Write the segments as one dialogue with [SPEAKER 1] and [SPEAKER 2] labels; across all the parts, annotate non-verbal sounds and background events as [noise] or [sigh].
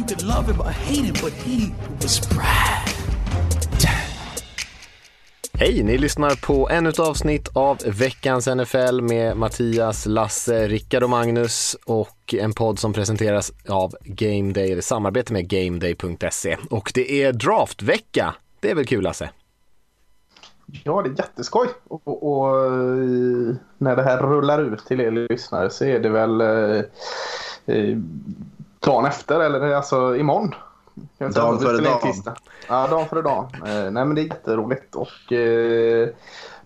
[SPEAKER 1] You could love him or hate him, but he was Brad.
[SPEAKER 2] Hej, ni lyssnar på ännu ett avsnitt av veckans NFL med Mattias, Lasse, Rickard och Magnus och en podd som presenteras av Game Day, eller samarbete med GameDay.se. Och det är draftvecka. Det är väl kul Lasse?
[SPEAKER 3] Ja, det är jätteskoj. Och, och, och eh, när det här rullar ut till er lyssnare så är det väl eh, eh, dagen efter, eller alltså imorgon.
[SPEAKER 4] Dagen före dagen.
[SPEAKER 3] Ja, dagen före dagen. Eh, nej, men det är jätteroligt. Och eh,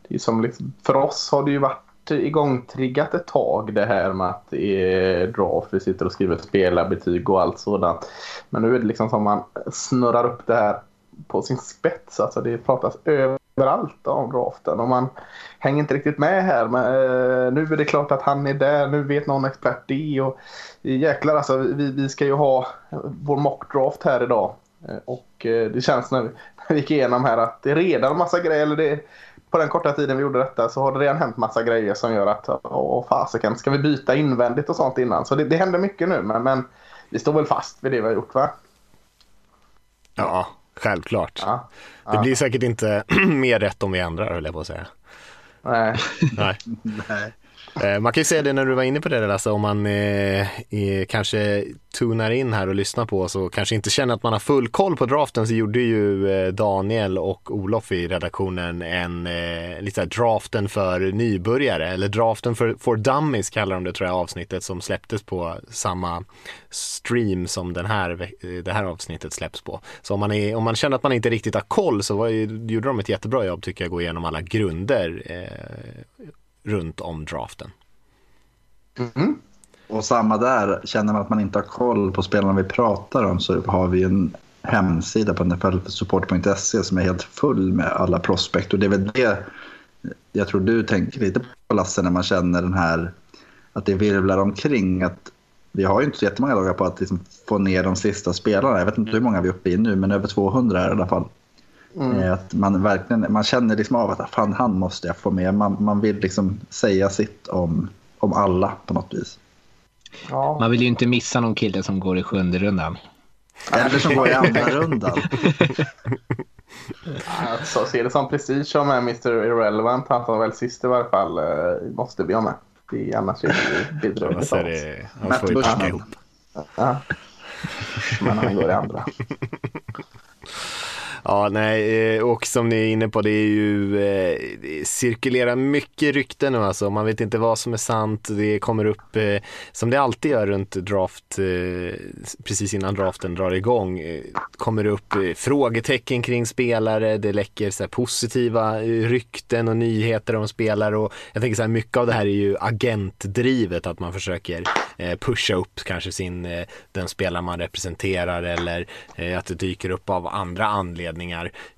[SPEAKER 3] det är som liksom, för oss har det ju varit igångtriggat ett tag det här med att det är draft. Vi sitter och skriver spelarbetyg och allt sådant. Men nu är det liksom som man snurrar upp det här på sin spets. Alltså det pratas överallt om draften och man hänger inte riktigt med här. Men, eh, nu är det klart att han är där, nu vet någon expert det. Och, eh, jäklar alltså, vi, vi ska ju ha vår mockdraft här idag. Eh, och eh, det känns när vi, när vi gick igenom här att det är redan en massa grejer. Eller det, på den korta tiden vi gjorde detta så har det redan hänt massa grejer som gör att åh fasiken, ska vi byta invändigt och sånt innan? Så det, det händer mycket nu men, men vi står väl fast vid det vi har gjort va?
[SPEAKER 2] Ja, självklart.
[SPEAKER 3] Ja,
[SPEAKER 2] Det blir säkert inte [clears throat] mer rätt om vi ändrar höll jag på att säga.
[SPEAKER 3] Nej.
[SPEAKER 2] Nej. [laughs]
[SPEAKER 4] Nej.
[SPEAKER 2] Eh, man kan ju säga det när du var inne på det Lasse, om man eh, eh, kanske tunar in här och lyssnar på oss och kanske inte känner att man har full koll på draften så gjorde ju eh, Daniel och Olof i redaktionen en eh, lite draften för nybörjare eller draften för, for dummies kallar de det tror jag avsnittet som släpptes på samma stream som den här, eh, det här avsnittet släpps på. Så om man, är, om man känner att man inte riktigt har koll så var gjorde de ett jättebra jobb tycker jag, gå igenom alla grunder eh, runt om draften. Mm.
[SPEAKER 4] Och samma där, känner man att man inte har koll på spelarna vi pratar om så har vi en hemsida på nflsupport.se som är helt full med alla prospect. Och det är väl det jag tror du tänker lite på Lasse när man känner den här att det virvlar omkring. Att vi har ju inte så jättemånga dagar på att liksom få ner de sista spelarna. Jag vet inte hur många vi är uppe i nu, men över 200 är det i alla fall. Eh, Att man, verkligen, man känner liksom av att fan, han måste jag få med. Man, man vill liksom säga sitt om, om alla på något vis.
[SPEAKER 3] Ja.
[SPEAKER 5] Man vill ju inte missa någon kille som går i sjunde rundan.
[SPEAKER 4] Eller som går i andra [laughs] rundan.
[SPEAKER 3] Alltså, se det som prestige som är Mr Irrelevant. Han som väl sist i varje fall eh, måste vi ha med. Det är annars är det bedrövligt.
[SPEAKER 2] Han får ju packa ihop.
[SPEAKER 3] Ja. Men han går i andra. [laughs]
[SPEAKER 2] Ja, nej, eh, och som ni är inne på, det är ju, eh, det cirkulerar mycket rykten nu alltså. Man vet inte vad som är sant. Det kommer upp, eh, som det alltid gör runt draft, eh, precis innan draften drar igång, eh, kommer det upp eh, frågetecken kring spelare. Det läcker så här, positiva rykten och nyheter om spelare. Och jag tänker så här, mycket av det här är ju agentdrivet, att man försöker pusha upp kanske sin, den spelare man representerar eller att det dyker upp av andra anledningar.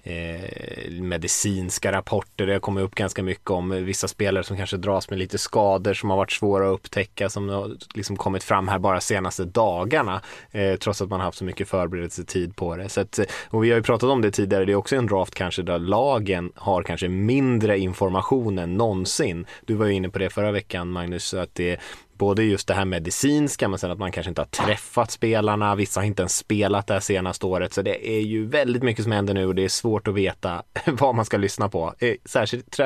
[SPEAKER 2] Eh, medicinska rapporter, det har kommit upp ganska mycket om vissa spelare som kanske dras med lite skador som har varit svåra att upptäcka som har liksom kommit fram här bara senaste dagarna eh, trots att man har haft så mycket förberedelsetid på det. Så att, eh, och vi har ju pratat om det tidigare, det är också en draft kanske där lagen har kanske mindre information än någonsin. Du var ju inne på det förra veckan Magnus, att det både just det här medicinska men sen att man kanske inte har träffat spelarna, vissa har inte ens spelat det här senaste året så det är ju väldigt mycket som händer nu och det är svårt att veta [laughs] vad man ska lyssna på. Eh, Särskilt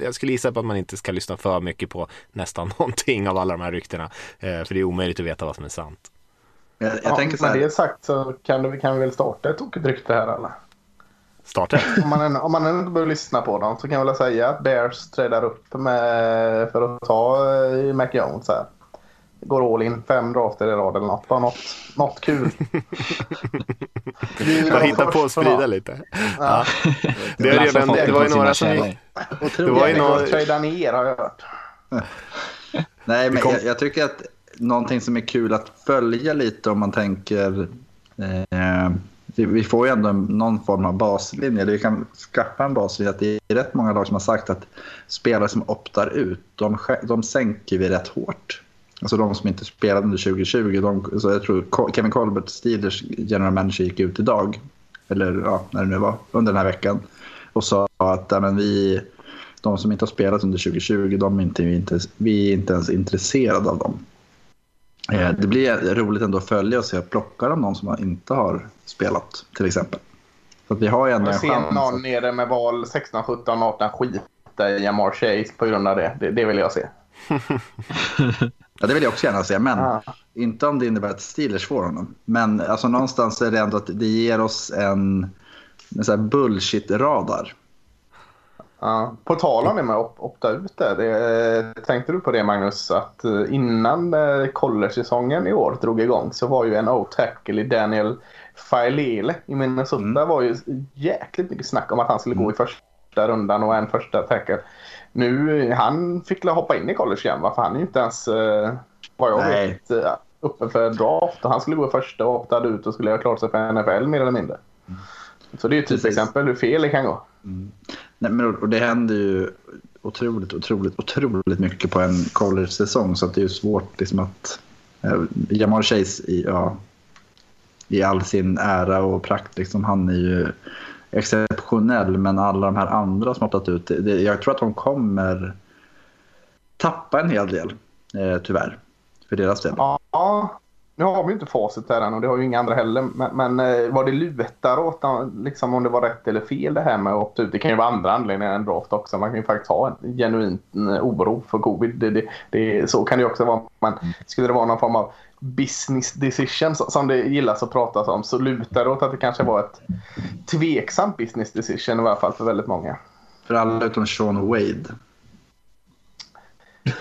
[SPEAKER 2] jag skulle gissa på att man inte ska lyssna för mycket på nästan [laughs] någonting av alla de här ryktena. Eh, För det är omöjligt att veta vad som är sant.
[SPEAKER 4] Jag, jag
[SPEAKER 3] Ja,
[SPEAKER 4] tänker så
[SPEAKER 3] med
[SPEAKER 4] här,
[SPEAKER 3] det sagt så kan, vi, kan vi väl starta ett tokigt rykte här alla.
[SPEAKER 2] Starta.
[SPEAKER 3] Om man, än- om man inte behöver lyssna på dem så kan jag väl säga att Bears trädar upp med, för att ta eh, Mac Jones här. Går all in, fem drafter i rad eller något. Bara något, något kul. Var
[SPEAKER 2] hittar på att sprida lite.
[SPEAKER 3] Ja.
[SPEAKER 2] Det, är redan, det var ju några som
[SPEAKER 5] källor.
[SPEAKER 2] det var ju några,
[SPEAKER 3] att trada ner har jag hört. [laughs]
[SPEAKER 4] Nej, men
[SPEAKER 2] kom-
[SPEAKER 4] jag, jag tycker att någonting som är kul att följa lite om man tänker eh, vi får ju ändå någon form av baslinje. Vi kan skaffa en baslinje. Att det är rätt många lag som har sagt att spelare som optar ut, de, de sänker vi rätt hårt. Alltså de som inte spelade under 2020. De, så jag tror Kevin Colbert, Steelers general manager, gick ut idag, eller ja, när det nu var, under den här veckan och sa att ja, men vi, de som inte har spelat under 2020, de är inte, vi, inte, vi är inte ens intresserade av dem. Eh, det blir roligt ändå att följa och se, plockar de någon som inte har spelat till exempel? Så att vi har ju ändå
[SPEAKER 3] en chans. någon nere med val 16, 17, 18 skita i Jamar Chase på grund av det. Det, det vill jag se. [laughs]
[SPEAKER 4] ja, det vill jag också gärna se, men ah. inte om det innebär att Steelers får honom. Men alltså, någonstans är det ändå att det ger oss en, en bullshit-radar.
[SPEAKER 3] Ja, på tal om det med att opta ut där. Det, tänkte du på det Magnus? Att eh, innan eh, college-säsongen i år drog igång så var ju en O-tackle i Daniel Failele i Minnesota mm. var ju jäkligt mycket snack om att han skulle gå i första rundan och en första tackle. Nu, han fick hoppa in i college igen va? För han är ju inte ens, eh, vad jag Nej. vet, uppe för draft. Han skulle gå i första och optade ut och skulle ha klart sig för NFL mer eller mindre. Mm. Så det är ju ett exempel hur fel det kan gå. Mm.
[SPEAKER 4] Nej, men, och det händer ju otroligt, otroligt, otroligt mycket på en college-säsong så att det är ju svårt liksom att... Eh, Jamar Chase i, ja, i all sin ära och prakt, liksom, han är ju exceptionell men alla de här andra som har tagit ut, det, jag tror att de kommer tappa en hel del, eh, tyvärr, för deras del.
[SPEAKER 3] Ja, nu har vi inte facit här än och det har ju inga andra heller. Men, men eh, var vad det lutar åt, liksom om det var rätt eller fel det här med att opta ut. Det kan ju vara andra anledningar än draft också. Man kan ju faktiskt ha en genuin eh, oro för covid. Det, det, det, så kan det ju också vara. Men skulle det vara någon form av business decision som det gillas att prata om så lutar det åt att det kanske var ett tveksamt business decision i alla fall för väldigt många.
[SPEAKER 4] För alla utom Sean Wade.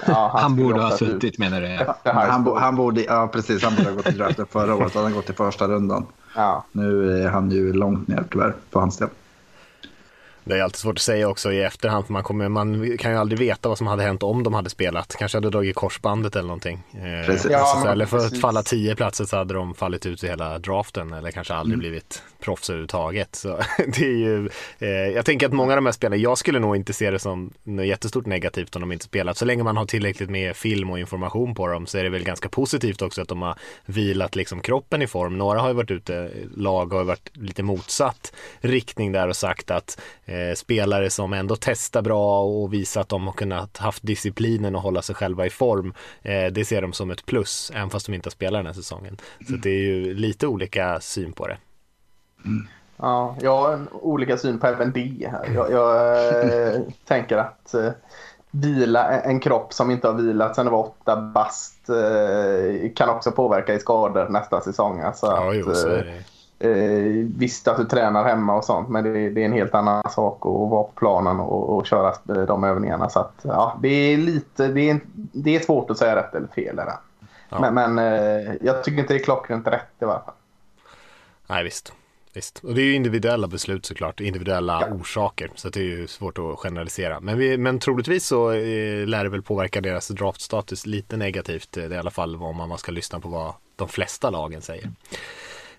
[SPEAKER 5] Ja, han, han borde ha suttit menar du?
[SPEAKER 4] Han, han, borde, ja, precis. Han borde ha gått till draften förra året. Han har gått till första rundan. Ja. Nu är han ju långt ner tyvärr för hans del.
[SPEAKER 2] Det är alltid svårt att säga också i efterhand, för man, kommer, man kan ju aldrig veta vad som hade hänt om de hade spelat. Kanske hade dragit korsbandet eller någonting. Eh, ja, alltså, eller för att falla tio platser så hade de fallit ut i hela draften eller kanske aldrig mm. blivit proffs överhuvudtaget. Så [laughs] det är ju, eh, jag tänker att många av de här spelarna, jag skulle nog inte se det som något jättestort negativt om de inte spelat. Så länge man har tillräckligt med film och information på dem så är det väl ganska positivt också att de har vilat liksom kroppen i form. Några har ju varit ute, lag har ju varit lite motsatt riktning där och sagt att eh, spelare som ändå testar bra och visar att de har kunnat haft disciplinen och hålla sig själva i form. Eh, det ser de som ett plus, även fast de inte har spelat den här säsongen. Så det är ju lite olika syn på det.
[SPEAKER 3] Ja, jag har en olika syn på även det. Jag, jag äh, [laughs] tänker att äh, vila en kropp som inte har vilat sedan det var åtta bast äh, kan också påverka i skador nästa säsong. Alltså ja, att, jo, det Eh, visst att du tränar hemma och sånt men det, det, är en helt annan sak att vara på planen och, och köra de övningarna. Så att, ja, det, är lite, det, är, det är svårt att säga rätt eller fel. Där. Ja. Men, men eh, jag tycker inte det är klockrent rätt i varje fall.
[SPEAKER 2] Nej visst. Visst. Och det är ju individuella beslut såklart, individuella ja. orsaker. Så det är ju svårt att generalisera. Men, vi, men troligtvis så eh, lär det väl påverka deras draftstatus lite negativt. Det är i alla fall om man ska lyssna på vad de flesta lagen säger.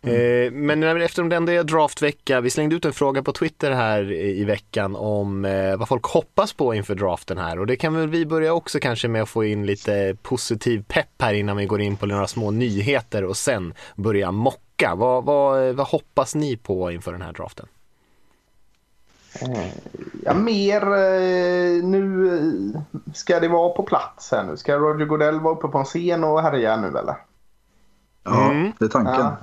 [SPEAKER 2] Mm. Men eftersom det ändå är draftvecka, vi slängde ut en fråga på Twitter här i veckan om eh, vad folk hoppas på inför draften här och det kan väl vi börja också kanske med att få in lite positiv pepp här innan vi går in på några små nyheter och sen börja mocka. Vad, vad, vad hoppas ni på inför den här draften?
[SPEAKER 3] Eh, ja, mer nu ska det vara på plats här nu. Ska Roger Godell vara uppe på en scen och härja nu eller?
[SPEAKER 4] Ja, mm. det är tanken. Ja.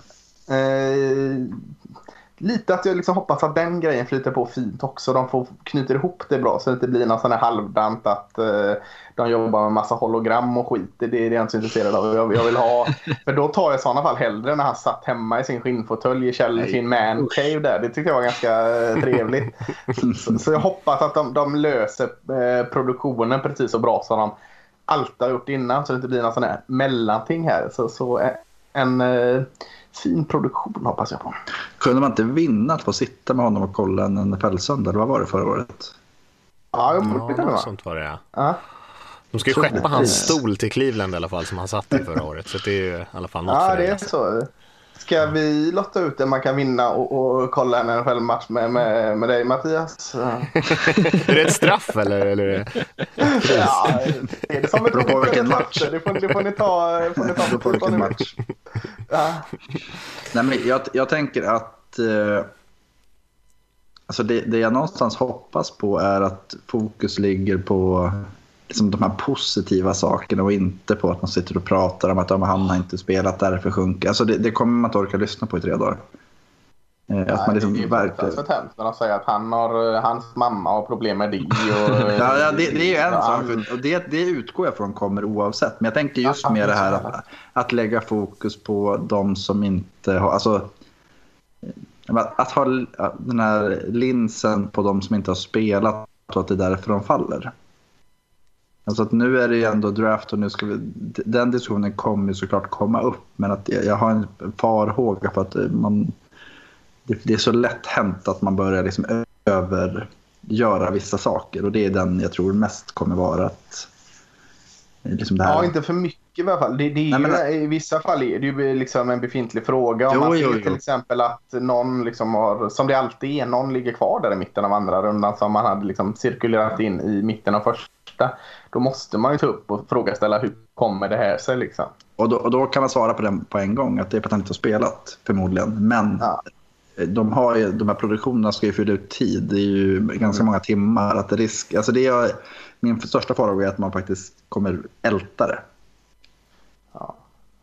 [SPEAKER 3] Eh, lite att jag liksom hoppas att den grejen flyter på fint också. De får knyter ihop det bra så det inte blir något sån här halvdant att eh, de jobbar med massa hologram och skit. Det är det jag inte så intresserad av. Jag, jag, vill ha, [laughs] för då tar jag i sådana fall hellre när han satt hemma i sin skinnfåtölj i käll, sin man cave där. Det tyckte jag var ganska eh, trevligt. [laughs] så, så, jag hoppas att de, de löser eh, produktionen precis så bra som de alltid har gjort innan så det inte blir någon sån här mellanting här. Så, så eh, en... Fin produktion hoppas jag på.
[SPEAKER 4] Kunde man inte vinna att få sitta med honom och kolla en NFL-söndag? Vad var det förra året?
[SPEAKER 3] Ja, det
[SPEAKER 2] ja, något sånt var det ja. ja. De ska ju skeppa hans stol till Cleveland i alla fall som han satt i förra året. Så det är ju i alla fall något
[SPEAKER 3] Ja,
[SPEAKER 2] för
[SPEAKER 3] det är så. Ska vi lotta ut det man kan vinna och, och kolla en NFL-match med, med, med dig Mattias? [laughs]
[SPEAKER 2] är det ett straff eller? eller?
[SPEAKER 3] ja, det är det som ett
[SPEAKER 4] Beror på vilken match.
[SPEAKER 3] Det får, det får ni ta. Får ni ta
[SPEAKER 4] Beror på vilken match.
[SPEAKER 3] Ja.
[SPEAKER 4] Nej, men jag, jag tänker att eh, alltså det, det jag någonstans hoppas på är att fokus ligger på liksom de här positiva sakerna och inte på att man sitter och pratar om att ja, han har inte spelat, därför sjunker. Alltså det, det kommer man inte orka lyssna på i tre dagar. Eh, att man liksom
[SPEAKER 3] det är ju
[SPEAKER 4] verkligen...
[SPEAKER 3] fruktansvärt hemskt när de säger att han har, hans mamma har problem med det. Och, [laughs]
[SPEAKER 4] Ja, ja, det, det är ju en sak och det, det utgår jag från kommer oavsett. Men jag tänker just med det här att, att lägga fokus på de som inte har... Alltså, att ha den här linsen på de som inte har spelat och att det är därför de faller. Alltså att nu är det ju ändå draft och nu ska vi, den diskussionen kommer ju såklart komma upp. Men att jag, jag har en farhåga på att man, det, det är så lätt hänt att man börjar liksom övergöra vissa saker. Och det är den jag tror mest kommer vara att... Liksom det här.
[SPEAKER 3] Ja, inte för mycket i alla fall. Det, det är
[SPEAKER 4] Nej, men-
[SPEAKER 3] ju, I vissa fall är det ju liksom en befintlig fråga. Om
[SPEAKER 4] Jo,
[SPEAKER 3] man ser
[SPEAKER 4] jo, jo.
[SPEAKER 3] till exempel att någon, liksom har, som det alltid är, någon ligger kvar där i mitten av andra rundan som man hade liksom cirkulerat in i mitten av första. Då måste man ju ta upp och frågaställa hur kommer det här sig liksom.
[SPEAKER 4] Och, då, och då kan man svara på den på en gång, att det är för att han inte har spelat förmodligen. Men
[SPEAKER 3] Ja.
[SPEAKER 4] de, har de här produktionerna ska ju fylla ut tid. Det är ju ganska många timmar. Att risk, alltså det är, min största farhåga är att man faktiskt kommer älta det.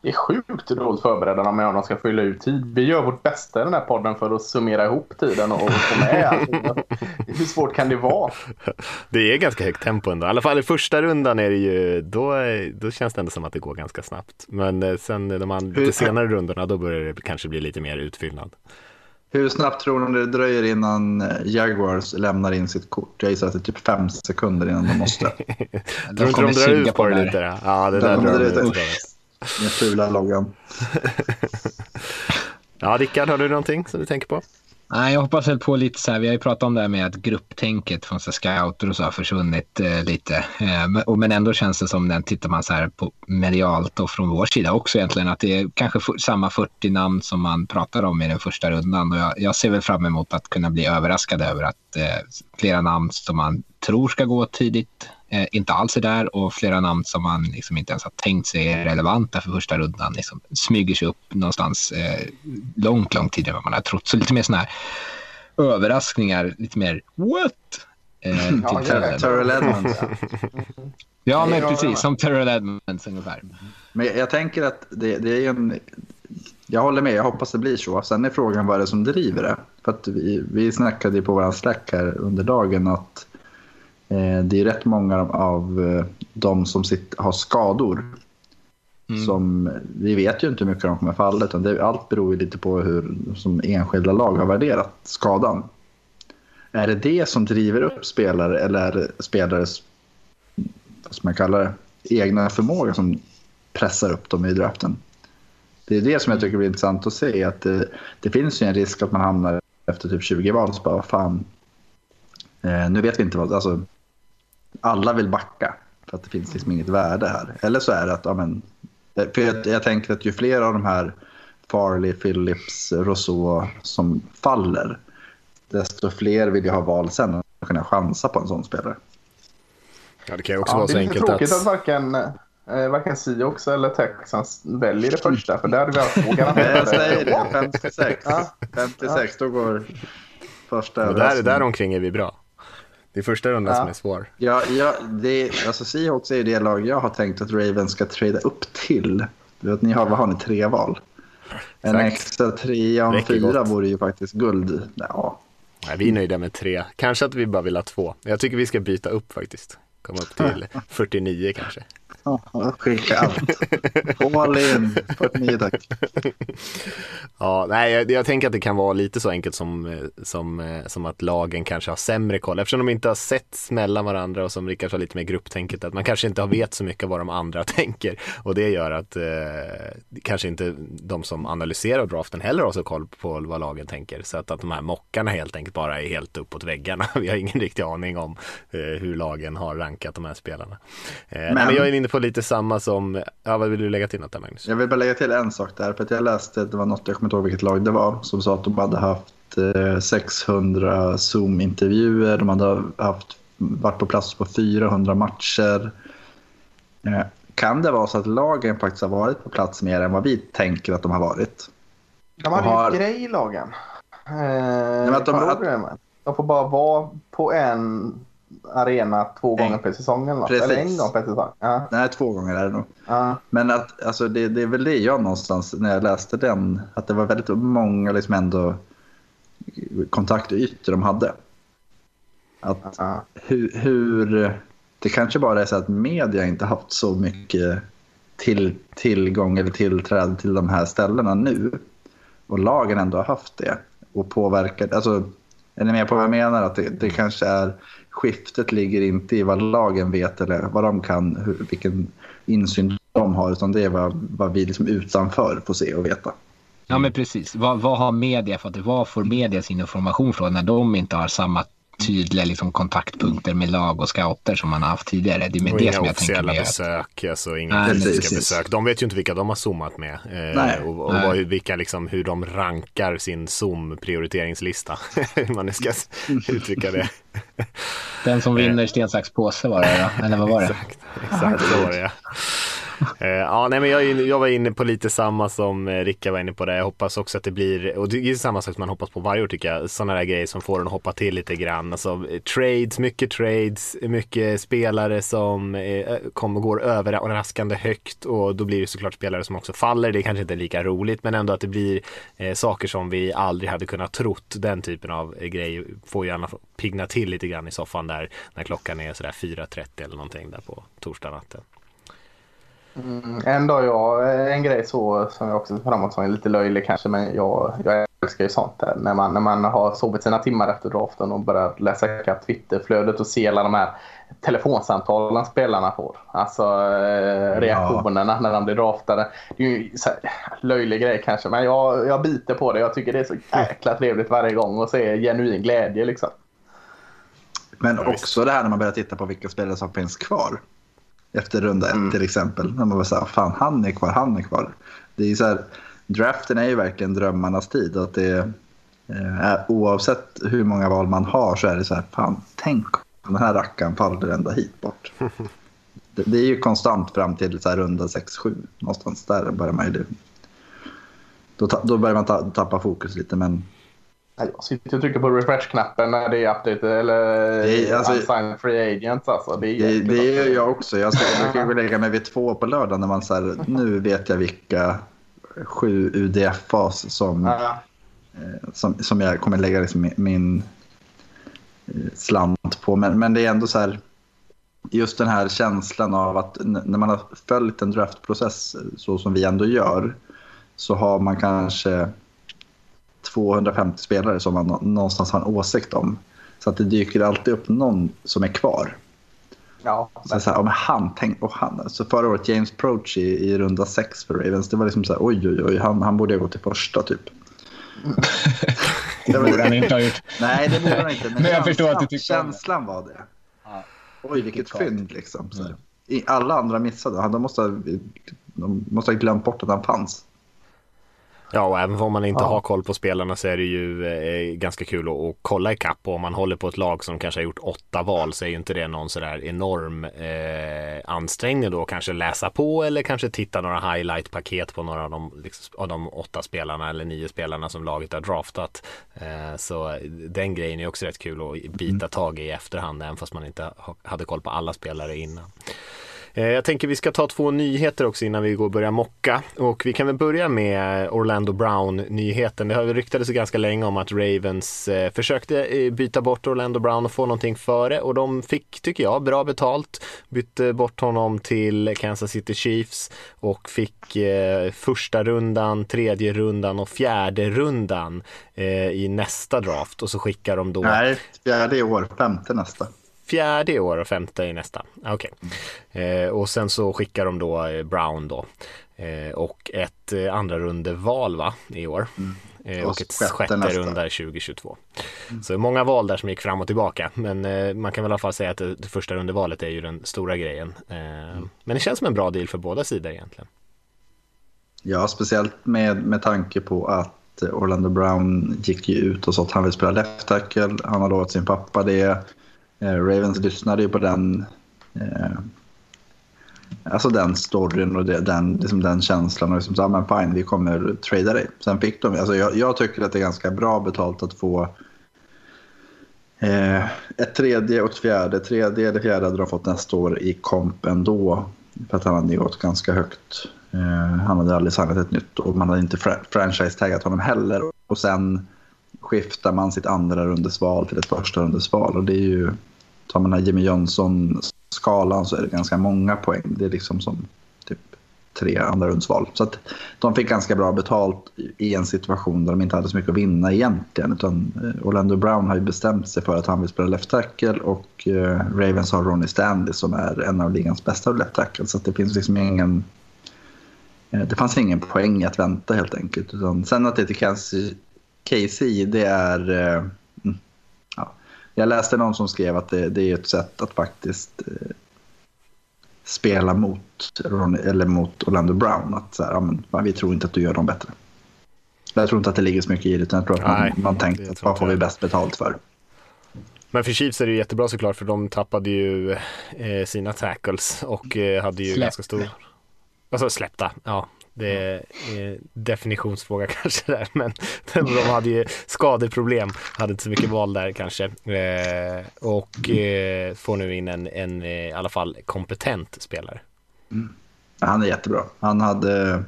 [SPEAKER 3] Det är sjukt dåligt förberedda med om de ska fylla ut tid. Vi gör vårt bästa i den här podden för att summera ihop tiden och få med. [laughs] Hur svårt kan det vara?
[SPEAKER 2] Det är ganska högt tempo ändå. I alla fall i första rundan är det ju, då, då känns det ändå som att det går ganska snabbt. Men eh, sen de andra, senare rundorna, då börjar det kanske bli lite mer utfyllnad.
[SPEAKER 4] Hur snabbt tror du det dröjer innan Jaguars lämnar in sitt kort? Jag gissar att det är typ fem sekunder innan de måste. [laughs]
[SPEAKER 2] Tror du inte
[SPEAKER 5] kommer
[SPEAKER 2] de drar ut
[SPEAKER 5] på
[SPEAKER 2] det lite? Ja, det
[SPEAKER 4] De
[SPEAKER 2] där
[SPEAKER 4] kommer
[SPEAKER 2] drar de
[SPEAKER 4] ut. Den fula loggan. [laughs]
[SPEAKER 2] Ja, Rickard, har du någonting som du tänker på?
[SPEAKER 5] Nej, jag hoppas väl på lite så här, vi har ju pratat om det här med att grupptänket från så scouter och så har försvunnit eh, lite. Eh, men, och, men ändå känns det som när tittar man så här på medialt och från vår sida också egentligen att det är kanske samma 40 namn som man pratar om i den första rundan. Och jag, jag ser väl fram emot att kunna bli överraskad över att eh, flera namn som man tror ska gå tidigt eh, inte alls är där och flera namn som man liksom inte ens har tänkt sig är relevanta för första rundan liksom smyger sig upp någonstans eh, långt, långt tidigare än vad man har trott. Så lite mer sådana här överraskningar, lite mer what? Eh, till
[SPEAKER 3] Ja,
[SPEAKER 5] Terrell.
[SPEAKER 4] Edmonds.
[SPEAKER 5] Ja, men precis. Som Terrell Edmonds ungefär.
[SPEAKER 4] Men jag tänker att det, det är en... Jag håller med, jag hoppas det blir så. Sen är frågan vad det är som driver det. För att vi, vi snackade ju på vår Slack här under dagen att det är rätt många av eh, de som sitter, har skador. Som, vi vet ju inte hur mycket de kommer falla, utan det, allt beror ju lite på hur som enskilda lag har värderat skadan. Är det det som driver upp spelare eller är det spelares vad man kalla det, egna förmåga som pressar upp dem i draften. Det är det som jag tycker blir intressant att se. Att det, det finns ju en risk att man hamnar efter typ 20 val så bara fan. Eh, nu vet vi inte vad, alltså. Alla vill backa för att det finns liksom inget värde här. Eller så är det att, ja men. eh, För jag, jag tänker att ju fler av de här Farley, Phillips, Rousseau som faller. Desto fler vill jag ha val sen och kunna chansa på en sån spelare.
[SPEAKER 2] Ja, det kan ju också
[SPEAKER 3] Ja,
[SPEAKER 2] vara
[SPEAKER 3] det
[SPEAKER 2] så
[SPEAKER 3] är lite
[SPEAKER 2] enkelt
[SPEAKER 3] tråkigt att,
[SPEAKER 2] att...
[SPEAKER 3] varken, eh, varken Seahawks eller Texans väljer det första. För där hade vi haft två
[SPEAKER 4] Nej, [laughs] jag
[SPEAKER 3] garanterade.
[SPEAKER 4] säger det. 56.
[SPEAKER 3] Ja.
[SPEAKER 4] 56, då går första
[SPEAKER 2] Men där omkring är vi bra. Det är första rundan
[SPEAKER 3] Ja.
[SPEAKER 2] som är svår.
[SPEAKER 4] Ja, ja, det, alltså Seahawks är ju det lag jag har tänkt att Ravens ska trada upp till. Du vet, ni har, vad har ni, tre val? En
[SPEAKER 2] Exakt.
[SPEAKER 4] extra trea och en fyra
[SPEAKER 2] gott.
[SPEAKER 4] vore ju faktiskt guld. Ja,
[SPEAKER 2] Nej, vi är nöjda med tre. Kanske att vi bara vill ha två. Jag tycker vi ska byta upp faktiskt. Komma upp till [laughs] 49 kanske.
[SPEAKER 4] Ja, skicka allt. All in. 49 tack.
[SPEAKER 2] Ja, nej, jag, jag tänker att det kan vara lite så enkelt som, eh, som, eh, som att lagen kanske har sämre koll. Eftersom de inte har sett mellan varandra och som Rickard sa lite mer grupptänket, att man kanske inte har vet så mycket vad de andra [laughs] tänker. Och det gör att eh, kanske inte de som analyserar draften heller har så koll på vad lagen tänker. Så att, att de här mockarna helt enkelt bara är helt uppåt väggarna. [laughs] Vi har ingen riktig aning om eh, hur lagen har rankat de här spelarna. Eh, men, nej, men jag är inne på lite samma som, ja vad vill du lägga till något där Magnus?
[SPEAKER 4] Jag vill bara lägga till en sak där, för att jag läste, det var något, jag kommer inte ihåg vilket lag det var, som sa att de hade haft eh, 600 Zoom-intervjuer, de hade haft, varit på plats på 400 matcher. Eh, kan det vara så att lagen faktiskt har varit på plats mer än vad vi tänker att de har varit?
[SPEAKER 3] De hade
[SPEAKER 4] Har-
[SPEAKER 3] ju grej i lagen. Eh,
[SPEAKER 4] men att de-
[SPEAKER 3] du
[SPEAKER 4] att-
[SPEAKER 3] de får bara vara på en arena två gånger per säsong eller något.
[SPEAKER 4] Precis.
[SPEAKER 3] Eller en gång per säsong. Ja,
[SPEAKER 4] Nej, två gånger är det nog.
[SPEAKER 3] ja.
[SPEAKER 4] Men att, alltså, det, det är väl det jag någonstans, när jag läste den, att det var väldigt många liksom ändå kontaktytor de hade. Att
[SPEAKER 3] ja.
[SPEAKER 4] hur, hur, det kanske bara är så att media inte haft så mycket till, tillgång eller tillträde till de här ställena nu. Och lagen ändå har haft det. Och påverkat, alltså, är ni med på vad jag menar? Att det, det kanske är, skiftet ligger inte i vad lagen vet eller vad de kan, hur, vilken insyn de har, utan det är vad, vad vi liksom utanför får se och veta.
[SPEAKER 5] Ja men precis. Vad, vad har media fått? Vad får media sin information från när de inte har samma tydliga liksom, kontaktpunkter med lag och scouter som man har haft tidigare? Det är med
[SPEAKER 2] Och
[SPEAKER 5] det
[SPEAKER 2] inga
[SPEAKER 5] som jag tänker mig. att-
[SPEAKER 2] besök, alltså inga
[SPEAKER 5] Nej,
[SPEAKER 2] fysiska
[SPEAKER 4] precis.
[SPEAKER 2] besök. De vet ju inte vilka de har zoomat med. Eh, och och vad, vilka, liksom, hur de rankar sin zoom-prioriteringslista. [laughs] hur man nu ska uttrycka det.
[SPEAKER 5] Den som vinner sten, sax, påse var det då? Eller vad var det?
[SPEAKER 2] Exakt, exakt så var det ja. Eh, ja, nej, men jag, jag var inne på lite samma som eh, Ricka var inne på det. Jag hoppas också att det blir, och det är samma sak som man hoppas på varje år tycker jag, sådana där grejer som får en att hoppa till lite grann. Alltså eh, trades, mycket trades, mycket spelare som eh, kommer går överraskande högt och då blir det såklart spelare som också faller. Det är kanske inte är lika roligt men ändå att det blir eh, saker som vi aldrig hade kunnat trott. Den typen av eh, grejer får gärna pigna till lite grann i soffan där när klockan är sådär 4.30 eller någonting där på torsdag natten.
[SPEAKER 3] Mm, en dag jag, en grej så som jag också ser framåt som är lite löjlig kanske men jag, jag älskar ju sånt där. När man, när man har sovit sina timmar efter draften och börjar läsa ikapp Twitterflödet och se alla de här telefonsamtalen spelarna får. Alltså eh, reaktionerna när de blir draftade. Det är ju så här, löjlig grej kanske men jag, jag biter på det. Jag tycker det är så jäkla trevligt varje gång att se genuin glädje liksom.
[SPEAKER 4] Men också det här när man börjar titta på vilka spelare som finns kvar. Efter runda ett till exempel. När man bara säger, fan han är kvar, han är kvar. Det är så här, draften är ju verkligen drömmarnas tid. Att det eh, är, oavsett hur många val man har så är det så här, fan tänk om den här rackaren faller ända hit bort. [laughs] det, det är ju konstant fram till så här runda 6-7 någonstans. Där börjar man ju... Då, då börjar man ta, tappa fokus lite men
[SPEAKER 3] Jag sitter och trycker på refresh-knappen när det är update eller
[SPEAKER 4] Det är, alltså-
[SPEAKER 3] unsigned free agents. Alltså. Det är,
[SPEAKER 4] Det, det gör jag också. Jag, ska, jag brukar gå och lägga mig vid två på lördag när man så nu vet jag vilka sju UDFAs som,
[SPEAKER 3] Ja.
[SPEAKER 4] eh, som, som jag kommer lägga liksom min, eh, slant på. Men, men det är ändå så här, just den här känslan av att när man har följt en draftprocess så som vi ändå gör så har man kanske 250 spelare som man nå- någonstans har en åsikt om. Så att det dyker alltid upp någon som är kvar.
[SPEAKER 3] Ja,
[SPEAKER 4] Så, så här, ja, men han, tänk, och han, så förra året James Proach i, i runda sex för Ravens, det var liksom så här, oj oj oj, han, han borde ha gått till första typ.
[SPEAKER 5] Det borde han inte ha gjort.
[SPEAKER 4] Nej, det borde han inte.
[SPEAKER 5] Men jag förstår att du tyckte.
[SPEAKER 4] Känslan var det.
[SPEAKER 5] Ja.
[SPEAKER 4] Oj, vilket fynd liksom. Så. I, alla andra missade. Han- De måste, ha- de måste ha glömt bort att han fanns.
[SPEAKER 2] Ja, och även om man inte
[SPEAKER 3] Ja.
[SPEAKER 2] har koll på spelarna så är det ju eh, ganska kul att, att kolla ikapp. Och om man håller på ett lag som kanske har gjort åtta val så är ju inte det någon sådär enorm eh, ansträngning då. Kanske läsa på eller kanske titta några highlight-paket på några av de, liksom, av de åtta spelarna eller nio spelarna som laget har draftat. Eh, så den grejen är också rätt kul att bita tag i i efterhand även fast man inte ha- hade koll på alla spelare innan. Eh, jag tänker vi ska ta två nyheter också innan vi går och börjar mocka. Och vi kan väl börja med Orlando Brown-nyheten. Det har ryktades ganska länge om att Ravens eh, försökte eh, byta bort Orlando Brown och få någonting före och de fick, tycker jag, bra betalt. Bytte bort honom till Kansas City Chiefs och fick första rundan, tredje rundan och fjärde rundan i nästa draft och så skickar de då
[SPEAKER 4] Nej, fjärde i år, femte nästa
[SPEAKER 2] fjärde i år och femte i nästa. Okej. Eh, och sen så skickar de då eh, Brown då. Eh, och ett eh, andra rundeval va, i år. Mm. Eh, och, och ett sjätte runda 2022. Mm. Så många val där som gick fram och tillbaka. Men eh, man kan väl i alla fall säga att det, det första rundevalet är ju den stora grejen. Mm. Men det känns som en bra deal för båda sidor egentligen.
[SPEAKER 4] Ja, speciellt med, med tanke på att Orlando Brown gick ju ut och sa att han vill spela left tackle. Han har lovat sin pappa det. Eh, Ravens lyssnade ju på den eh, Alltså den storyn och det, den, liksom den känslan. Och liksom så, ah, men fine, vi kommer trada dig. Sen fick de, alltså jag, jag tycker att det är ganska bra betalt att få eh, ett tredje och ett fjärde. Tredje eller fjärde hade de fått nästa år i komp ändå. För att han hade gått ganska högt. Eh, han hade aldrig signat ett nytt och man hade inte fra franchise-taggat honom heller. Och sen skiftar man sitt andra rundesval till ett första rundesval. Och det är ju, tar man här Jimmy Jönsson-skalan så är det ganska många poäng. Det är liksom som typ tre andra rundsval. Så att de fick ganska bra betalt i en situation där de inte hade så mycket att vinna egentligen. Utan eh, Orlando Brown har ju bestämt sig för att han vill spela left tackle och eh, Ravens har Ronnie Stanley som är en av ligans bästa left tackle. Så det finns liksom ingen... Eh, det fanns ingen poäng att vänta helt enkelt. Utan sen att det är till KC, det är... Ja, jag läste någon som skrev att det, det är ett sätt att faktiskt eh, spela mot, Ron, eller mot Orlando Brown. Att så här, ja, men, vi tror inte att du gör dem bättre. Jag tror inte att det ligger så mycket i det, utan jag tror att man, Nej, man tänkt att vad får vi bäst betalt för.
[SPEAKER 2] Men för Chiefs är det jättebra såklart, för de tappade ju eh, sina tackles och eh, hade ju Släpp. ganska stor... Alltså släppta, ja. Det är definitionsfråga [laughs] kanske där, men [laughs] de hade ju skadeproblem, hade inte så mycket val där kanske. Eh, och eh, får nu in en, en eh, i alla fall kompetent spelare.
[SPEAKER 4] Mm. Han är jättebra. Han hade,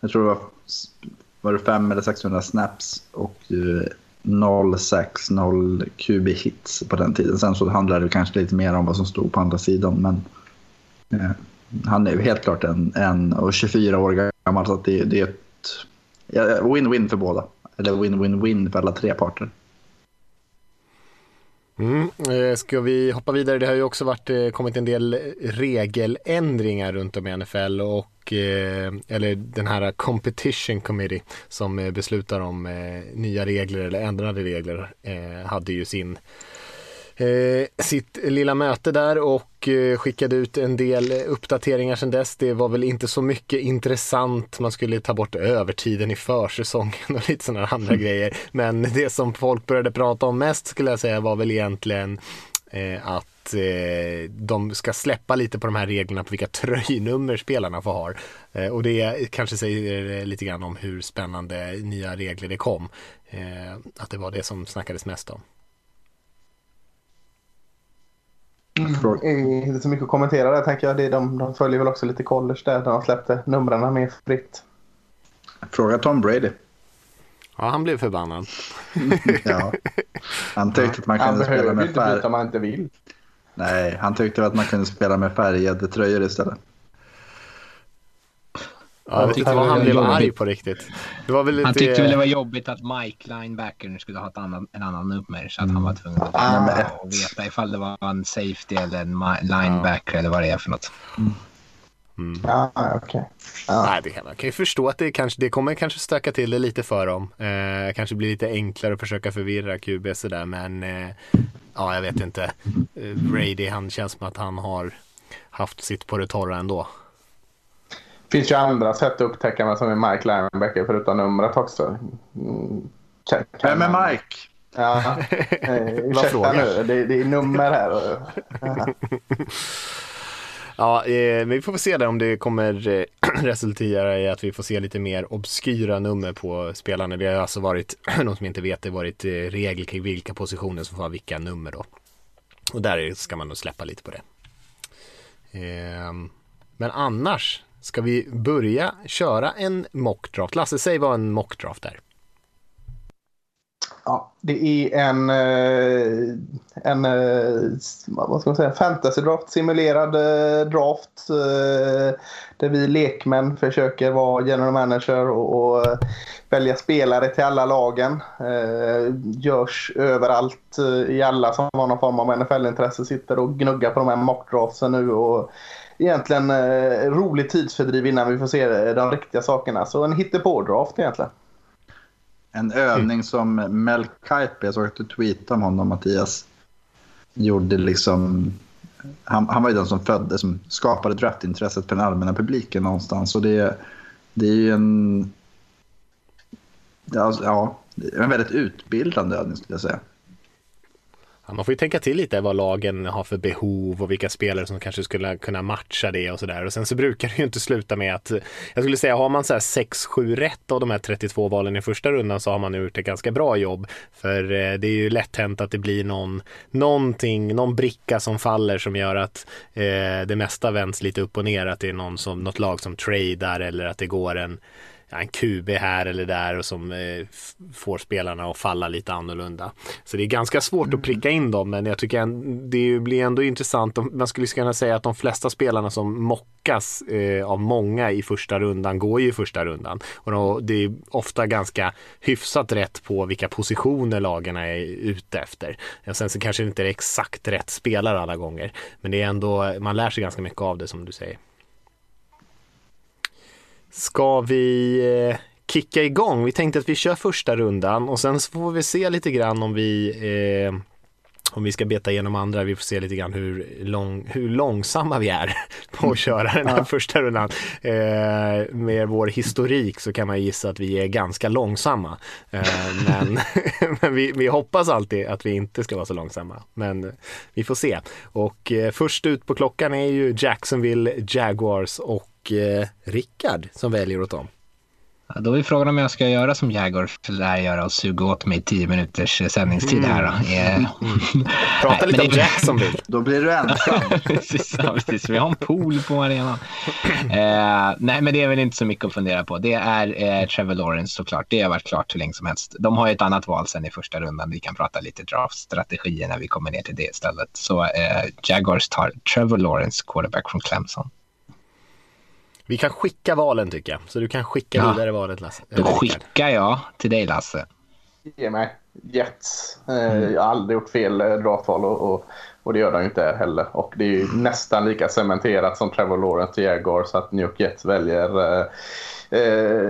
[SPEAKER 4] jag tror det var, var det 500 eller 600 snaps och 0 6 0 QB hits på den tiden. Sen så handlade det kanske lite mer om vad som stod på andra sidan, men eh, han är helt klart en, en och 24 år gammal så det, det är ett win-win för båda. Eller win-win-win för alla tre parter.
[SPEAKER 2] Mm. Eh, ska vi hoppa vidare? Det har ju också varit, eh, kommit en del regeländringar runt om i NFL och eh, eller den här competition committee som beslutar om nya regler eller ändrade regler hade ju sin sitt lilla möte där och eh, skickade ut en del uppdateringar sedan dess. Det var väl inte så mycket intressant. Man skulle ta bort övertiden i försäsongen och [laughs] lite sådana andra mm. grejer. Men det som folk började prata om mest skulle jag säga var väl egentligen eh, att eh, de ska släppa lite på de här reglerna på vilka tröjnummer spelarna får ha. Eh, och det kanske säger lite grann om hur spännande nya regler det kom. Eh, att det var det som snackades mest om.
[SPEAKER 3] Mm. Inte så mycket att kommentera där tänker jag. Det de, de följer väl också lite college där. De släppte numren mer fritt.
[SPEAKER 4] Fråga Tom Brady.
[SPEAKER 2] Ja, han blev förbannad. [laughs]
[SPEAKER 4] ja. Han tyckte att man kunde spela med
[SPEAKER 3] färg. Han behöver inte byta om man inte vill.
[SPEAKER 4] Nej, han tyckte att man kunde spela med färgade tröjor istället.
[SPEAKER 2] Ja, jag tyckte han blev arg på riktigt.
[SPEAKER 5] Det var väl lite... Han tyckte väl det var jobbigt att Mike, linebackern, skulle ha ett annan, en annan nummer. Så att mm. han var tvungen att ah. veta ifall det var en safety eller en linebacker ja. eller vad det är för något. Mm.
[SPEAKER 3] Mm. Ja, okej. Okay. Ja.
[SPEAKER 2] Nej, det kan man kan ju förstå att det, kanske, det kommer kanske stöka till det lite för dem. Eh, kanske blir lite enklare att försöka förvirra QB sådär, men eh, ja, jag vet inte. Eh, Brady, han känns som att han har haft sitt på det torra ändå.
[SPEAKER 3] Finns ju andra sätt att upptäcka vem som är Mike Linebacker förutom numret också.
[SPEAKER 4] Mm, vem är Mike?
[SPEAKER 3] Ja, [laughs] eh, ursäkta nu. Det, det, är nummer här. [laughs]
[SPEAKER 2] Ja, eh, vi får se där om det kommer eh, [clears throat] resultera i att vi får se lite mer obskyra nummer på spelarna. Det har alltså varit, [clears throat] någon som inte vet, det har varit eh, regel kring vilka positioner som får ha vilka nummer då. Och där ska man nog släppa lite på det. Eh, men annars Ska vi börja köra en mockdraft? Lasse, säg vad en mockdraft är.
[SPEAKER 3] Ja, det är en, eh, en eh, vad ska man säga, fantasy draft, simulerad eh, draft där vi lekmän försöker vara general manager och, och välja spelare till alla lagen. Görs överallt i alla som har någon form av NFL-intresse sitter och gnuggar på de här mockdraftsen nu och egentligen eh, rolig tidsfördriv innan vi får se eh, de riktiga sakerna. Så en hittepå-draft egentligen.
[SPEAKER 4] En övning som Mel Kipe, jag såg att du tweetade om honom Mattias, gjorde liksom... Han, han var ju den som födde, som skapade draftintresset för den allmänna publiken någonstans. Och det, det är ju en... Ja, alltså, en väldigt utbildande övning skulle jag säga.
[SPEAKER 2] Ja, man får ju tänka till lite vad lagen har för behov och vilka spelare som kanske skulle kunna matcha det och sådär. Och sen så brukar det ju inte sluta med att, jag skulle säga har man så här 6-7 rätt av de här 32 valen i första rundan så har man gjort ett ganska bra jobb. För eh, det är ju lätt hänt att det blir någon, någonting, någon bricka som faller som gör att eh, det mesta vänds lite upp och ner. Att det är någon som, något lag som tradar eller att det går en en QB här eller där och som eh, får spelarna att falla lite annorlunda. Så det är ganska svårt mm. att pricka in dem men jag tycker det blir ändå intressant. Man skulle kunna säga att de flesta spelarna som mockas eh, av många i första rundan går ju i första rundan. Och då, det är ofta ganska hyfsat rätt på vilka positioner lagen är ute efter. Och sen så kanske det inte är exakt rätt spelare alla gånger. Men det är ändå, man lär sig ganska mycket av det som du säger. Ska vi eh, kicka igång? Vi tänkte att vi kör första rundan och sen så får vi se lite grann om vi eh, om vi ska beta igenom andra, vi får se lite grann hur, lång, hur långsamma vi är [laughs] på att köra den här ja. första rundan. Eh, med vår historik så kan man gissa att vi är ganska långsamma. Eh, men [laughs] men vi, vi, hoppas alltid att vi inte ska vara så långsamma. Men vi får se. Och eh, först ut på klockan är ju Jacksonville Jaguars och och eh, Rickard som väljer åt dem.
[SPEAKER 5] Ja, då är frågan om jag ska göra som Jaguar lär göra och suga åt mig tio minuters sändningstid här. Då. Mm.
[SPEAKER 2] Mm. [laughs] Prata lite om Jacksonville.
[SPEAKER 4] Då blir du ensam. [laughs]
[SPEAKER 5] precis, ja, precis, vi har en pool på arenan. eh, nej, men det är väl inte så mycket att fundera på. Det är eh, Trevor Lawrence såklart. Det har varit klart hur länge som helst. De har ju ett annat val sen i första rundan. Vi kan prata lite draftstrategier när vi kommer ner till det istället. Så eh, Jaguars tar Trevor Lawrence, quarterback från Clemson.
[SPEAKER 2] Vi kan skicka valen tycker jag. Så du kan skicka ja. vidare valet Lasse.
[SPEAKER 5] Då skickar jag till dig Lasse.
[SPEAKER 3] Ge mig. Jets. Eh, mm. Jag har aldrig gjort fel eh, draftval och, och, och, det gör de inte heller. Och det är ju nästan lika cementerat som Trevor Lawrence till Jaguar så att New York Jets väljer eh, eh,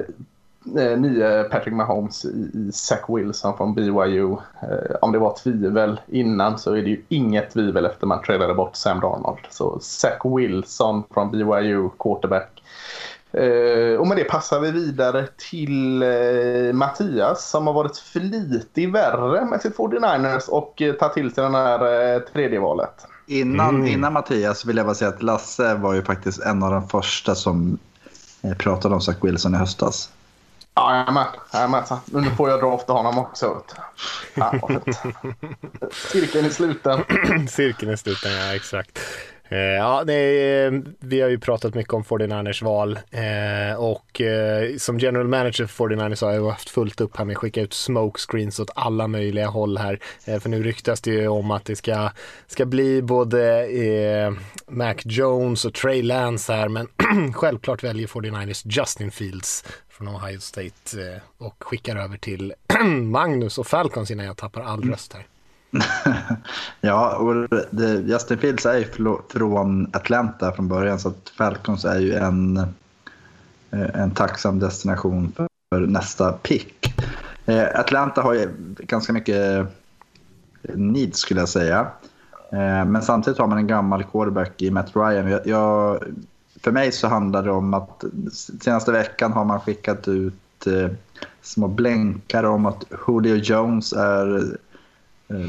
[SPEAKER 3] eh, nye Patrick Mahomes i Zach Wilson från BYU. Eh, om det var tvivel innan så är det ju inget tvivel efter man tradade bort Sam Darnold. Så Zach Wilson från BYU, quarterback. Eh, och med det passar vi vidare till eh, Mattias som har varit flitig värre med sitt 49ers och eh, tagit till sig den här eh, tredje valet.
[SPEAKER 4] Innan, mm. innan Mattias vill jag bara säga att Lasse var ju faktiskt en av de första som eh, pratade om Zach Wilson i höstas.
[SPEAKER 3] Ja, jag är med. Jag är med. Nu får jag dra efter honom också. Ja, [laughs] Cirkeln är sluten.
[SPEAKER 2] Cirkeln är sluten, ja exakt. Eh, ja, nej, eh, vi har ju pratat mycket om 49ers val eh, och eh, som general manager för 49ers har jag haft fullt upp här med att skicka ut smokescreens åt alla möjliga håll här. Eh, för nu ryktas det ju om att det ska, ska bli både eh, Mac Jones och Trey Lance här men [clears throat] självklart väljer 49ers Justin Fields från Ohio State och skickar över till [clears throat] Magnus och Falcons innan jag tappar all röst här. [laughs]
[SPEAKER 4] ja, och det, Justin Fields är ju från Atlanta från början så att Falcons är ju en, eh, en tacksam destination för nästa pick. Eh, Atlanta har ju ganska mycket needs skulle jag säga. Eh, men samtidigt har man en gammal quarterback i Matt Ryan. Jag, jag, för mig så handlar det om att senaste veckan har man skickat ut små blänkare om att Julio Jones är Eh,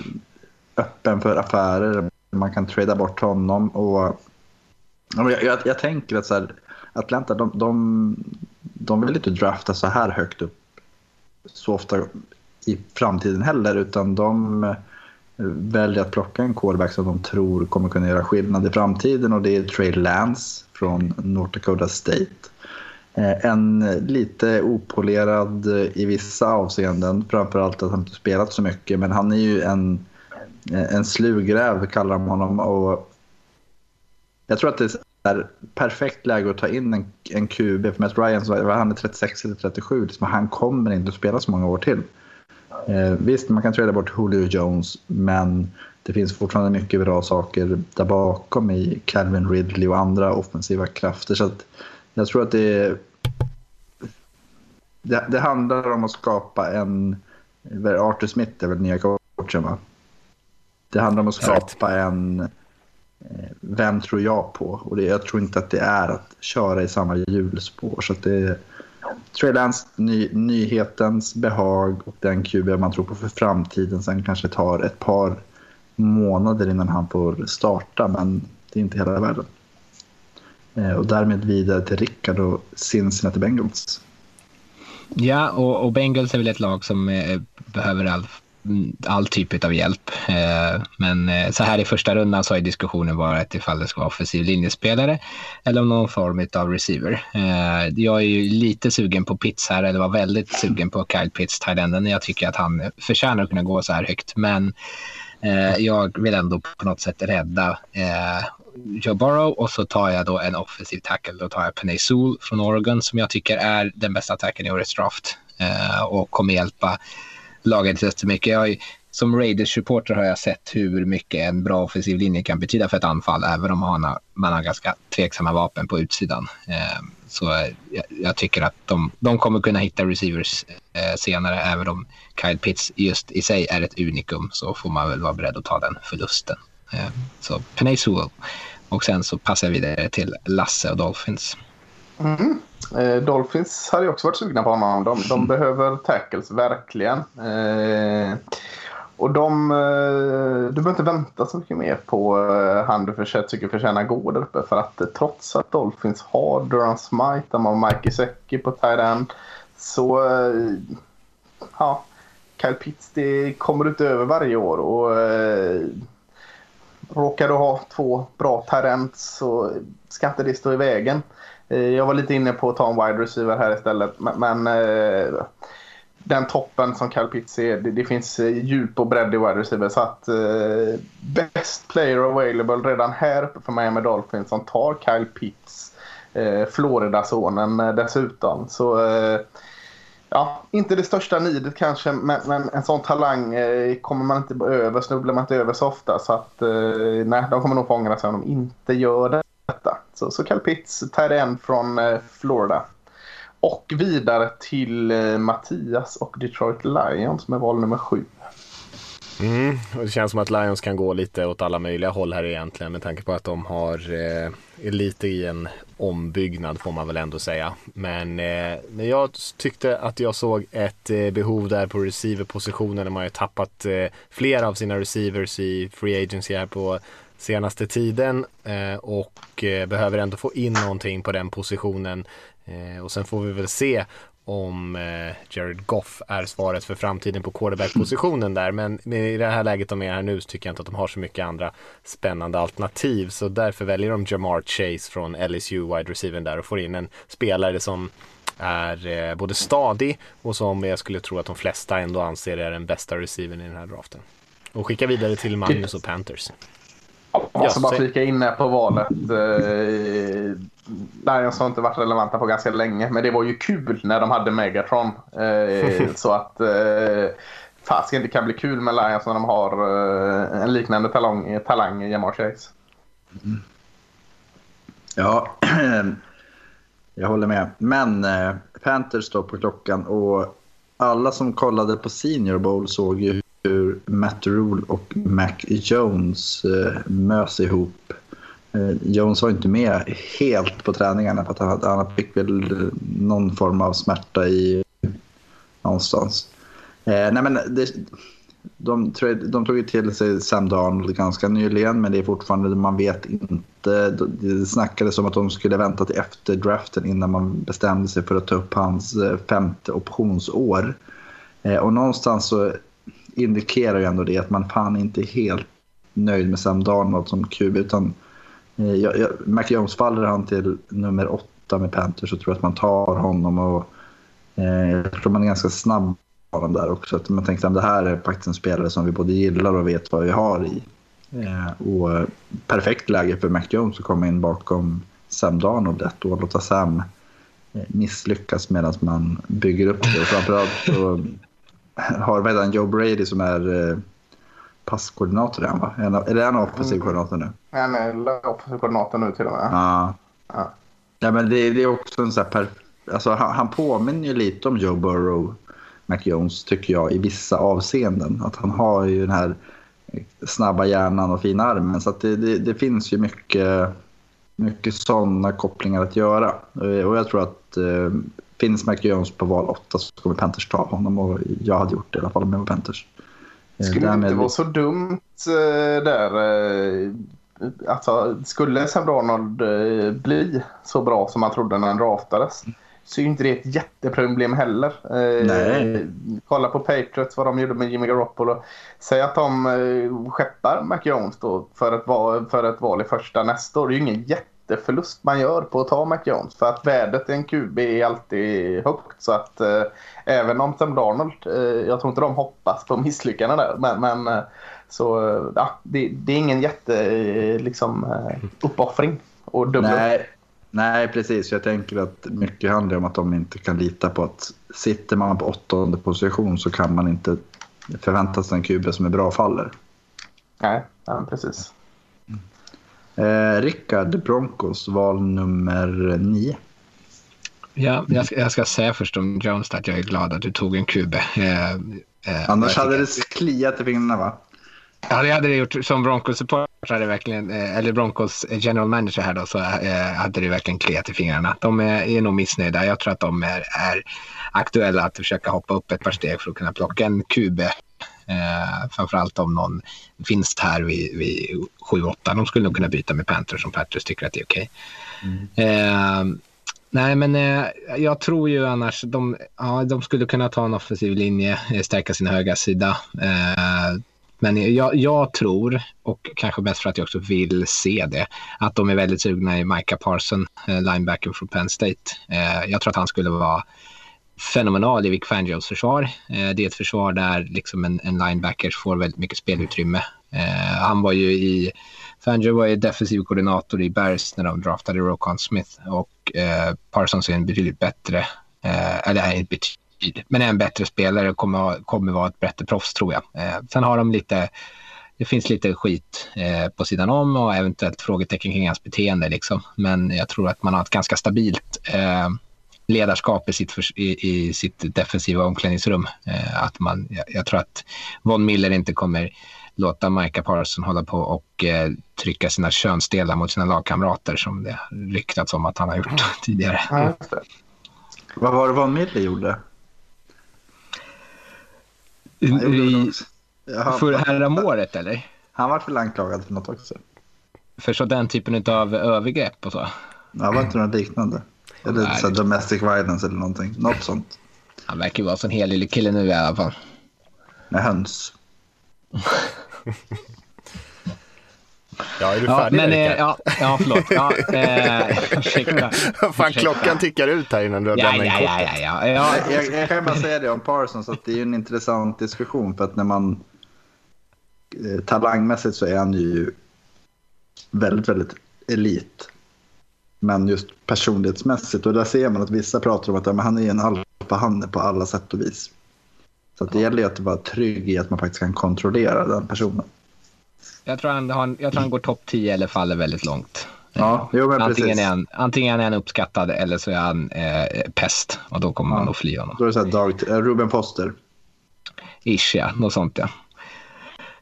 [SPEAKER 4] öppen för affärer. Man kan trada bort honom. Och, jag, jag, jag tänker att så här, Atlanta, de, de, de vill inte drafta så här högt upp så ofta i framtiden heller. Utan de eh, väljer att plocka en quarterback som de tror kommer kunna göra skillnad i framtiden. Och det är Trey Lance från North Dakota State. Eh, en lite opolerad eh, i vissa avseenden, framförallt att han inte spelat så mycket. Men han är ju en, eh, en slugräv, kallar de honom. Och jag tror att det är perfekt läge att ta in en, en QB. För Matt Ryan, så, han är 36 eller 37, liksom, han kommer inte att spela så många år till. Eh, visst, man kan träda bort Julio Jones, men det finns fortfarande mycket bra saker där bakom i Calvin Ridley och andra offensiva krafter. Så jag tror att det, det, det handlar om att skapa en... Arthur Smith är väl nya coachen va? Det handlar om att skapa en... Eh, vem tror jag på? Och det, jag tror inte att det är att köra i samma hjulspår. Så det, Trey Lance, ny, nyhetens behag och den QB man tror på för framtiden. Sen kanske tar ett par månader innan han får starta, men det är inte hela världen. Eh, och därmed vidare till Rickard och Cincinnati Bengals.
[SPEAKER 5] Ja, och, och Bengals är väl ett lag som eh, behöver all, all typ av hjälp. Eh, men eh, så här i första rundan så har diskussionen varit ifall det ska vara offensiv linjespelare eller någon form av receiver. Eh, jag är ju lite sugen på Pitts här, eller var väldigt sugen på Kyle Pitts, thailänden. Jag tycker att han förtjänar att kunna gå så här högt, men Eh, jag vill ändå på något sätt rädda eh, Joe Burrow och så tar jag då en offensiv tackle. Då tar jag Penay Sewell från Oregon som jag tycker är den bästa tacken i årets draft eh, och kommer hjälpa laget jättemycket. Jag, som Raiders-supporter har jag sett hur mycket en bra offensiv linje kan betyda för ett anfall, även om man har, man har ganska tveksamma vapen på utsidan. Eh, så jag, jag, tycker att de, de kommer kunna hitta receivers eh, senare, även om Kyle Pitts just i sig är ett unikum så får man väl vara beredd att ta den förlusten. Eh, så Penay Sewell. Och sen så passar jag vidare till Lasse och Dolphins.
[SPEAKER 3] Mm. Eh, Dolphins hade också varit sugna på honom. De, de mm. behöver tackles, verkligen. Eh, och de, eh, du behöver inte vänta så mycket mer på eh, han du för, tycker förtjänar gå där uppe. För att eh, trots att Dolphins har Duran Smite, de har Mike Gesecki på tight. Så ja, Kyle Pitts det kommer utöver varje år. Och eh, råkar du ha två bra tight så ska inte det stå i vägen. Eh, jag var lite inne på att ta en wide receiver här istället. Men, eh, den toppen som Kyle Pitts är, det, det, finns eh, djup och bredd i wide receiver. Så att eh, best player available redan här uppe för Miami Dolphins som tar Kyle Pitts. Eh, Florida-sonen dessutom. Så eh, ja, inte det största nidet kanske, men, men en sån talang eh, kommer man inte över, snubblar man inte över så ofta. Så att eh, nej, de kommer nog få ångra sig om de inte gör detta. Så, så Cal Pitts, tight från eh, Florida. Och vidare till eh, Mattias och Detroit Lions med val nummer sju.
[SPEAKER 2] Mm, och det känns som att Lions kan gå lite åt alla möjliga håll här egentligen med tanke på att de har eh, lite i en ombyggnad får man väl ändå säga. Men, eh, men jag tyckte att jag såg ett eh, behov där på receiverpositionen. De har ju tappat eh, flera av sina receivers i free agency här på senaste tiden eh, och eh, behöver ändå få in någonting på den positionen. Eh, och sen får vi väl se om eh, Jared Goff är svaret för framtiden på quarterback-positionen där. Men i det här läget de är här nu så tycker jag inte att de har så mycket andra spännande alternativ. Så därför väljer de Jamar Chase från LSU, wide receiver där och får in en spelare som är eh, både stadig och som jag skulle tro att de flesta ändå anser är den bästa receivern i den här draften. Och skicka vidare till Magnus och Panthers.
[SPEAKER 3] Jag måste bara flika in här på valet. Eh, Lions har inte varit relevanta på ganska länge, men det var ju kul när de hade Megatron. Eh, [laughs] så att eh, fasiken, det kan bli kul med Lions när de har eh, en liknande talang, talang i Jamar Chase. Mm.
[SPEAKER 4] Ja, [clears throat] jag håller med. Men eh, Panthers står på klockan och alla som kollade på Senior Bowl såg ju Matt Rule och Mac Jones eh, mös ihop. Eh, Jones var inte med helt på träningarna för att han, han fick väl eh, någon form av smärta i någonstans. Eh, nej men det, de, de tog ju till sig Sam Darnold ganska nyligen men det är fortfarande, man vet inte. Det snackades om att de skulle vänta till efter draften innan man bestämde sig för att ta upp hans eh, femte optionsår. Eh, och någonstans så indikerar ju ändå det att man fan inte är helt nöjd med Sam Darnold som QB. Utan, eh, jag, jag, Mac Jones faller han till nummer åtta 8 med Panthers så tror jag att man tar honom. och eh, Jag tror man är ganska snabb på honom där också. Att man tänkte att det här är faktiskt en spelare som vi både gillar och vet vad vi har i. Eh, och eh, perfekt läge för Mac Jones att komma in bakom Sam Darnold ett och låta Sam eh, misslyckas medan man bygger upp det. Och framförallt så [laughs] har vad Joe Brady som är eh, passkoordinator. Han, va? Är det han offensiv
[SPEAKER 3] Mm.
[SPEAKER 4] koordinator nu?
[SPEAKER 3] Han är offensiv koordinator nu till och med.
[SPEAKER 4] Ja.
[SPEAKER 3] Ja.
[SPEAKER 4] ja men det, det är också en sån här... Per, alltså, han, han påminner ju lite om Joe Burrow, Mac Jones, tycker jag, i vissa avseenden. Att han har ju den här snabba hjärnan och fina armen. Så att det, det, det finns ju mycket, mycket sådana kopplingar att göra. Eh, Och jag tror att eh, finns Mac Jones på val 8 så kommer Panthers ta honom. Och jag hade gjort det i alla fall om jag var Panthers. Eh,
[SPEAKER 3] Skulle det
[SPEAKER 4] därmed-
[SPEAKER 3] inte vara så dumt eh, där. Alltså, skulle Sam Darnold bli så bra som man trodde när han draftades så är ju inte det ett jätteproblem heller.
[SPEAKER 4] Nej.
[SPEAKER 3] Kolla på Patriots, vad de gjorde med Jimmy Garoppolo. Säg att de skeppar Mac Jones då för ett, val, för ett val i första nästa år. Det är ju ingen jätteförlust man gör på att ta Mac Jones. För att värdet i en QB är alltid högt. Så att eh, även om Sam Darnold, eh, jag tror inte de hoppas på misslyckanden där. Men, men eh, så eh, ja, det, det är ingen jätte eh, liksom, uppoffring. Och upp.
[SPEAKER 4] Nej, nej, precis. Jag tänker att mycket handlar om att de inte kan lita på att sitter man på åttonde position så kan man inte förvänta sig en QB som är bra faller.
[SPEAKER 3] Nej, ja, precis.
[SPEAKER 4] Eh, Rickard Broncos, val nummer nio.
[SPEAKER 5] Ja, jag, ska, jag ska säga först om Jones att jag är glad att du tog en QB. Eh, eh,
[SPEAKER 4] Annars hade det kliat i fingrarna va?
[SPEAKER 5] Ja, det hade det gjort. Som Broncos-supporter hade verkligen, eh, eller Broncos general manager här då, så eh, hade det verkligen kliat i fingrarna. De är, är nog missnöjda. Jag tror att de är, är aktuella att försöka hoppa upp ett par steg för att kunna plocka en QB. Eh, framförallt om någon finns här vid, vid 7-8. De skulle nog kunna byta med Panthers om Panthers tycker att det är okej. Eh, nej, men eh, jag tror ju annars de, ja, de skulle kunna ta en offensiv linje, eh, stärka sin höga sida. Eh, men jag, jag tror, och kanske bäst för att jag också vill se det, att de är väldigt sugna i Micah Parson, eh, linebacken från Penn State. Eh, jag tror att han skulle vara fenomenal i Vic Fangios försvar. Eh, det är ett försvar där liksom en, en linebacker får väldigt mycket spelutrymme. Eh, han var ju i, Fangio var ju defensiv koordinator i Bears när de draftade Rokon Smith och eh, Parsons är en betydligt bättre, eh, eller är inte betydligt, men är en bättre spelare och kommer, kommer vara ett bättre proffs tror jag. Eh, sen har de lite, det finns lite skit eh, på sidan om och eventuellt frågetecken kring hans beteende liksom. Men jag tror att man har ett ganska stabilt eh, ledarskap i sitt, i, i sitt defensiva omklädningsrum. Eh, att man, jag, jag tror att Von Miller inte kommer låta Micah Parson hålla på och eh, trycka sina könsdelar mot sina lagkamrater som det ryktats om att han har gjort tidigare.
[SPEAKER 3] Ja.
[SPEAKER 4] Vad var det Von Miller gjorde?
[SPEAKER 5] I, för häromåret eller?
[SPEAKER 4] Han var väl anklagad för något också?
[SPEAKER 5] För så den typen av övergrepp och så?
[SPEAKER 4] Ja, var inte något liknande? Eller
[SPEAKER 5] Nej,
[SPEAKER 4] så domestic violence eller någonting. Något sånt.
[SPEAKER 5] Han verkar vara en sån helig kille nu i alla fall.
[SPEAKER 4] Med höns.
[SPEAKER 2] Ja, är du
[SPEAKER 5] Ja,
[SPEAKER 2] färdig
[SPEAKER 5] men, eh, ja, ja, förlåt. Ja, [laughs] eh, ursäkta.
[SPEAKER 2] Fan, klockan tickar ut här innan du har
[SPEAKER 5] Ja,
[SPEAKER 2] lämnat
[SPEAKER 5] ja,
[SPEAKER 2] in
[SPEAKER 5] ja, ja, ja, ja.
[SPEAKER 4] Jag, jag kan bara säga det om Parsons att det är en intressant diskussion för att när man eh, talangmässigt så är han ju väldigt, väldigt elit. Men just personlighetsmässigt och där ser man att vissa pratar om att ja, han är en alfahanne på alla sätt och vis. Så det gäller ju att vara trygg i att man faktiskt kan kontrollera den personen.
[SPEAKER 5] Jag tror han, har, jag tror han går topp 10 eller faller väldigt långt.
[SPEAKER 4] Ja, jo,
[SPEAKER 5] antingen, är han, antingen är han uppskattad eller så är han eh, pest och då kommer man att fly honom.
[SPEAKER 4] Då är det så här Dag, eh, Ruben Foster.
[SPEAKER 5] Ish, ja. Något sånt, ja.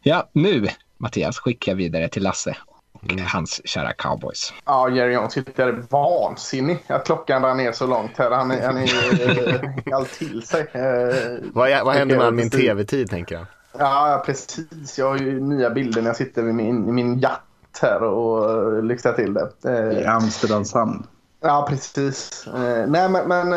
[SPEAKER 5] Ja, nu, Mattias, skickar jag vidare till Lasse och hans kära cowboys.
[SPEAKER 3] Ja, Jerry Jones är vansinnig att klockan rann ner så långt här. Han är, han är eh, all till sig. Eh,
[SPEAKER 2] Vad, vad händer med min tv-tid tänker jag?
[SPEAKER 3] Ja, precis. Jag har ju nya bilder när jag sitter vid min, i min jatt här och lyxar till det.
[SPEAKER 4] I Amsterdams hamn.
[SPEAKER 3] Ja, precis. Nej, men, men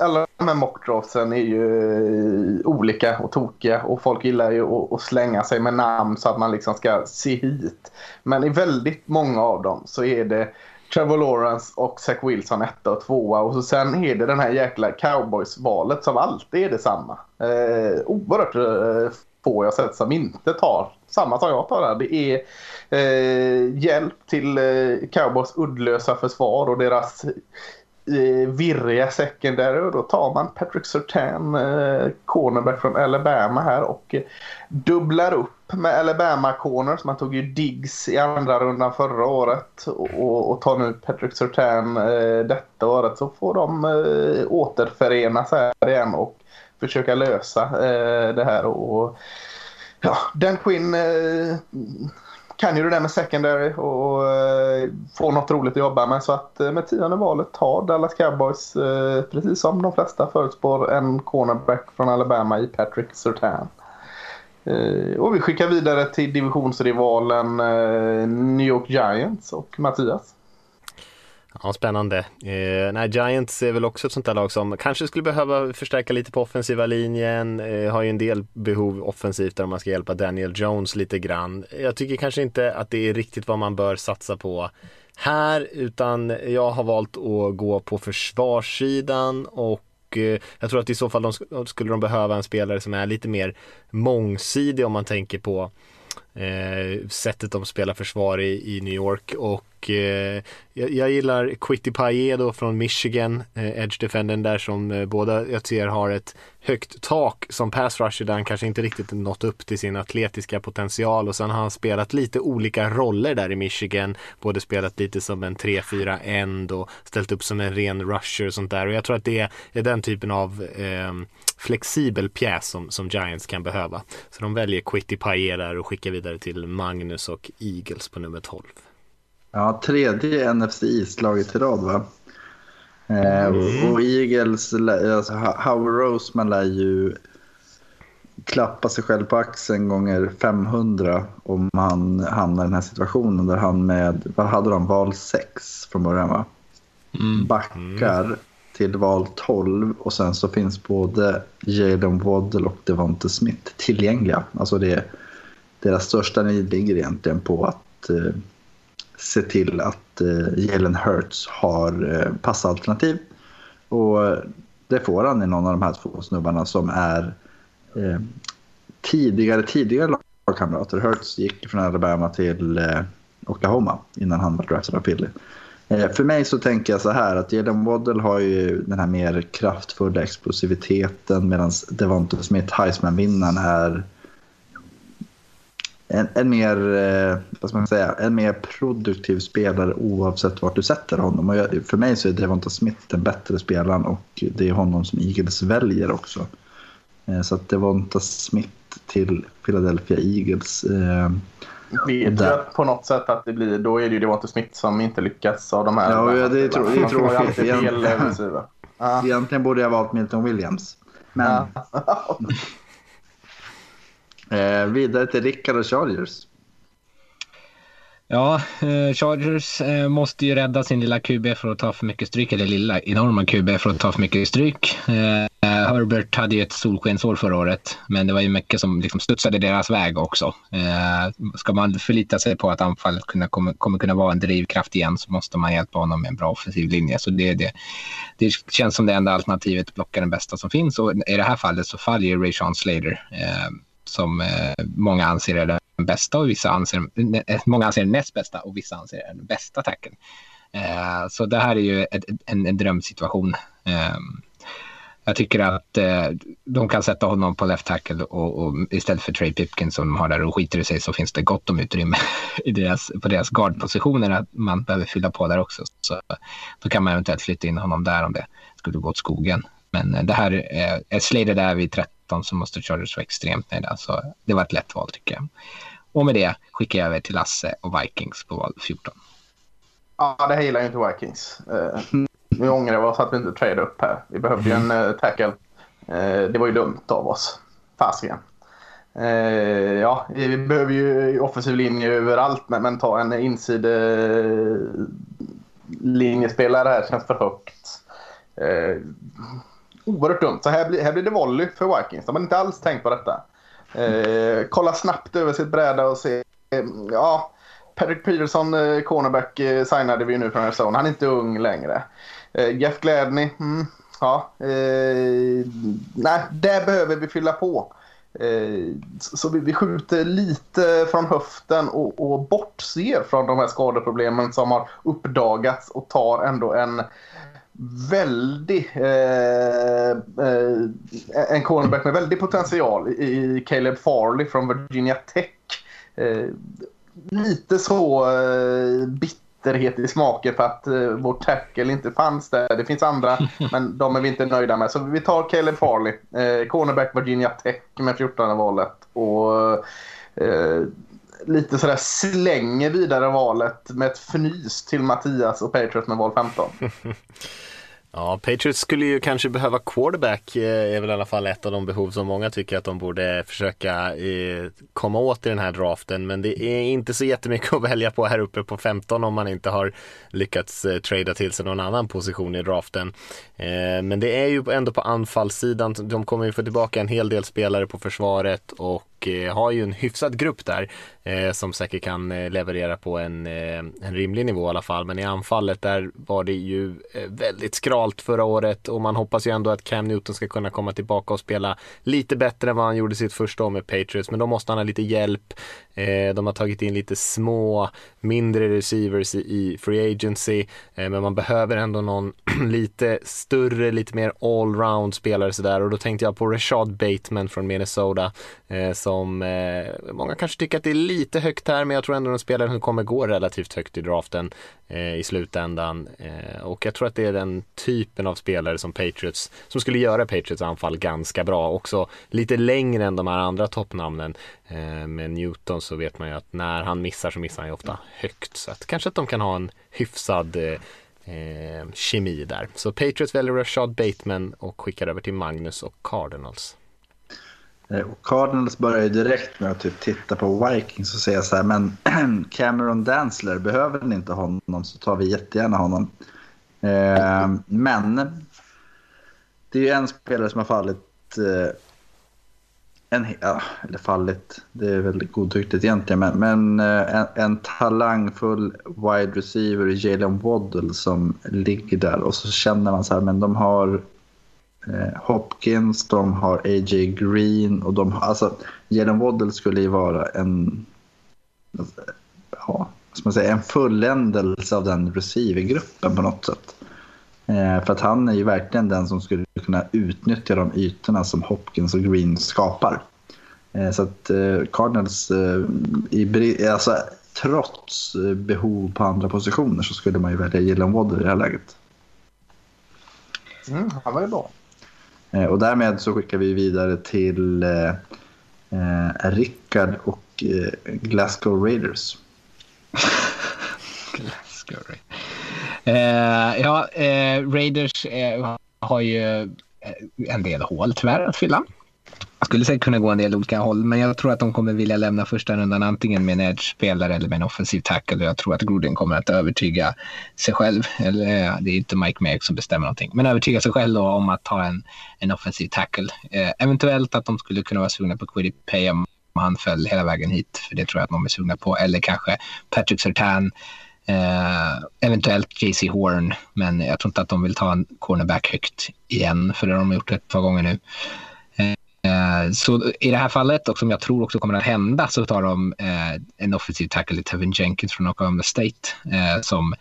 [SPEAKER 3] alla men mockdrawsen är ju eh, olika och tokiga och folk gillar ju att, slänga sig med namn så att man liksom ska se hit. Men i väldigt många av dem så är det Trevor Lawrence och Zach Wilson etta och tvåa. Och så sen är det den här jäkla cowboys-valet som alltid är detsamma. Eh, oerhört eh, få jag sett som inte tar samma som jag tar där. Det är eh, hjälp till eh, cowboys uddlösa försvar och deras virriga secondary. Och då tar man Patrick Sertan, eh, cornerback från Alabama här och eh, dubblar upp med Alabama corners. Man tog ju Diggs i andra rundan förra året och, och tar nu Patrick Sertan eh, detta året så får de eh, återförenas här igen och försöka lösa eh, det här. Och, ja, Dan Quinn eh, kan ju det där med secondary och och eh, få något roligt att jobba med. Så att eh, med tionde valet har Dallas Cowboys, eh, precis som de flesta förutspår, en cornerback från Alabama i Patrick Sertan. Och vi skickar vidare till divisionsrivalen New York Giants och Mattias.
[SPEAKER 2] Ja, spännande. Eh, nej, Giants är väl också ett sånt där lag som kanske skulle behöva förstärka lite på offensiva linjen. Eh, har ju en del behov offensivt där man ska hjälpa Daniel Jones lite grann. Jag tycker kanske inte att det är riktigt vad man bör satsa på här, utan jag har valt att gå på försvarssidan och eh, jag tror att i så fall de skulle de behöva en spelare som är lite mer mångsidig om man tänker på eh, sättet de spelar försvar i, i New York och eh, jag, jag, gillar Quitty Paye från Michigan, eh, edge defendern där som eh, båda jag ser har ett högt tak som pass rusher där han kanske inte riktigt nått upp till sin atletiska potential och sen har han spelat lite olika roller där i Michigan, både spelat lite som en 3-4 end och ställt upp som en ren rusher och sånt där och jag tror att det är den typen av eh, flexibel pjäs som, som Giants kan behöva. Så de väljer Quitty Paye där och skickar vidare till Magnus och Eagles på nummer 12.
[SPEAKER 4] Ja, tredje NFC East-laget i rad va? Eh, mm. Och Eagles, alltså Howard Roseman lär ju klappa sig själv på axeln gånger 500 om han hamnar i den här situationen där han med, vad hade de, val 6 från början va? Mm. Backar mm till val 12 och sen så finns både Jalen Waddle och Devonte Smith tillgängliga. Alltså det, deras största need ligger egentligen på att eh, se till att eh, Jalen Hurts har eh, passalternativ. Och eh, det får han i någon av de här två snubbarna som är eh, tidigare, tidigare lagkamrater. Hurts gick från Alabama till eh, Oklahoma innan han var draftad av Philly. Eh, för mig så tänker jag så här att Jalen Waddle har ju den här mer kraftfulla explosiviteten medan Devonta Smith, Heisman-vinnaren, är en, en, mer, eh, vad ska man säga, en mer produktiv spelare oavsett vart du sätter honom. Och jag, för mig så är Devonta Smith den bättre spelaren och det är honom som Eagles väljer också. Eh, så att Devonta Smith till Philadelphia Eagles
[SPEAKER 3] vet där. jag på något sätt att det blir, då är det ju Devonte Smith som inte lyckas av de här.
[SPEAKER 4] Ja, ja det tro, det är tråkigt. Egentligen, ja. egentligen borde jag valt Milton Williams. Men... Ja. [laughs] eh, vidare till Rickard och Chargers.
[SPEAKER 5] Ja, eh, Chargers eh, måste ju rädda sin lilla QB för att ta för mycket stryk, eller lilla enorma QB för att ta för mycket stryk. Eh, Herbert hade ju ett solskensår förra året, men det var ju mycket som liksom studsade deras väg också. Eh, ska man förlita sig på att anfallet kunna, kommer, kommer kunna vara en drivkraft igen så måste man hjälpa honom med en bra offensiv linje. Så det, det, det känns som det enda alternativet att blocka den bästa som finns och i det här fallet så faller ju Ray Sean Slater eh, som eh, många anser är den bästa och vissa anser, eh, många anser den näst bästa och vissa anser den bästa tacken. Eh, så det här är ju ett, en, en drömsituation. Eh, jag tycker att eh, de kan sätta honom på left tackle och, och, istället för Trey Pipkin som de har där och skiter i sig så finns det gott om utrymme [laughs] i deras, på deras guardpositioner att man behöver fylla på där också. Så då kan man eventuellt flytta in honom där om det skulle gå åt skogen. Men eh, det här är, är Slater där vid 13 så måste Chargers vara extremt nöjda. Så det var ett lätt val tycker jag. Och med det skickar jag över till Lasse och Vikings på val 14.
[SPEAKER 3] Ja, det här gillar ju inte Vikings. Uh, nu ångrar jag oss att vi inte trade upp här. Vi behövde ju en uh, tackle. Uh, det var ju dumt av oss. Fasiken. Uh, ja, vi behöver ju offensiv linje överallt, men, men ta en insidelinjespelare här känns för högt. Oerhört dumt. Så här blir, här blir det volley för Vikings. De har inte alls tänkt på detta. Eh, kolla snabbt över sitt bräda och se. Eh, ja, Patrick Peterson, eh, cornerback, eh, signade vi nu från Arizona. Han är inte ung längre. Eh, Jeff Gladney, mm, ja. Eh, nej, där behöver vi fylla på. Eh, så vi, vi skjuter lite från höften och, och bortser från de här skadeproblemen som har uppdagats och tar ändå en väldig eh, eh, en cornerback med väldig potential i Caleb Farley från Virginia Tech. Eh, lite så eh, bitterhet i smaken för att eh, vår tackle inte fanns där. Det finns andra, [laughs] men de är vi inte nöjda med. Så vi tar Caleb Farley, eh, cornerback Virginia Tech med 14 valet. Och eh, lite sådär slänger vidare valet med ett fnys till Mattias och Patriots med val 15. [laughs]
[SPEAKER 2] Ja, Patriots skulle ju kanske behöva quarterback, eh, är väl i alla fall ett av de behov som många tycker att de borde försöka eh, komma åt i den här draften. Men det är inte så jättemycket [laughs] att välja på här uppe på 15 om man inte har lyckats eh, trada till sig någon annan position i draften. Men det är ju ändå på anfallssidan, de kommer ju få tillbaka en hel del spelare på försvaret och och eh, har ju en hyfsad grupp där eh, som säkert kan eh, leverera på en, en rimlig nivå i alla fall. Men i anfallet där var det ju väldigt skralt förra året och man hoppas ju ändå att Cam Newton ska kunna komma tillbaka och spela lite bättre än vad han gjorde sitt första år med Patriots. Men då måste han ha lite hjälp. Eh, de har tagit in lite små, mindre receivers i free agency. Eh, men man behöver ändå någon [clears throat] lite större, lite mer allround spelare sådär. Och då tänkte jag på Rashad Bateman från Minnesota. Eh, som många kanske tycker att det är lite högt här, men jag tror ändå en spelare som kommer gå relativt högt i draften i slutändan. och jag tror att det är den typen av spelare som Patriots, som skulle göra Patriots anfall ganska bra. Också lite längre än de här andra toppnamnen. Eh, med Newton så vet man ju att när han missar så missar han ju ofta högt. Så att kanske att de kan ha en hyfsad eh, eh, kemi där. Så Patriots väljer Rashad Bateman och skickar över till Magnus och Cardinals.
[SPEAKER 4] Eh, och Cardinals börjar ju direkt med att typ titta på Vikings och säga så här, men [clears throat] Cameron Dansler, behöver ni inte honom så tar vi jättegärna honom. Eh, men det är ju en spelare som har fallit eh, en, ja, eller fallit, det är väl godtyckligt egentligen, men, men eh, en, en, talangfull wide receiver i Jalen Waddle som ligger där och så känner man så här, men de har eh, Hopkins, de har A.J. Green och de har, alltså Jalen Waddle skulle ju vara en, alltså, ja, ska man säga, en fulländelse av den receivergruppen på något sätt. Eh, för att han är ju verkligen den som skulle kunna utnyttja de ytorna som Hopkins och Green skapar. Eh, så att eh, Cardinals, i, alltså, trots behov på andra positioner så skulle man ju välja Jalen Waddle i det här läget.
[SPEAKER 3] Mm, han var ju bra.
[SPEAKER 4] Och därmed så skickar vi vidare till eh, Rickard och eh, Glasgow Raiders.
[SPEAKER 5] Glasgow Raiders. Eh, ja, eh, Raiders eh, har ju eh, en del hål tyvärr att fylla. Jag skulle säkert kunna gå en del olika håll, men jag tror att de kommer vilja lämna första rundan antingen med en edge-spelare eller med en offensiv tackle. Jag tror att Gruden kommer att övertyga sig själv, eller eh, det är inte Mike Merrick som bestämmer någonting, men övertyga sig själv om att ta en, en offensiv tackle. Eh, eventuellt att de skulle kunna vara sugna på Quiddy Pay om han föll hela vägen hit, för det tror jag att de är sugna på, eller kanske Patrick Sertan Eh, eventuellt JC Horn, men jag tror inte att de vill ta en cornerback högt igen, för det har de gjort ett par gånger nu. Eh, så i det här fallet, och som jag tror också kommer att hända, så tar de eh, en offensiv tackle, Tevin Jenkins från Oklahoma State, eh, som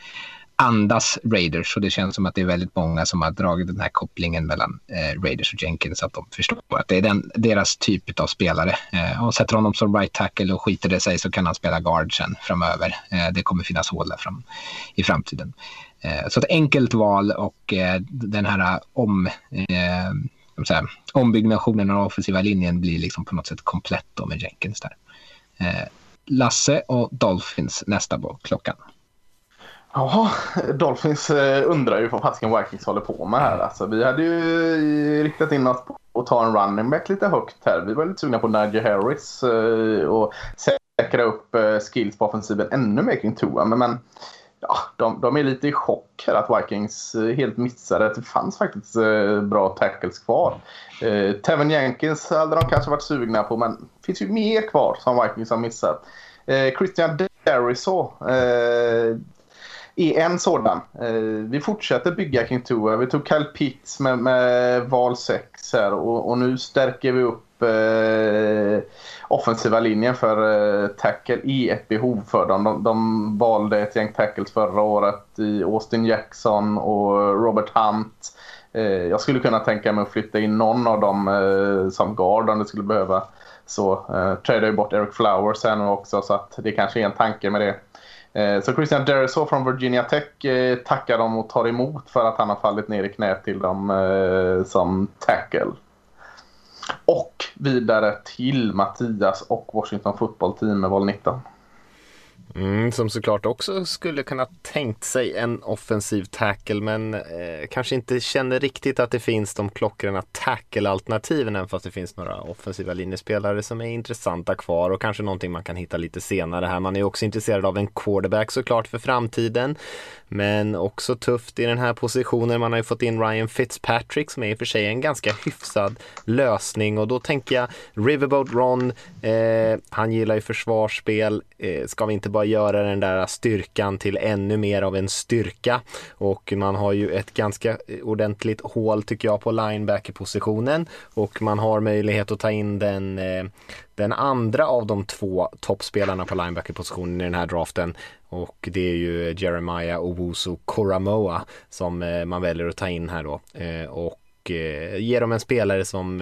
[SPEAKER 5] andas Raiders och det känns som att det är väldigt många som har dragit den här kopplingen mellan eh, Raiders och Jenkins att de förstår att det är den, deras typ av spelare. Eh, och sätter honom som right tackle och skiter det sig så kan han spela guard sen framöver. Eh, det kommer finnas hål där fram, i framtiden. Eh, så ett enkelt val och eh, den här om eh, säga, ombyggnationen av den offensiva linjen blir liksom på något sätt komplett då med Jenkins där. Eh, Lasse och Dolphins nästa på klockan.
[SPEAKER 3] Ja, Dolphins eh, undrar ju vad fasiken Vikings håller på med här. Alltså, vi hade ju riktat in oss på att ta en running back lite högt här. Vi var lite sugna på Nigel Harris eh, och säkra upp eh, skills på offensiven ännu mer kring Tua. Men, men ja, de, de, är lite i chock här att Vikings helt missade att det fanns faktiskt bra tackles kvar. Tevin Jenkins hade de kanske varit sugna på men det finns ju mer kvar som Vikings har missat. Christian Derisaw eh, är en sådan. Eh, vi fortsätter bygga kring Tua. Vi tog Kyle Pitts med, med val 6 här och, och, nu stärker vi upp eh, offensiva linjen för eh, tackle i ett behov för dem. De, de valde ett gäng tackles förra året i Austin Jackson och Robert Hunt. Eh, jag skulle kunna tänka mig att flytta in någon av dem eh, som guard om det skulle behöva. Så eh, tradar ju bort Eric Flowers här nu också så att det kanske är en tanke med det. Eh, så Christian Derisaw från Virginia Tech eh, tackar dem och tar emot för att han har fallit ner i knät till dem eh, som tackle. Och vidare till Mattias och Washington Football Team med val 19.
[SPEAKER 2] Mm, som såklart också skulle kunna tänkt sig en offensiv tackle men eh, kanske inte känner riktigt att det finns de klockrena tackle-alternativen även fast det finns några offensiva linjespelare som är intressanta kvar och kanske någonting man kan hitta lite senare här. Man är också intresserad av en quarterback såklart för framtiden. Men också tufft i den här positionen. Man har ju fått in Ryan Fitzpatrick som är i och för sig en ganska hyfsad lösning och då tänker jag Riverboat Ron, eh, han gillar ju försvarsspel. Eh, ska vi inte bara göra den där styrkan till ännu mer av en styrka? Och man har ju ett ganska ordentligt hål tycker jag på linebacker-positionen och man har möjlighet att ta in den eh, den andra av de två toppspelarna på linebacker-positionen i den här draften och det är ju Jeremiah Owusu Koramoa som eh, man väljer att ta in här då. Eh, och och eh, ger dem en spelare som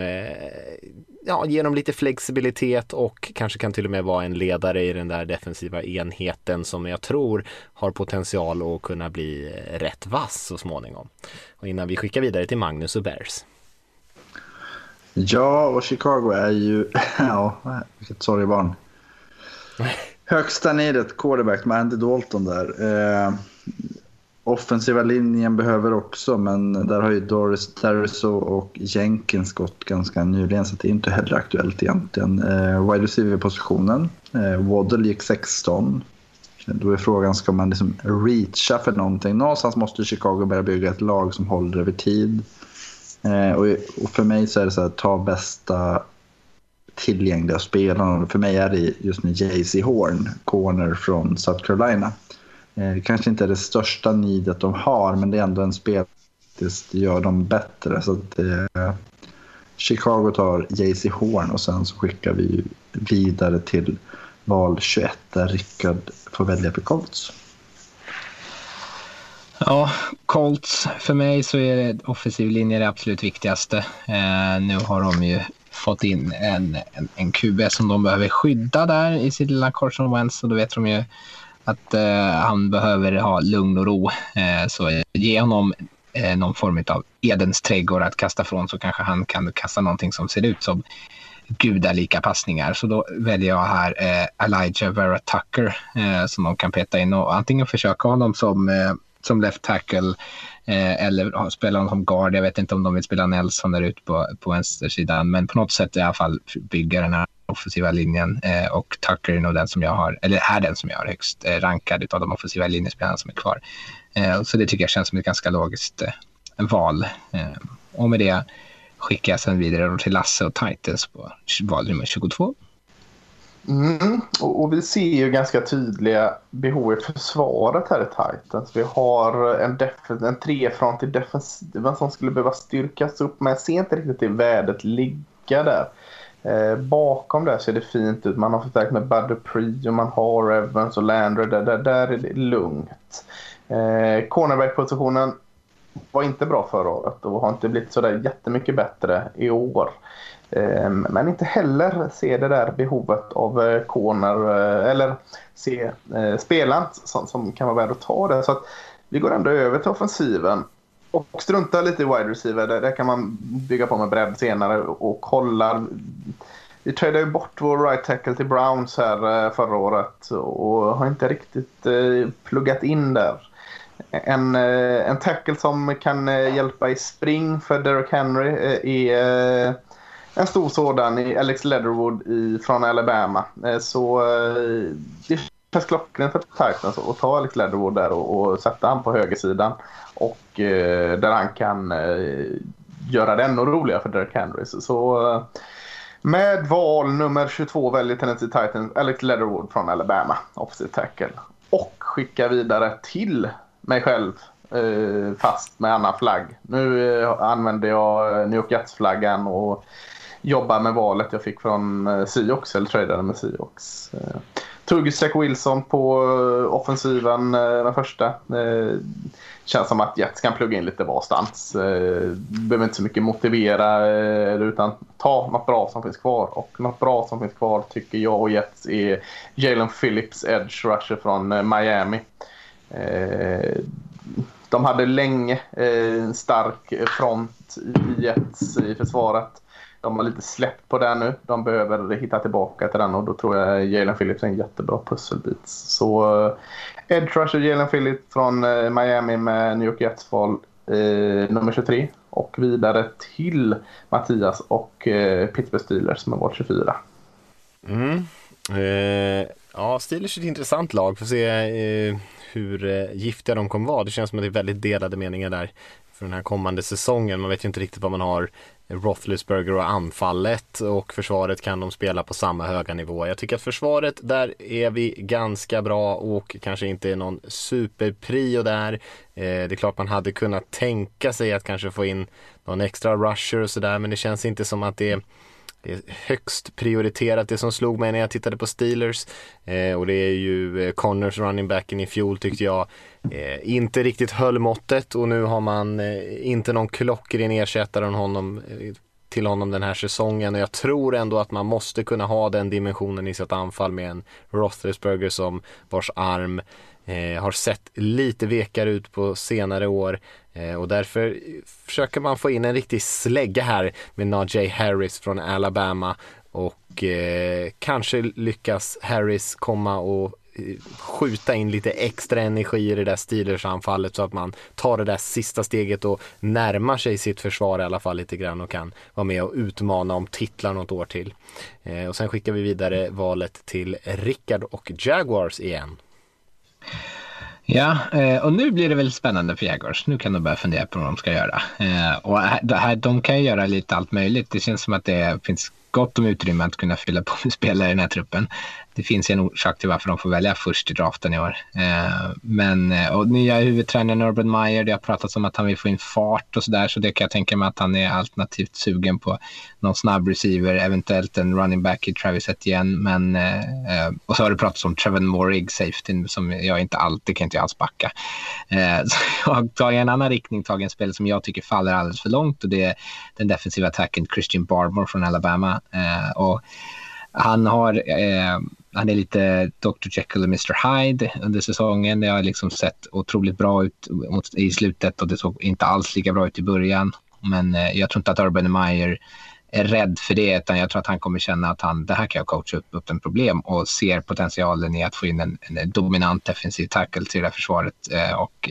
[SPEAKER 2] ja, ger dem lite flexibilitet och kanske kan till och med vara en ledare i den där defensiva enheten som jag tror har potential att kunna bli rätt vass så småningom. Och innan vi skickar vidare till Magnus och Bears.
[SPEAKER 4] Ja, och Chicago är ju... [laughs] ja, vilket sorgebarn. [laughs] Högsta nedet quarterback med Andy Dalton där. Eh, offensiva linjen behöver också, men där har ju Doris Dariso och Jenkins gått ganska nyligen så det är inte heller aktuellt egentligen. Eh, wide receiver-positionen. Eh, Waddle gick 16. Eh, då är frågan, ska man liksom reacha för någonting? Någonstans måste Chicago börja bygga ett lag som håller över tid. Eh, och, och, för mig så är det så här, ta bästa tillgängliga spelarna. För mig är det just nu JC Horn, corner från South Carolina. Eh, kanske inte är det största nidet de har, men det är ändå en spel som gör dem bättre. Så att, eh, Chicago tar JC Horn och sen så skickar vi vidare till val 21 där Rickard får välja för Colts.
[SPEAKER 5] Ja, Colts. För mig så är det offensiv linje det absolut viktigaste. Eh, nu har de ju fått in en, en, en QB som de behöver skydda där i sitt lilla Carson Wentz och då vet de ju att eh, han behöver ha lugn och ro. Eh, så ge honom eh, någon form av Edens trädgård att kasta från så kanske han kan kasta någonting som ser ut som gudalika passningar. Så då väljer jag här eh, Elijah Vera Tucker eh, som de kan peta in och antingen försöka honom som eh, som left tackle eh, eller spela honom som guard. Jag vet inte om de vill spela Nelson där ute på, på vänstersidan, men på något sätt i alla fall bygga den här offensiva linjen eh, och Tucker är nog den som jag har, eller är den som jag har högst eh, rankad av de offensiva linjespelarna som är kvar. Eh, så det tycker jag känns som ett ganska logiskt eh, val. Eh, och med det skickar jag sen vidare till Lasse och Titans på val nummer 22.
[SPEAKER 3] Mm. Och, och, vi ser ju ganska tydliga behov i försvaret här i Titans. Vi har en, en trefront i defensiven som skulle behöva styrkas upp men jag ser inte riktigt det värdet ligga där. Eh, bakom där ser det fint ut. Man har förstärkt med Bud Dupree och man har Evans och Landry. Där, där, där är det lugnt. Eh, cornerback-positionen var inte bra förra året och har inte blivit sådär jättemycket bättre i år. Eh, men inte heller se det där behovet av eh, corner eh, eller se eh, spelaren som, som kan vara värd att ta det. Så att vi går ändå över till offensiven och strunta lite i wide receiver. Där, där kan man bygga på med bredd senare och kolla. Vi tradade ju bort vår right tackle till Browns här eh, förra året och har inte riktigt eh, pluggat in där. En, eh, en tackle som kan hjälpa i spring för Derek Henry är en stor sådan i Alex Leatherwood i, från Alabama. Så det känns klockrent för Titans att ta Alex Leatherwood där och, och sätta han på högersidan. Och eh, där han kan eh, göra det ännu roligare för Derek Henry. Så eh, Med val nummer 22 väljer Tennessee Titans Alex Leatherwood från Alabama, offensive tackle. Och skickar vidare till mig själv, eh, fast med annan flagg. Nu eh, använder jag eh, New York Jets-flaggan och jobbar med valet jag fick från eh, Seahawks, eller tradade med Seahawks. Eh, tog Zach Wilson på eh, offensiven eh, den första. Eh, känns som att Jets kan plugga in lite varstans. Behöver inte så mycket motivera utan ta något bra som finns kvar. Och något bra som finns kvar tycker jag och Jets är Jalen Phillips, edge rusher från Miami. De hade länge en stark front i Jets i försvaret. De har lite släppt på det nu. De behöver hitta tillbaka till den och då tror jag Jalen Phillips är en jättebra pusselbit. Så eh, Ed Trush och Jalen Phillips från eh, Miami med New York Jets val eh, nummer 23 och vidare till Mattias och eh, Pittsburgh Steelers med val 24.
[SPEAKER 2] Mm. Eh, ja, Steelers är ett intressant lag. Får se eh, hur eh, giftiga de kommer vara. Det känns som att det är väldigt delade meningar där för den här kommande säsongen. Man vet ju inte riktigt vad man har Roethlisberger och anfallet och försvaret kan de spela på samma höga nivå. Jag tycker att försvaret, där är vi ganska bra och kanske inte någon superprio där. Eh, det är klart man hade kunnat tänka sig att kanske få in någon extra rusher och sådär men det känns inte som att det är det är högst prioriterat. Det som slog mig när jag tittade på Steelers eh, och det är ju eh, Connors running backen i fjol tyckte jag eh, inte riktigt höll måttet och nu har man eh, inte någon klockren ersättare honom eh, till honom den här säsongen och jag tror ändå att man måste kunna ha den dimensionen i sitt anfall med en Roethlisberger som vars arm eh, har sett lite vekare ut på senare år eh, och därför försöker man få in en riktig slägga här med Najee Harris från Alabama och eh, kanske lyckas Harris komma och eh, skjuta in lite extra energi i det där Steelers-anfallet så att man tar det där sista steget och närmar sig sitt försvar i alla fall lite grann och kan vara med och utmana om titlar något år till. Eh, och sen skickar vi vidare valet till Rickard och Jaguars igen.
[SPEAKER 5] Ja, eh, och nu blir det väl spännande för Jaguars. Nu kan de börja fundera på vad de ska göra. Eh, och här, de kan göra lite allt möjligt. Det känns som att det finns gott om utrymme att kunna fylla på med spelare i den här truppen det finns en orsak till varför de får välja först i draften i år. Eh, men eh, och nya huvudtränaren Urban Meyer, det har pratats om att han vill få in fart och sådär, så det kan jag tänka mig att han är alternativt sugen på någon snabb receiver, eventuellt en running back i Travis Etienne. Men, eh, eh och så har det pratats om Trevor Morig, safety, som jag inte alltid kan inte alls backa. Eh, [laughs] så jag har tagit en annan riktning, tagit en spel som jag tycker faller alldeles för långt och det är den defensiva attacken Christian Barmore från Alabama. Och han har han är lite Dr. Jekyll och Mr. Hyde under säsongen. Det har liksom sett otroligt bra ut i slutet och det såg inte alls lika bra ut i början. Men eh, jag tror inte att Urban Meyer är rädd för det utan jag tror att han kommer känna att han, det här kan jag coacha upp, upp en problem och ser potentialen i att få in en, en dominant defensiv tackle till det här försvaret. Eh, och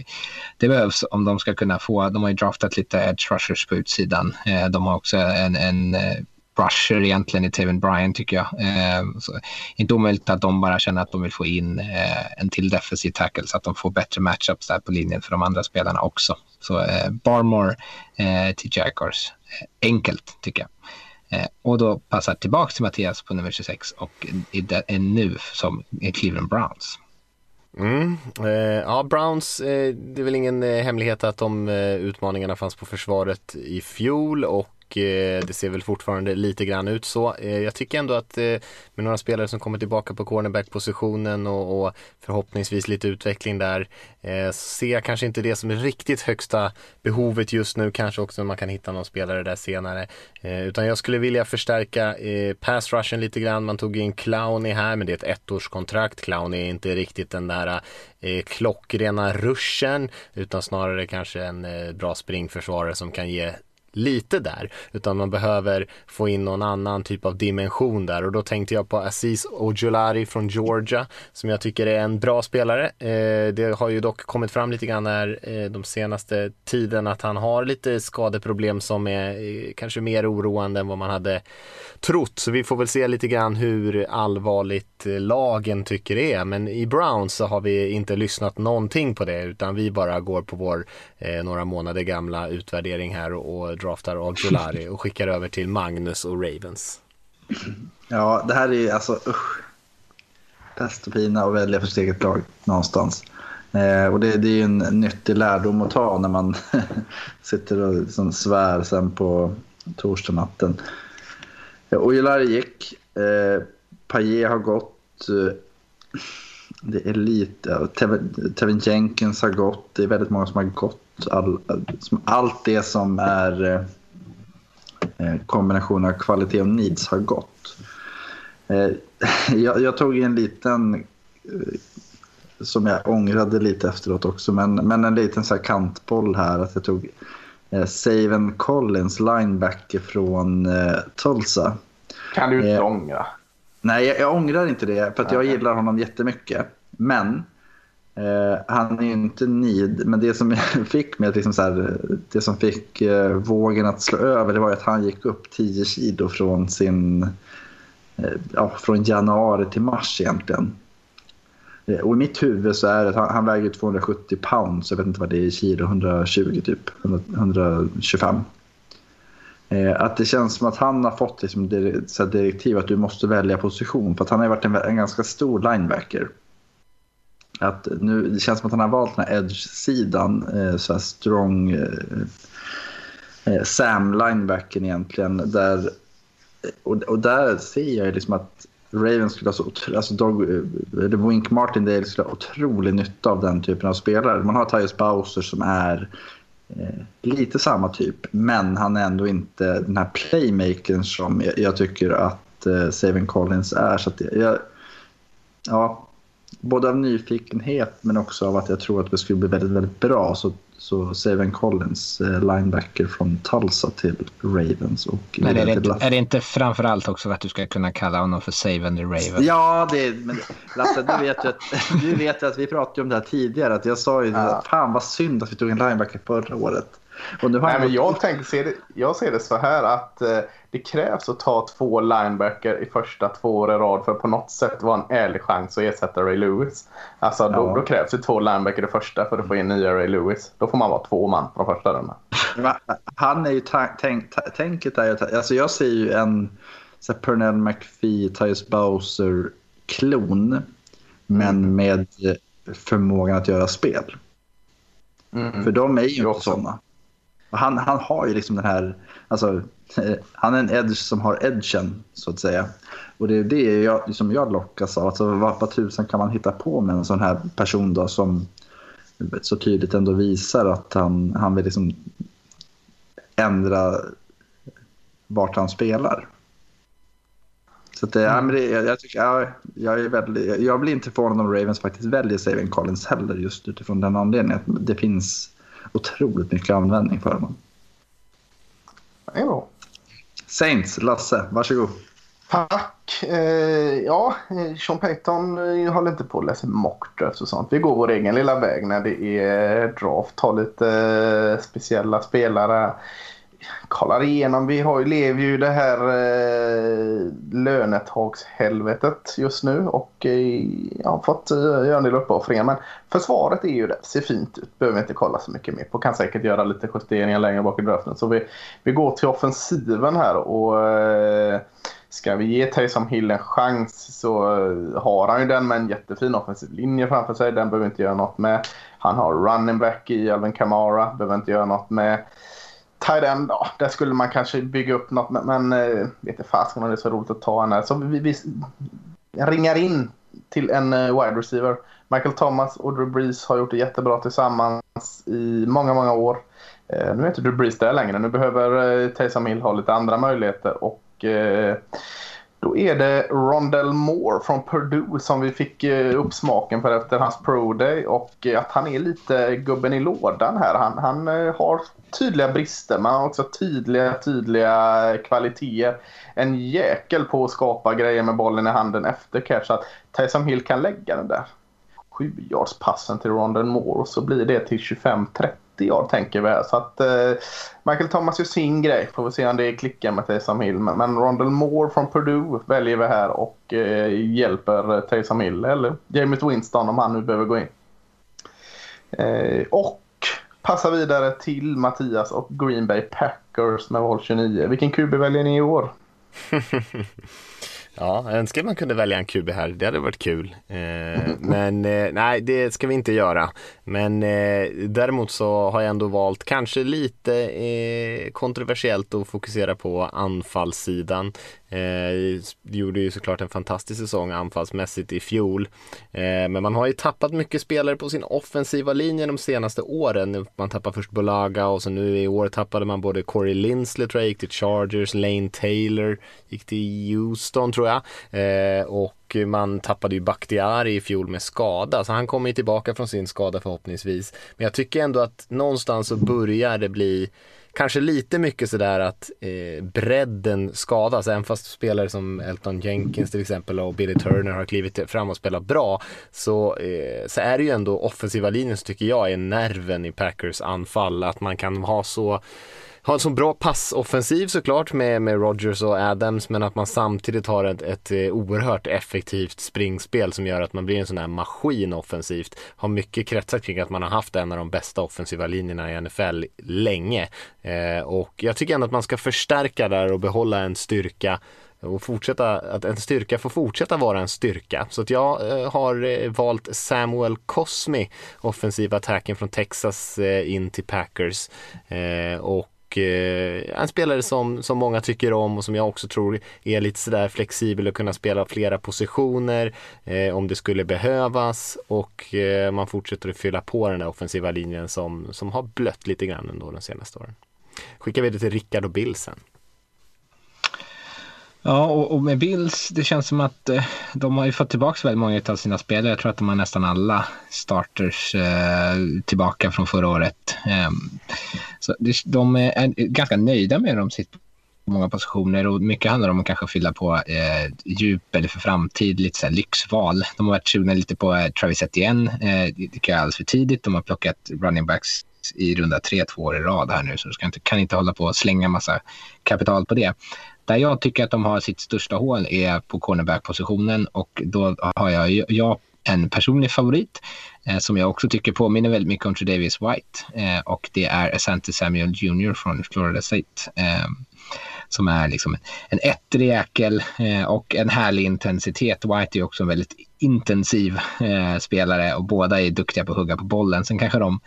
[SPEAKER 5] det behövs om de ska kunna få, de har ju draftat lite edge rushers på utsidan. Eh, de har också en, en eh, eh, rusher egentligen i Taven Bryan tycker jag. Eh, så, inte omöjligt att de bara känner att de vill få in eh, en till defensiv tackle så att de får bättre matchups där på linjen för de andra spelarna också. Så eh, Barmore eh, till Jaguars. Eh, enkelt tycker jag. Eh, och då passar tillbaka till Mattias på nummer 26 och är nu som Cleveland Browns.
[SPEAKER 2] Mm. Eh, ja, Browns, eh, det är väl ingen eh, hemlighet att de eh, utmaningarna fanns på försvaret i fjol och och eh, det ser väl fortfarande lite grann ut så. Eh, jag tycker ändå att eh, med några spelare som kommer tillbaka på cornerback-positionen och, och, förhoppningsvis lite utveckling där eh, ser jag kanske inte det som är riktigt högsta behovet just nu, kanske också man kan hitta någon spelare där senare. Eh, utan jag skulle vilja förstärka eh, pass rushen lite grann. Man tog in Clowney här, men det är ett ettårskontrakt. Clowney är inte riktigt den där klockrena ruschen utan snarare kanske en bra springförsvarare som kan ge lite där, utan man behöver få in någon annan typ av dimension där och då tänkte jag på Aziz Ojolari från Georgia som jag tycker är en bra spelare. Eh, det har ju dock kommit fram lite grann här eh, de senaste tiden att han har lite skadeproblem som är eh, kanske mer oroande än vad man hade trott. Så vi får väl se lite grann hur allvarligt eh, lagen tycker det är. Men i Browns så har vi inte lyssnat någonting på det utan vi bara går på vår eh, några månader gamla utvärdering här och, och draftar Aguilari och skickar över till Magnus och Ravens.
[SPEAKER 4] Ja, det här är alltså usch. Pest och pina att välja för sitt eget lag någonstans. Eh, och det, det är ju en nyttig lärdom att ta när man [laughs] sitter och liksom svär sen på torsdagsnatten. natten. Ojulari gick. Eh, Paille har gått. Eh, det är lite... Tevin Jenkins har gått. Det är väldigt många som har gått. All, allt det som är eh, kombination av kvalitet och needs har gått. Eh, [laughs] jag, jag, tog en liten eh, som jag ångrade lite efteråt också. Men, men en liten så här kantboll här. Att jag tog eh, Saven Collins, linebacker från eh, Tulsa.
[SPEAKER 3] Kan du inte eh, ångra?
[SPEAKER 4] Nej, jag, jag ångrar inte det. För jag gillar honom jättemycket. Men eh, han är ju inte nid, Men det som [laughs] fick mig liksom så här, det som fick eh, vågen att slå över det var att han gick upp 10 kilo från sin eh, ja, från januari till mars egentligen. Eh, och i mitt huvud så är det att han, han väger 270 pounds, jag vet inte vad det är i kilo, 120 typ, 125. Eh, att det känns som att han har fått liksom direktiv att du måste välja position. För att han har varit en, en ganska stor linebacker. Att nu, det känns som att han har valt den här edge-sidan, eh, så här strong eh, eh Sam linebacken egentligen. Där, eh, och, och där ser jag liksom att Ravens skulle ha så alltså Dog, eh, eller Wink Martindale skulle ha otrolig nytta av den typen av spelare. Man har Tyus Bowser som är eh, lite samma typ, men han är ändå inte den här playmakern som jag, jag tycker att eh, Savin Collins är. Så jag, ja, både av nyfikenhet men också av att jag tror att det skulle bli väldigt, väldigt bra så så Saven Collins, eh, linebacker från Tulsa till Ravens. Och
[SPEAKER 5] men är det, är det inte framförallt också att du ska kunna kalla honom för Saven the Ravens?
[SPEAKER 4] Ja, det, men Lasse, du vet ju att, du vet att vi pratade om det här tidigare. Att jag sa ju ja. fan vad synd att vi tog en linebacker förra året.
[SPEAKER 3] Nej, men jag, tänker, ser det, jag ser det så här att eh, det krävs att ta två linebacker i första två år i rad för att på något sätt vara en ärlig chans att ersätta Ray Lewis. Alltså ja. då, då, krävs det två linebacker i första för att få in nya Ray Lewis. Då får man vara två man på de första rundan.
[SPEAKER 4] Han är ju tänk, tänket är ju alltså jag ser ju en så Pernell McPhee, Tyus Bowser-klon. Men mm. med förmågan att göra spel. Mm. För de är ju inte sådana. Han, han har ju liksom den här, alltså, eh, han är en edge som har edgen så att säga. Och det är det jag, som jag lockas av. Alltså, vad, vad tusan kan man hitta på med en sån här person då som så tydligt ändå visar att han, han vill liksom ändra vart han spelar. Så att, mm. ja, men det, jag, jag, tycker, ja, jag, är väldigt, jag blir inte förvånad om Ravens faktiskt väljer Savin Collins heller just utifrån den anledningen. Att det finns otroligt mycket användning för honom.
[SPEAKER 3] Det är bra.
[SPEAKER 4] Saints, Lasse, varsågod.
[SPEAKER 3] Tack. Eh, ja, Sean Payton eh, håller inte på att läsa mockdrafts och sånt. Vi går vår egen lilla väg när det är draft. Tar lite eh, speciella spelare kollar igenom. Vi har, lever ju det här eh, lönetagshelvetet just nu och eh, jag har fått eh, göra en del uppoffringar. Men försvaret är ju det, ser fint ut. Behöver inte kolla så mycket mer på. Kan säkert göra lite justeringar längre bak i draften. Så vi, vi går till offensiven här och eh, ska vi ge Taysom Hill en chans så eh, har han ju den med en jättefin offensiv linje framför sig. Den behöver inte göra något med. Han har running back i Alvin Kamara, behöver inte göra något med. Tide end, ja, där skulle man kanske bygga upp något. Men, men äh, vet inte fasen om det är så roligt att ta en här. Så vi, vi ringar in till en eh, wide receiver. Michael Thomas och Drew Brees har gjort det jättebra tillsammans i många, många år. Eh, nu är inte Drew Brees där längre. Nu behöver uh, Taysom Hill ha lite andra möjligheter. Och då är det Rondell Moore från Purdue som vi fick eh, upp smaken för efter hans Pro Day. Och eh, att han är lite gubben i lådan här. Han, han eh, har tydliga brister, man har också tydliga, tydliga kvaliteter. En jäkel på att skapa grejer med bollen i handen efter catch. Så att Tyson Hill kan lägga den där 7 passen till Rondell Moore och så blir det till 25-30 yard tänker vi. Så att eh, Michael Thomas gör sin grej. Får vi se om det klickar med Taysom Hill. Men, men Rondell Moore från Purdue väljer vi här och eh, hjälper Taysom Hill. Eller James Winston om han nu behöver gå in. Eh, och Passar vidare till Mattias och Green Bay Packers med val 29. Vilken QB väljer ni i år? [laughs]
[SPEAKER 2] Ja, jag önskar man kunde välja en QB här. Det hade varit kul. Eh, [laughs] men eh, nej, det ska vi inte göra. Men eh, däremot så har jag ändå valt kanske lite kontroversiellt att fokusera på anfallssidan. Eh, gjorde ju såklart en fantastisk säsong anfallsmässigt i fjol. Eh, men man har ju tappat mycket spelare på sin offensiva linje de senaste åren. Man tappade först Bolaga och så nu i år tappade man både Corey Linsley tror jag gick till Chargers, Lane Taylor gick till Houston tror jag. Eh, och man tappade ju Bakhtiari i fjol med skada, så han kommer ju tillbaka från sin skada förhoppningsvis. Men jag tycker ändå att någonstans så börjar det bli kanske lite mycket sådär att eh, bredden skadas, även fast spelare som Elton Jenkins till exempel och Billy Turner har klivit fram och spelat bra, så, eh, så är det ju ändå offensiva linjen som tycker jag är nerven i Packers anfall, att man kan ha så ha en så bra passoffensiv såklart med, med Rogers och Adams men att man samtidigt har ett, ett eh, oerhört effektivt springspel som gör att man blir en sån här maskin offensivt. Har mycket kretsat kring att man har haft en av de bästa offensiva linjerna i NFL länge. Eh, och jag tycker ändå att man ska förstärka där och behålla en styrka och fortsätta, att en styrka får fortsätta vara en styrka. Så att jag eh, har eh, valt Samuel Cosmi, offensiva attacken från Texas eh, in till Packers. Eh, och eh, en spelare som, som många tycker om och som jag också tror är lite sådär flexibel och kunna spela flera positioner eh, om det skulle behövas och eh, man fortsätter att fylla på den där offensiva linjen som, som har blött lite grann ändå de senaste åren. Skickar vi det till Rickard och Bill sen.
[SPEAKER 5] Ja, och, och, med Bills, det känns som att eh, de har ju fått tillbaka väldigt många av sina spelare. Jag tror att de har nästan alla starters eh, tillbaka från förra året. Eh, så det, de är ganska nöjda med dem sitt på många positioner och mycket handlar om att kanske fylla på eh, djup eller för framtid, lite så här lyxval. De har varit sugna lite på eh, Travis Etienne, eh, det tycker jag är alldeles för tidigt. De har plockat running backs i runda tre, två år i rad här nu så de inte, kan inte hålla på och slänga massa kapital på det. Där jag tycker att de har sitt största hål är på cornerback-positionen och då har jag, jag en personlig favorit eh, som jag också tycker påminner väldigt mycket om Davis White eh, och det är Asante Samuel Jr från Florida State. Eh, som är liksom en ettrig jäkel eh, och en härlig intensitet. White är också en väldigt intensiv eh, spelare och båda är duktiga på att hugga på bollen. Sen kanske de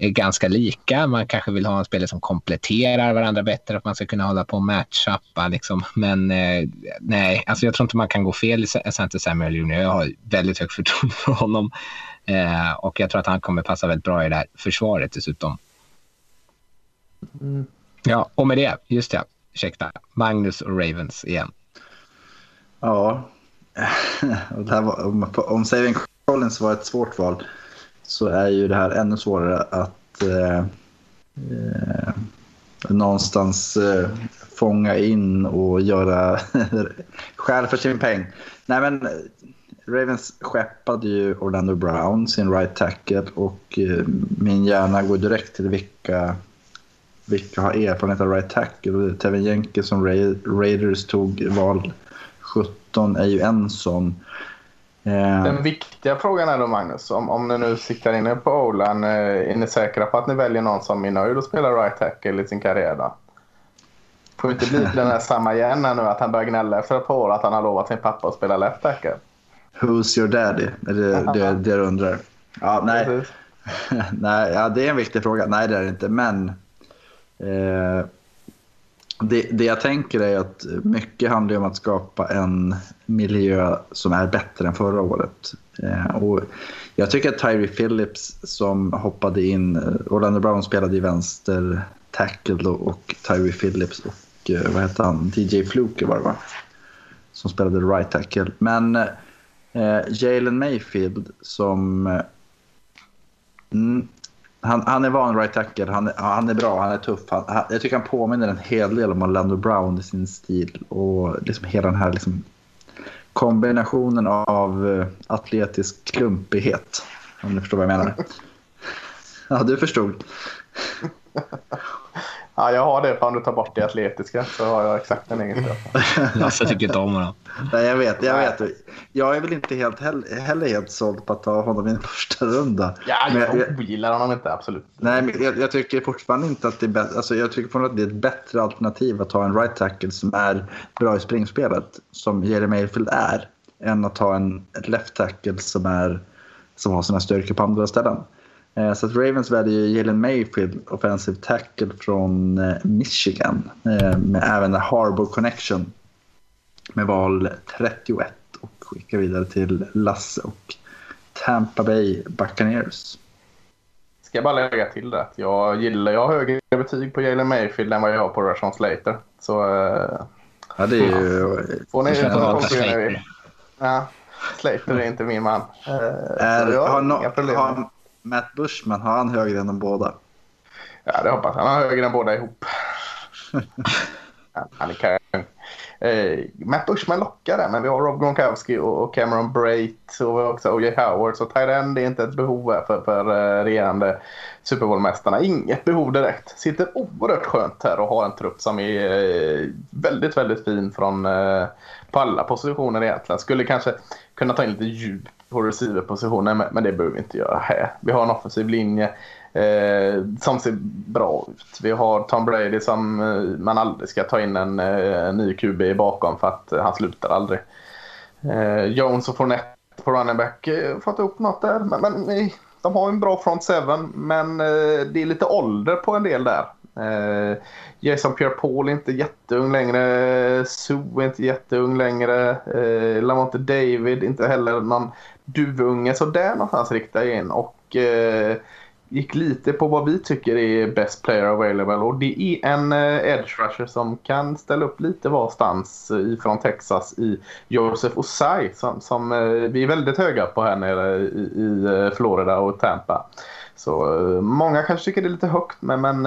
[SPEAKER 5] är ganska lika. Man kanske vill ha en spelare som kompletterar varandra bättre, att man ska kunna hålla på och matchuppa. Liksom. Men eh, nej, alltså jag tror inte man kan gå fel i Center Samuel Jr. Jag har väldigt högt förtroende för honom. Eh, och jag tror att han kommer passa väldigt bra i det här försvaret dessutom. Mm. Ja, och med det, just det, ursäkta, Magnus och Ravens igen.
[SPEAKER 4] Ja, [laughs] var, om, om Saving Collins var ett svårt val så är ju det här ännu svårare att eh, eh, någonstans eh, fånga in och göra [laughs] skäl för sin peng. Nej men Ravens skeppade ju Orlando Brown, sin right tackle och eh, min hjärna går direkt till vilka, vilka har erfarenhet av right tackle. Tevin Jenke, som Raiders tog val 17 är ju en sån.
[SPEAKER 3] Eh, Den viktiga frågan är då Magnus, om, om ni nu siktar in er på Olan, eh, är ni säkra på att ni väljer någon som är nöjd att spela right tackle i sin karriär då? Får inte bli den här samma igen nu att han börjar gnälla efter ett par år att han har lovat sin pappa att spela left tackle?
[SPEAKER 4] Who's your daddy? Är det [laughs] det, det du undrar? Ja, nej. [laughs] nej ja, det är en viktig fråga. Nej, det är det inte. Men eh, det, det jag tänker är att mycket handlar om att skapa en miljö som är bättre än förra året. Eh, och jag tycker att Tyree Phillips som hoppade in, eh, Orlando Brown spelade i vänster tackle och Tyree Phillips och eh, vad heter han, DJ Fluke var det va? Som spelade right tackle. Men eh, Jalen Mayfield som eh, mm, han, han är van right tackle, han, han är bra, han är tuff. Han, han, jag tycker han påminner en hel del om Orlando Brown i sin stil. Och liksom hela den här liksom kombinationen av uh, atletisk klumpighet. Om du förstår vad jag menar. [laughs] ja, du förstod.
[SPEAKER 3] Ja, jag har det för om du tar bort det atletiska så har jag exakt den egenskapen.
[SPEAKER 5] Lasse [laughs] tycker inte om honom.
[SPEAKER 4] Nej, jag vet, jag vet. Jag är väl inte helt, heller helt såld på att ta honom i en första runda.
[SPEAKER 3] Ja, jag, jag ogillar honom inte, absolut.
[SPEAKER 4] Nej, men jag, jag, tycker fortfarande inte att det är bättre. Alltså, jag tycker fortfarande att det är ett bättre alternativ att ta en right tackle som är bra i springspelet, som Jerry Mayfield är, än att ta en left tackle som, är, som har sina styrkor på andra ställen. Eh, så att Ravens väljer Jalen Mayfield, offensive tackle från eh, Michigan, eh, med även en Harbour Connection med val 31 och skickar vidare till Lasse och Tampa Bay Buccaneers.
[SPEAKER 3] Ska jag bara lägga till det jag gillar, jag har högre betyg på Jalen Mayfield än vad jag har på Rashawn Slater. Så...
[SPEAKER 4] Ja, det är ju...
[SPEAKER 3] Får ni Slater. Ja, Slater är inte min man.
[SPEAKER 4] Är, har, no, har, Matt Bushman, har han högre än de båda?
[SPEAKER 3] Ja, det hoppas jag. Han har högre än båda ihop. [laughs] han är. Eh, Matt Bushman lockar där, men vi har Rob Gronkowski och Cameron Brait och också O.J. Howard. Så Tyden det är inte ett behov för, för uh, regerande Super Bowl-mästarna. Inget behov direkt. Sitter oerhört skönt här och har en trupp som är uh, väldigt, väldigt fin från uh, på alla positioner egentligen. Skulle kanske kunna ta in lite djup på receiverpositionen, men, men det behöver vi inte göra här. Vi har en offensiv linje eh, som ser bra ut. Vi har Tom Brady som eh, man aldrig ska ta in en, eh, en ny QB bakom för att eh, han slutar aldrig. Eh, Jones och Fournette på running back eh, fått upp något där. Men, men de har en bra front seven, men eh, det är lite ålder på en del där. Eh, Jason Pierre-Paul är inte jätteung längre. Sue är inte jätteung längre. Eh, Lamonte David inte heller någon duvunge. sådär någonstans riktar jag in. Och eh, gick lite på vad vi tycker är best player available. Och det är en eh, edge rusher som kan ställa upp lite varstans eh, ifrån Texas i Joseph Osai. Som, som eh, vi är väldigt höga på här nere i, i eh, Florida och Tampa. Så eh, många kanske tycker det är lite högt, men, men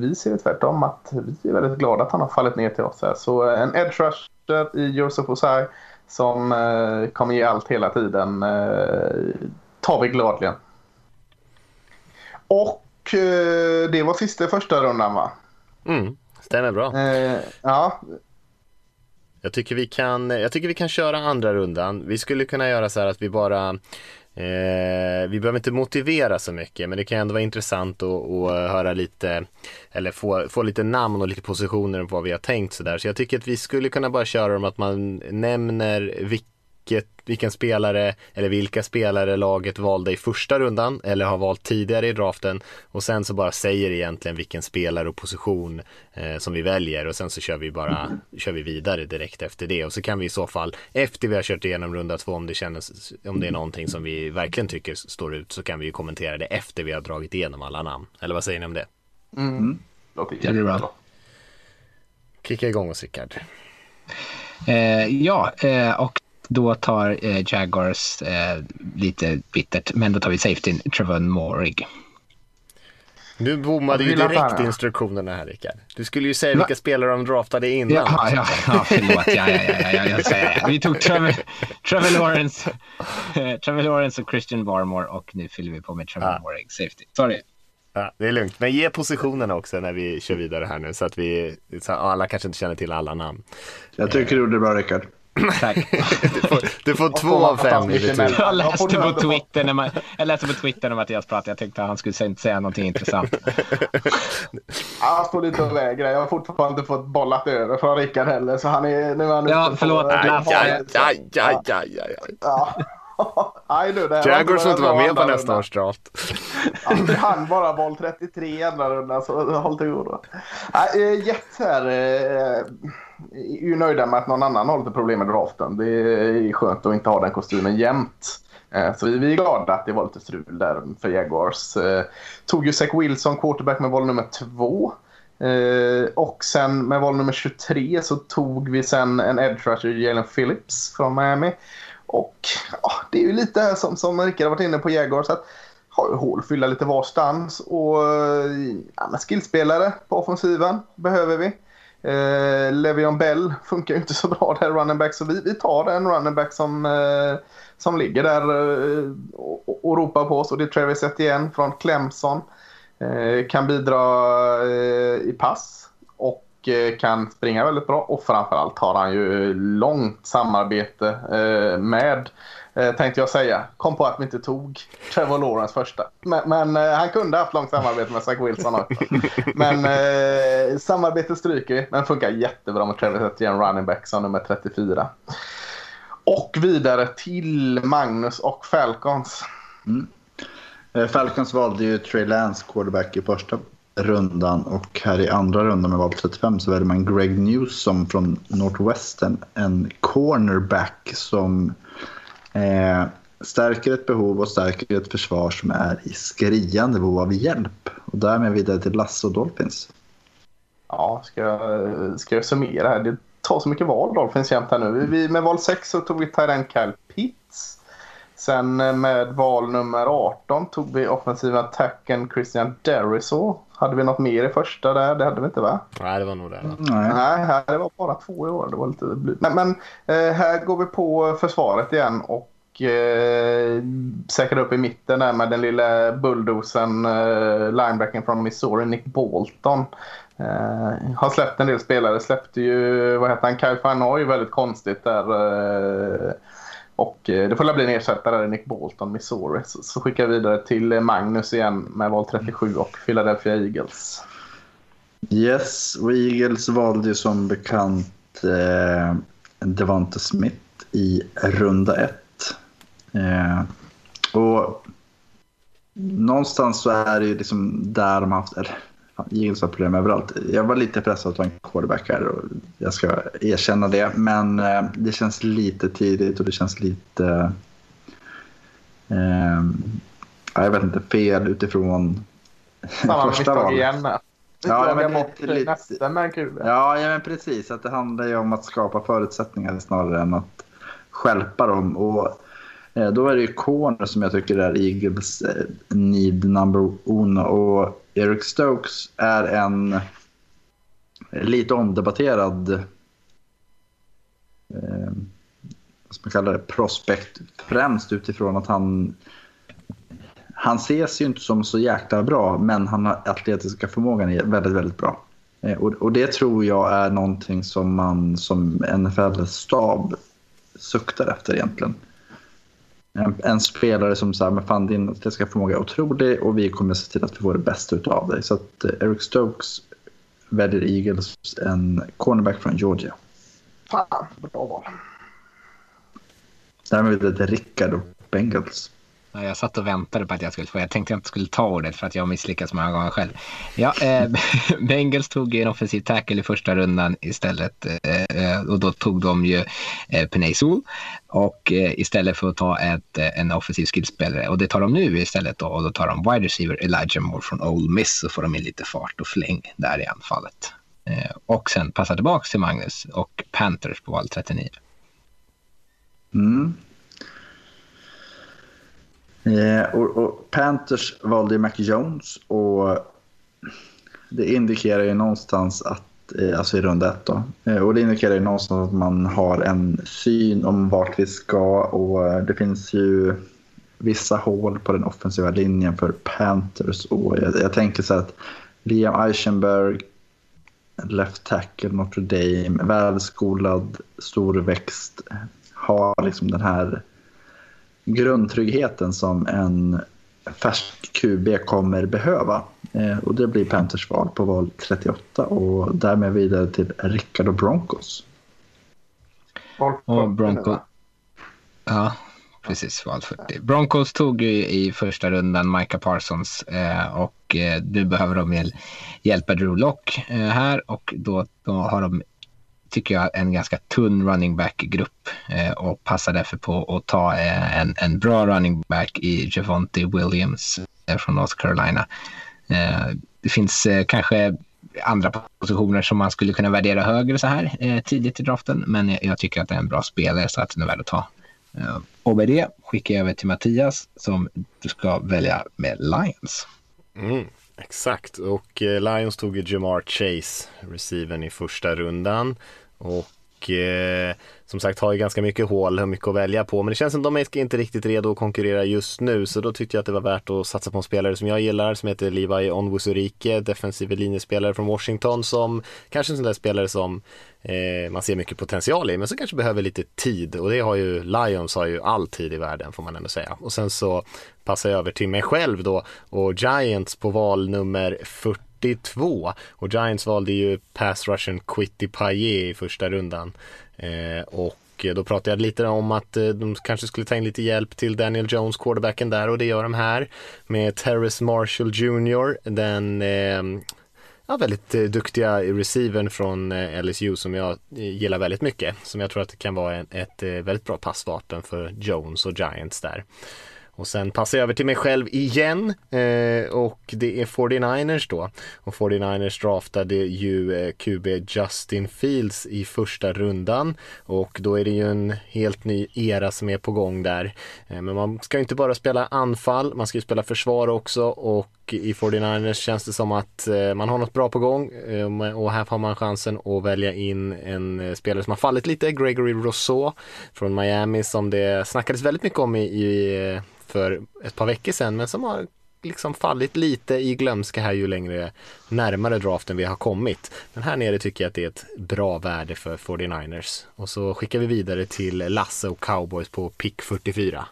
[SPEAKER 3] vi ser det tvärtom att vi är väldigt glada att han har fallit ner till oss här. Så en edge rusher i Josef Osai som kommer ge allt hela tiden tar vi gladligen. Och det var sista första rundan va?
[SPEAKER 2] Mm, stämmer bra.
[SPEAKER 3] Eh, ja.
[SPEAKER 2] Jag tycker, vi kan, jag tycker vi kan köra andra rundan. Vi skulle kunna göra så här att vi bara Eh, vi behöver inte motivera så mycket men det kan ändå vara intressant att, att eh, höra lite eller få, få lite namn och lite positioner på vad vi har tänkt sådär. Så jag tycker att vi skulle kunna bara köra om att man nämner vilket, vilken spelare eller vilka spelare laget valde i första rundan eller har valt tidigare i draften och sen så bara säger egentligen vilken spelare och position eh, som vi väljer och sen så kör vi bara kör vi vidare direkt efter det och så kan vi i så fall efter vi har kört igenom runda två om det känns om det är någonting som vi verkligen tycker står ut så kan vi ju kommentera det efter vi har dragit igenom alla namn. Eller vad säger ni om det?
[SPEAKER 3] Mm.
[SPEAKER 5] Det blir bra.
[SPEAKER 2] Kicka igång oss Rickard.
[SPEAKER 5] Eh, ja, eh, och då tar eh, Jaguars eh, lite bittert, men då tar vi safetyn Trevon Morig.
[SPEAKER 2] Nu bommade ju direkt instruktionerna här Rickard. Du skulle ju säga vilka spelare de draftade innan.
[SPEAKER 5] Ja, ja, ja förlåt. Ja, ja, ja, ja, ja, ja. Vi tog Trevor, Trevor, Lawrence, Trevor Lawrence och Christian Barmore och nu fyller vi på med Trevor ja. Morig, safety. Sorry.
[SPEAKER 2] Ja, det är lugnt, men ge positionerna också när vi kör vidare här nu så att vi, så alla kanske inte känner till alla namn.
[SPEAKER 4] Jag tycker du gjorde det bra Rickard. [clears throat]
[SPEAKER 2] Tack. du, får, du får två av fem i betyg.
[SPEAKER 5] Jag läste på Twitter när man, jag läste på Twitter när Mattias pratade. Jag tänkte att han skulle inte säga någonting intressant. [laughs]
[SPEAKER 3] Han står lite och vägrar. Jag har fortfarande inte fått bollat över från Rickard heller. Så han är, nu är han
[SPEAKER 5] ja, förlåt. På, aj,
[SPEAKER 2] aj, aj, aj, aj, aj.
[SPEAKER 3] Ja. Aj, du,
[SPEAKER 2] Jaguars får inte vara med på nästa års draft.
[SPEAKER 3] Ja, han bara boll 33 i andra rundan, så håll till godo. Äh, Jet här. Äh, är ju nöjda med att någon annan har lite problem med draften. Det är skönt att inte ha den kostymen jämt. Eh, så vi är glada att det var lite strul där för Jaguars. Eh, tog ju Zach Wilson, quarterback med val nummer två. Eh, och sen med val nummer 23 så tog vi sen en edge rusher, Jalen Phillips från Miami. Och ja, det är ju lite som, som Rickard har varit inne på Jaguars. Att har ju hål fylla lite varstans. Och ja, skillspelare på offensiven behöver vi. Eh, Levion Bell funkar ju inte så bra där running back så vi, vi tar en running back som, eh, som ligger där eh, och, och ropar på oss och det är Travis Etienne från Clemson. Eh, kan bidra eh, i pass och eh, kan springa väldigt bra och framförallt har han ju långt samarbete eh, med Eh, tänkte jag säga. Kom på att vi inte tog Trevor Lawrence första. Men, men eh, han kunde haft långt samarbete med Zach Wilson också. Men eh, samarbetet stryker vi. Men funkar jättebra med Trevor Etienne running back som nummer 34. Och vidare till Magnus och Falcons.
[SPEAKER 4] Mm. Eh, Falcons valde ju Trey Lance quarterback i första rundan och här i andra rundan med val 35 så väljer man Greg Newsom från Northwestern. En cornerback som eh, stärker ett behov och stärker ett försvar som är i skriande behov av hjälp. Och därmed vidare till Lasse och Dolphins.
[SPEAKER 3] Ja, ska jag, ska jag summera här? Det tar så mycket val Dolphins jämt här nu. Vi, med val 6 så tog vi Tyran Kyle Pitts. Sen eh, med val nummer 18 tog vi offensiva attacken Christian Derisaw. Hade vi något mer i första där? Det hade vi inte va?
[SPEAKER 2] Nej, det var nog det.
[SPEAKER 4] Nej.
[SPEAKER 3] Nej, här, det var bara två i år. Det var lite blygt. Men, men eh, här går vi på försvaret igen och eh, säkrar upp i mitten där med den lilla bulldozen eh, linebacken från Missouri, Nick Bolton. Eh, har släppt en del spelare. Släppte ju, vad heter han, Kyle Fanoy väldigt konstigt där. Eh, och eh, det får bli en ersättare Nick Bolton, Missouri. Så, så skickar jag vidare till eh, Magnus igen med val 37 och Philadelphia Eagles.
[SPEAKER 4] Yes, och Eagles valde ju som bekant eh, Devante Smith i runda ett. Eh, och någonstans så är det ju liksom där de har haft, eller Eagles har problem överallt. Jag var lite pressad att ta en quarterback här och jag ska erkänna det. Men eh, det känns lite tidigt och det känns lite... Eh, jag vet inte, fel utifrån [laughs]
[SPEAKER 3] Samma
[SPEAKER 4] första valet.
[SPEAKER 3] igen med.
[SPEAKER 4] Ja,
[SPEAKER 3] Ja,
[SPEAKER 4] men lite- lite-
[SPEAKER 3] nästa med.
[SPEAKER 4] Ja, ja men precis. Att det handlar ju om att skapa förutsättningar snarare än att stjälpa dem. Och, eh, då är det ju corner som jag tycker är Eagles eh, need number uno. Och Eric Stokes är en lite omdebatterad eh, vad ska man kalla det, prospect. Främst utifrån att han han ses ju inte som så jäkla bra, men han har atletiska förmågan är väldigt, väldigt bra. Eh, Och, och det tror jag är någonting som man som NFL-stab suktar efter egentligen. En, en spelare som säger men fan din atletiska förmåga är otrolig och vi kommer se till att vi får det bästa utav dig. Så att eh, Eric Stokes väljer Eagles en cornerback från Georgia.
[SPEAKER 3] Fan, bra val.
[SPEAKER 4] Därmed är det Rickard och Bengals.
[SPEAKER 5] Ja, Jag satt och väntade på att jag skulle få. Jag tänkte jag inte skulle ta ordet för att jag har misslyckats många gånger själv. Ja, eh, [laughs] Bengals tog en offensiv tackle i första rundan istället eh, och då tog de ju eh, Penay och eh, istället för att ta ett, eh, en offensiv skillspelare och det tar de nu istället då och då tar de wide receiver Elijah Moore från Ole Miss så får de in lite fart och fläng där i anfallet. Eh, och sen passar tillbaka till Magnus och Panthers på val 39.
[SPEAKER 4] Mm. Eh, och, och Panthers valde ju Mac Jones och det indikerar ju någonstans att, eh, alltså i runda ett då, eh, och det indikerar ju någonstans att man har en syn om vart vi ska och eh, det finns ju vissa hål på den offensiva linjen för Panthers och jag, jag tänker så här att Liam Eichenberg, left tackle Notre Dame, välskolad, storväxt, har liksom den här grundtryggheten som en färsk QB kommer behöva. Eh, och det blir Panthers val på val 38 och därmed vidare till Rickard och Broncos.
[SPEAKER 5] Och
[SPEAKER 3] 40 nu,
[SPEAKER 5] Bronco.
[SPEAKER 3] va?
[SPEAKER 5] Ja, precis. Val 40. Broncos tog ju i första rundan Micah Parsons eh, och eh, nu behöver de hjäl- hjälpa Drew Lock här och då, då har de, tycker jag, en ganska tunn running back-grupp eh, och passar därför på att ta eh, en, en bra running back i Javonte Williams eh, från North Carolina. Eh, det finns eh, kanske andra positioner som man skulle kunna värdera högre så här eh, tidigt i draften. Men jag, jag tycker att det är en bra spelare så att den är värd att ta. Eh, och med det skickar jag över till Mattias som du ska välja med Lions.
[SPEAKER 2] Mm, exakt, och eh, Lions tog ju Jamar Chase, receiven i första rundan. Och eh, som sagt har ju ganska mycket hål, och mycket att välja på. Men det känns som de är inte riktigt redo att konkurrera just nu. Så då tyckte jag att det var värt att satsa på en spelare som jag gillar som heter Levi Onwuzurike, defensiv linjespelare från Washington som kanske en sån där spelare som eh, man ser mycket potential i men som kanske behöver lite tid och det har ju Lions har ju all tid i världen får man ändå säga. Och sen så passar jag över till mig själv då och Giants på val nummer 42 och Giants valde ju pass rushen Quitty Paye i första rundan. Eh, och då pratade jag lite om att eh, de kanske skulle ta in lite hjälp till Daniel Jones, quarterbacken där och det gör de här med Terrace Marshall Jr. Den eh, ja, väldigt eh, duktiga receivern från eh, LSU som jag eh, gillar väldigt mycket. Som jag tror att det kan vara ett väldigt bra passvapen för Jones och Giants där. Och sen passar jag över till mig själv igen eh, och det är 49ers då. Och 49ers draftade ju eh, QB Justin Fields i första rundan och då är det ju en helt ny era som är på gång där. Eh, men man ska ju inte bara spela anfall, man ska ju spela försvar också och i 49ers känns det som att eh, man har något bra på gång eh, och här har man chansen att välja in en eh, spelare som har fallit lite, Gregory Rousseau från Miami som det snackades väldigt mycket om i, i för ett par veckor sedan men som har liksom fallit lite i glömska här ju längre närmare draften vi har kommit. Men här nere tycker jag att det är ett bra värde för 49ers. Och så skickar vi vidare till Lasse och Cowboys på pick 44.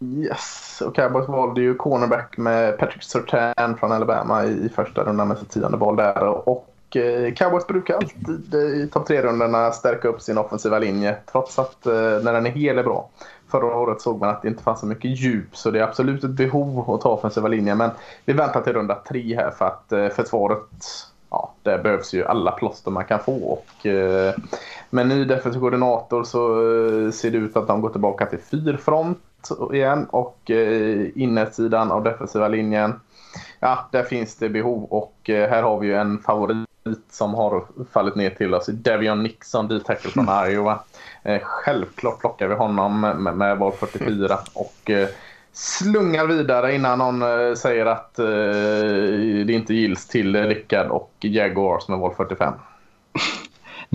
[SPEAKER 3] Yes, och Cowboys valde ju cornerback med Patrick Surtain från Alabama i första rundan med sitt tionde val där. Och eh, Cowboys brukar alltid eh, i topp tre-rundorna stärka upp sin offensiva linje trots att eh, när den är hel är bra förra året såg man att det inte fanns så mycket djup så det är absolut ett behov att ta offensiva linjen. Men vi väntar till runda tre här för att försvaret, ja, där behövs ju alla plåster man kan få. Och, eh, med ny defensiv koordinator så ser det ut att de går tillbaka till fyrfront igen och eh, innersidan av defensiva linjen ja, där finns det behov och här har vi ju en favorit som har fallit ner till oss. Devion Nixon, D-tackle från Iowa. Eh, självklart plockar vi honom med, med val 44 och eh, slungar vidare innan någon eh, säger att det inte gills till Rickard och Jaguars med val [laughs] 45.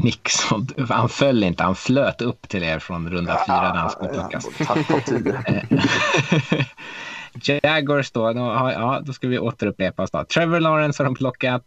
[SPEAKER 5] Nixon, han föll inte, han flöt upp till er från runda fyra när han skulle plockas. [laughs] Jaguars då, då, ja, då ska vi återupprepa oss då. Trevor Lawrence har de plockat.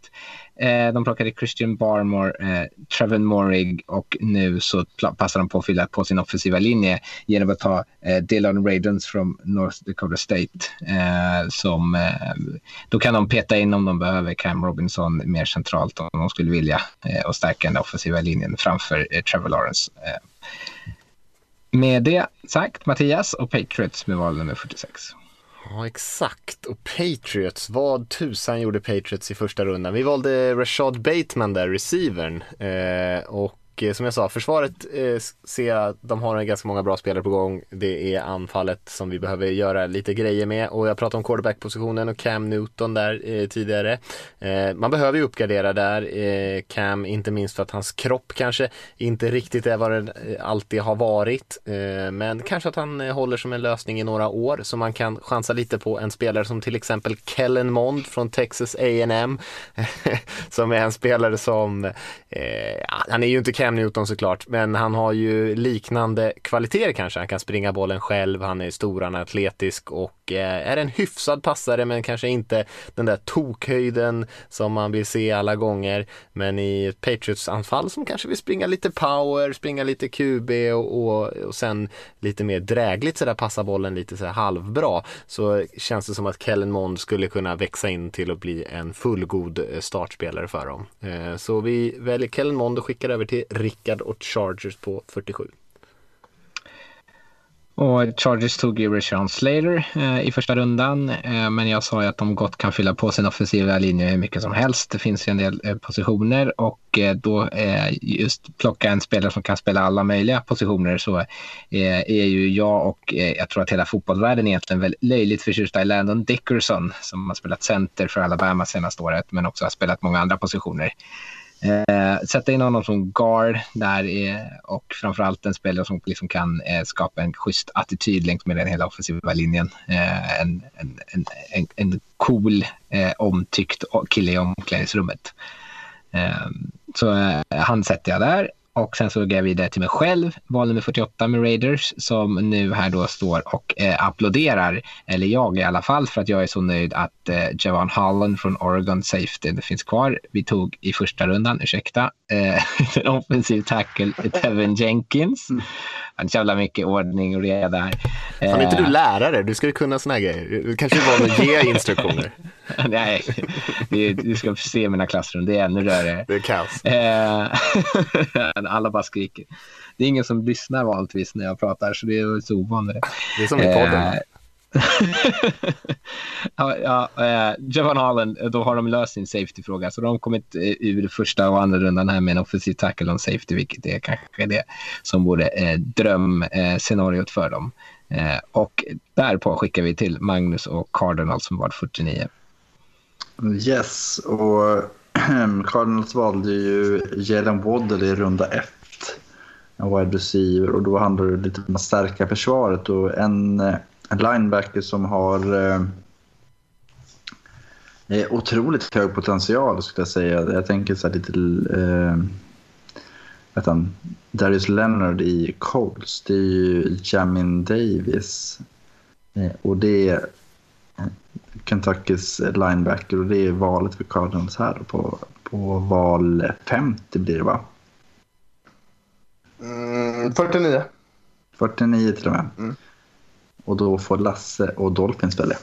[SPEAKER 5] Eh, de plockade Christian Barmore, eh, Trevor Morrig och nu så passar de på att fylla på sin offensiva linje genom att ta eh, Dylan Radens från North Dakota State. Eh, som, eh, då kan de peta in om de behöver Cam Robinson mer centralt om de skulle vilja eh, och stärka den offensiva linjen framför eh, Trevor Lawrence. Eh, med det sagt, Mattias och Patriots med val nummer 46.
[SPEAKER 2] Ja, exakt. Och Patriots, vad tusan gjorde Patriots i första rundan? Vi valde Rashad Bateman där, receivern. Eh, och och eh, som jag sa, försvaret eh, ser jag att de har ganska många bra spelare på gång. Det är anfallet som vi behöver göra lite grejer med och jag pratade om quarterback-positionen och Cam Newton där eh, tidigare. Eh, man behöver ju uppgradera där, eh, Cam, inte minst för att hans kropp kanske inte riktigt är vad den eh, alltid har varit. Eh, men kanske att han håller som en lösning i några år så man kan chansa lite på en spelare som till exempel Kellen Mond från Texas A&M [laughs] som är en spelare som, han är ju inte Cam Newton såklart, men han har ju liknande kvaliteter kanske. Han kan springa bollen själv, han är stor, han är atletisk och och eh, är en hyfsad passare men kanske inte den där tokhöjden som man vill se alla gånger. Men i ett Patriots-anfall som kanske vill springa lite power, springa lite QB och, och, och sen lite mer drägligt sådär passa bollen lite sådär halvbra så känns det som att Kellen Mond skulle kunna växa in till att bli en fullgod eh, startspelare för dem. Eh, så vi väljer Kellen Mond och skickar över till Rickard och Chargers på 47.
[SPEAKER 5] Och Chargers tog ju Rashawn Slater eh, i första rundan. Eh, men jag sa ju att de gott kan fylla på sin offensiva linje hur mycket som helst. Det finns ju en del eh, positioner och eh, då eh, just plocka en spelare som kan spela alla möjliga positioner så eh, är ju jag och eh, jag tror att hela fotbollsvärlden egentligen väldigt löjligt förtjusta i Landon Dickerson som har spelat center för Alabama senaste året men också har spelat många andra positioner. Eh, sätta in honom som guard där eh, och framförallt en spelare som liksom kan eh, skapa en schysst attityd längs med den hela offensiva linjen. Eh, en, en, en, en, cool, eh, omtyckt kille i omklädningsrummet. Eh, så eh, han sätter jag där och sen så går jag vidare till mig själv, val nummer 48 med Raiders som nu här då står och eh, applåderar, eller jag i alla fall, för att jag är så nöjd att eh, Javon Holland från Oregon Safety finns kvar. Vi tog i första rundan, ursäkta, en [laughs] offensiv tackle, Tevin Jenkins. Mm. Han jävla mycket ordning och reda här.
[SPEAKER 2] Fan, är inte du eh, lärare? Du ska ju kunna såna här grejer. Du kanske är van att ge instruktioner. [laughs]
[SPEAKER 5] Nej, du ska se mina klassrum. Det är ännu rörigare.
[SPEAKER 2] Det är kaos.
[SPEAKER 5] Eh, [laughs] alla bara skriker. Det är ingen som lyssnar vanligtvis när jag pratar, så det är så ovanligt.
[SPEAKER 2] Det är som i podden. [laughs]
[SPEAKER 5] Ja, ja, eh, Javon Holland, eh, då har de löst sin safety-fråga. Så de har kommit eh, ur första och andra rundan här med en offensiv tackle on safety, vilket är kanske det som vore eh, drömscenariot för dem. Eh, och därpå skickar vi till Magnus och Cardinal som var 49.
[SPEAKER 4] Yes, och [clears throat] Cardinals valde ju Jalen Waddle i runda ett. En wide receiver och då handlar det lite om att stärka försvaret och en, en linebacker som har eh, otroligt hög potential skulle jag säga. Jag tänker så här lite... Eh, vet han, Darius Leonard i Colts. Det är ju Jamin Davis. Eh, och det är Kentuckys linebacker och det är valet för Cardinals här på, på val 50 blir det va?
[SPEAKER 3] Mm, 49.
[SPEAKER 4] 49 till och med. Mm. Och då får Lasse och Dolphins välja.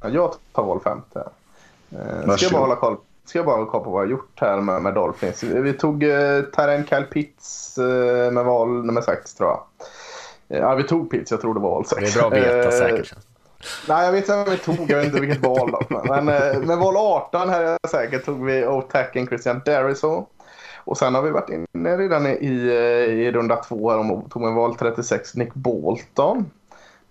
[SPEAKER 3] Ja, jag tar val 50. Eh, ska jag bara hålla koll ska jag bara hålla koll på vad jag har gjort här med, med Dolphins. Vi tog eh, Taren Kyle Pitts eh, med val nummer 6 tror jag. Eh, ja, vi tog Pitts, jag tror det var val 6.
[SPEAKER 2] Det är bra att veta eh, säkert.
[SPEAKER 3] Nej, jag vet inte vem vi tog. Jag vet inte vilket val. Då. Men eh, med val 18 här är jag säker tog vi O'Tacken Christian Deriso. Och sen har vi varit inne redan i, i, i runda två här och tog med val 36 Nick Bolton.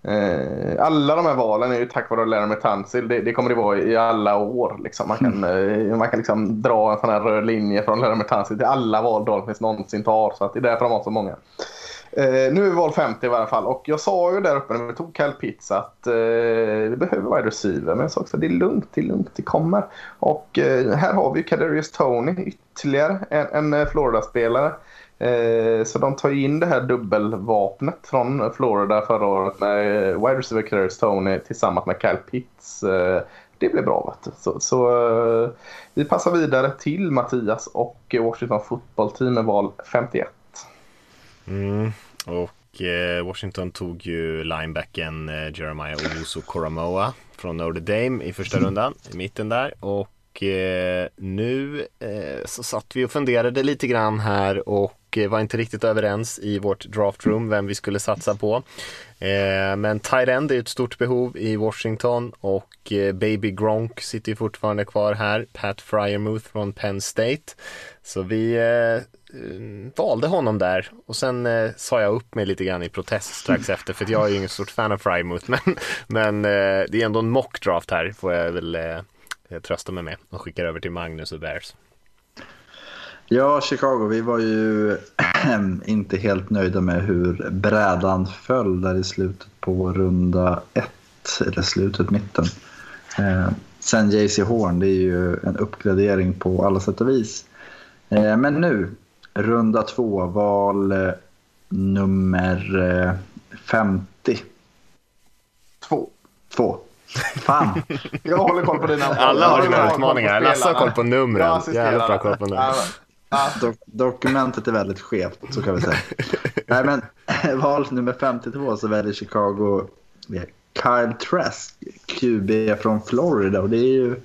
[SPEAKER 3] Eh, alla de här valen är ju tack vare Larry Tansil. Det, det kommer det vara i alla år. Liksom. Man kan, mm. man kan liksom dra en sån här röd linje från Larry Tansil till alla val Dolphins någonsin tar. Så att det är därför de har så många. Eh, nu är val 50 i varje fall och jag sa ju där uppe när vi tog Kyle Pitts att eh, vi behöver wide receiver men jag sa också att det är lugnt, det är lugnt, det kommer. Och eh, här har vi Kadarius Tony, ytterligare en, en Florida-spelare. Eh, så de tar in det här dubbelvapnet från Florida förra året med wide receiver Kadarius Tony tillsammans med Kyle Pitts. Eh, det blir bra. Vet. Så, så eh, vi passar vidare till Mattias och Washington Football Team med val 51.
[SPEAKER 2] Mm. Och eh, Washington tog ju linebacken eh, Jeremiah Owusu Koromoa från Notre Dame i första rundan, i mitten där. Och eh, nu eh, så satt vi och funderade lite grann här och eh, var inte riktigt överens i vårt draftroom vem vi skulle satsa på. Eh, men tight end är ett stort behov i Washington och Baby Gronk sitter ju fortfarande kvar här. Pat Fryermuth från Penn State. Så vi Eh, valde honom där och sen eh, sa jag upp mig lite grann i protest strax [laughs] efter för jag är ju ingen stort fan av Frymouth men, men eh, det är ändå en mock draft här får jag väl eh, trösta mig med och skickar över till Magnus och Bears.
[SPEAKER 4] Ja, Chicago, vi var ju [clears throat] inte helt nöjda med hur brädan föll där i slutet på runda ett, eller slutet, mitten. Eh, sen JC Horn, det är ju en uppgradering på alla sätt och vis. Eh, men nu Runda två, val eh, nummer 50. Eh,
[SPEAKER 3] två.
[SPEAKER 4] Två. Fan. [laughs]
[SPEAKER 3] jag håller koll på dina
[SPEAKER 2] Alla har dina utmaningar. Lasse har koll på numren. Jävligt bra koll på numren.
[SPEAKER 4] Dok dokumentet är väldigt skevt, så kan vi säga. [laughs] Nej, men [laughs] val nummer 52 så väljer Chicago Kyle Trask, QB från Florida. Och det är ju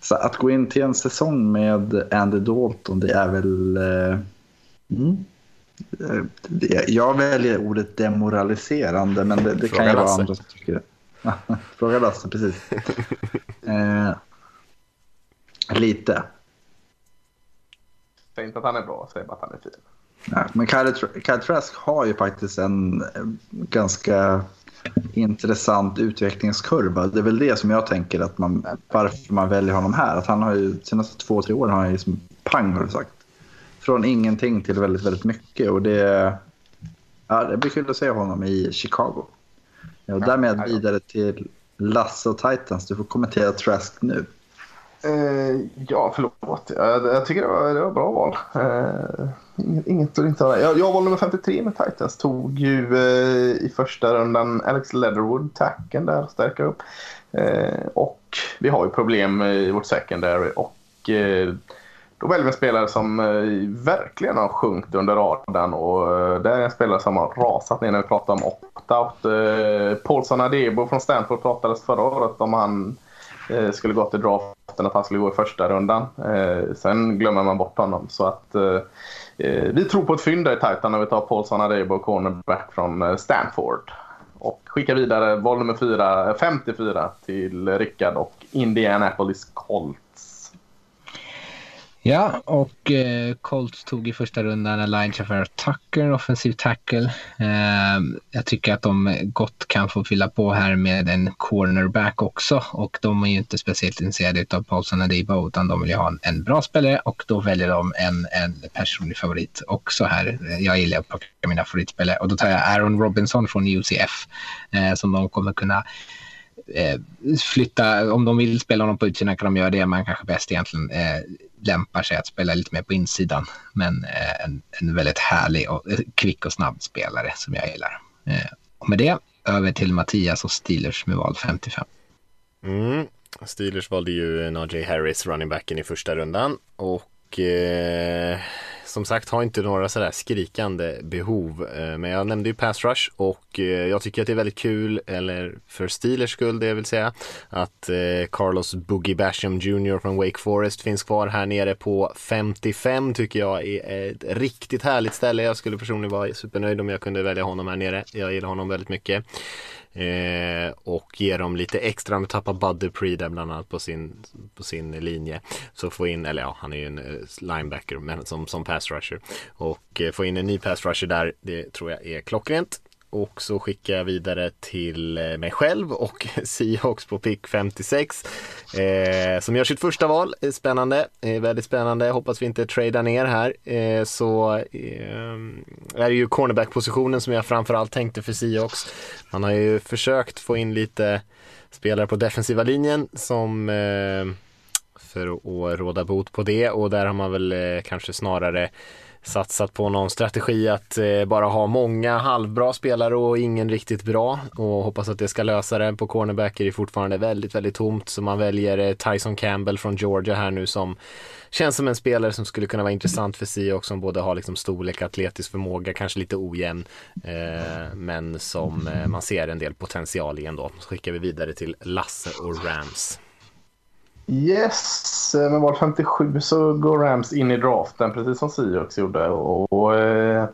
[SPEAKER 4] så att gå in till en säsong med Andy Dalton, det är väl... Eh, mm, eh, jag väljer ordet demoraliserande, men det, det kan ju vara andra som tycker det. [laughs] Fråga Lasse, precis. Eh, lite.
[SPEAKER 3] Säg inte att han är bra, säg bara att han är fin.
[SPEAKER 4] Ja, men Kyle Trask har ju faktiskt en eh, ganska intressant utvecklingskurva. Det är väl det som jag tänker att man, varför man väljer honom här. Att han har ju senaste två, tre åren har han ju som pang har du sagt. Från ingenting till väldigt, väldigt mycket och det, ja, det blir kul att se honom i Chicago. Och därmed vidare till Lasse och Titans. Du får kommentera Trask nu.
[SPEAKER 3] Eh, ja, förlåt. Jag, jag tycker det var, det var bra val. Eh, inget att inte jag, jag val nummer 53 med Titans. Tog ju eh, i första rundan Alex Leatherwood, tacken där, stärka upp. Eh, och vi har ju problem i vårt secondary och eh, då väljer vi en spelare som eh, verkligen har sjunkit under radarn och eh, det är en spelare som har rasat ner när vi pratar om opt-out. Eh, Paulson Adebo från Stanford pratades förra året om han eh, skulle gå till draften, att han skulle gå i första rundan. Eh, sen glömmer man bort honom. Så att eh, eh vi tror på ett fynd där i Titan när vi tar Paulson Adebo, cornerback från eh, Stanford. Och skickar vidare val nummer 4, 54 eh, till Rickard och Indianapolis Colts.
[SPEAKER 5] Ja, och eh, Colts tog i första rundan Elijah Fair Tucker, offensiv tackle. Eh, jag tycker att de gott kan få fylla på här med en cornerback också och de är ju inte speciellt intresserade av Paulson Adiba utan de vill ju ha en, en, bra spelare och då väljer de en, en personlig favorit också här. Jag gillar att plocka mina favoritspelare och då tar jag Aaron Robinson från UCF eh, som de kommer kunna eh, flytta, om de vill spela honom på utsidan kan de göra det, man kanske bäst egentligen eh, lämpar sig att spela lite mer på insidan. Men eh, en, en väldigt härlig och eh, kvick och snabb spelare som jag gillar. Eh, och med det över till Mattias och Steelers med val 55.
[SPEAKER 2] Mm. Steelers valde ju Najee Harris, running backen i första rundan och eh, som sagt har inte några sådär skrikande behov. Eh, men jag nämnde ju pass rush och eh, jag tycker att det är väldigt kul, eller för Steelers skull det vill säga, att eh, Carlos Boogie Basham Jr från Wake Forest finns kvar här nere på 55 tycker jag är ett riktigt härligt ställe. Jag skulle personligen vara supernöjd om jag kunde välja honom här nere. Jag gillar honom väldigt mycket. Eh, och ger dem lite extra, de tappar Bud Dupree där bland annat på sin, på sin linje. Så få in, eller ja, han är ju en eh, linebacker men som, som pass rusher. Och eh, få in en ny pass rusher där, det tror jag är klockrent och så skickar jag vidare till eh, mig själv och [laughs] Seahawks på pick 56 eh, som gör sitt första val. Eh, spännande, eh, väldigt spännande. Hoppas vi inte tradar ner här. Eh, så eh, är det ju cornerback-positionen som jag framförallt tänkte för Seahawks. Man har ju försökt få in lite spelare på defensiva linjen som eh, för att råda bot på det och där har man väl eh, kanske snarare satsat på någon strategi att eh, bara ha många halvbra spelare och ingen riktigt bra och hoppas att det ska lösa det. På cornerback är det fortfarande väldigt, väldigt tomt så man väljer eh, Tyson Campbell från Georgia här nu som känns som en spelare som skulle kunna vara intressant för Seahawks som både har liksom storlek, atletisk förmåga, kanske lite ojämn eh, men som eh, man ser en del potential i ändå. Så skickar vi vidare till Lasse och Rams.
[SPEAKER 3] Yes, eh, med val 57 så går Rams in i draften precis som Seahawks gjorde. Och, och eh,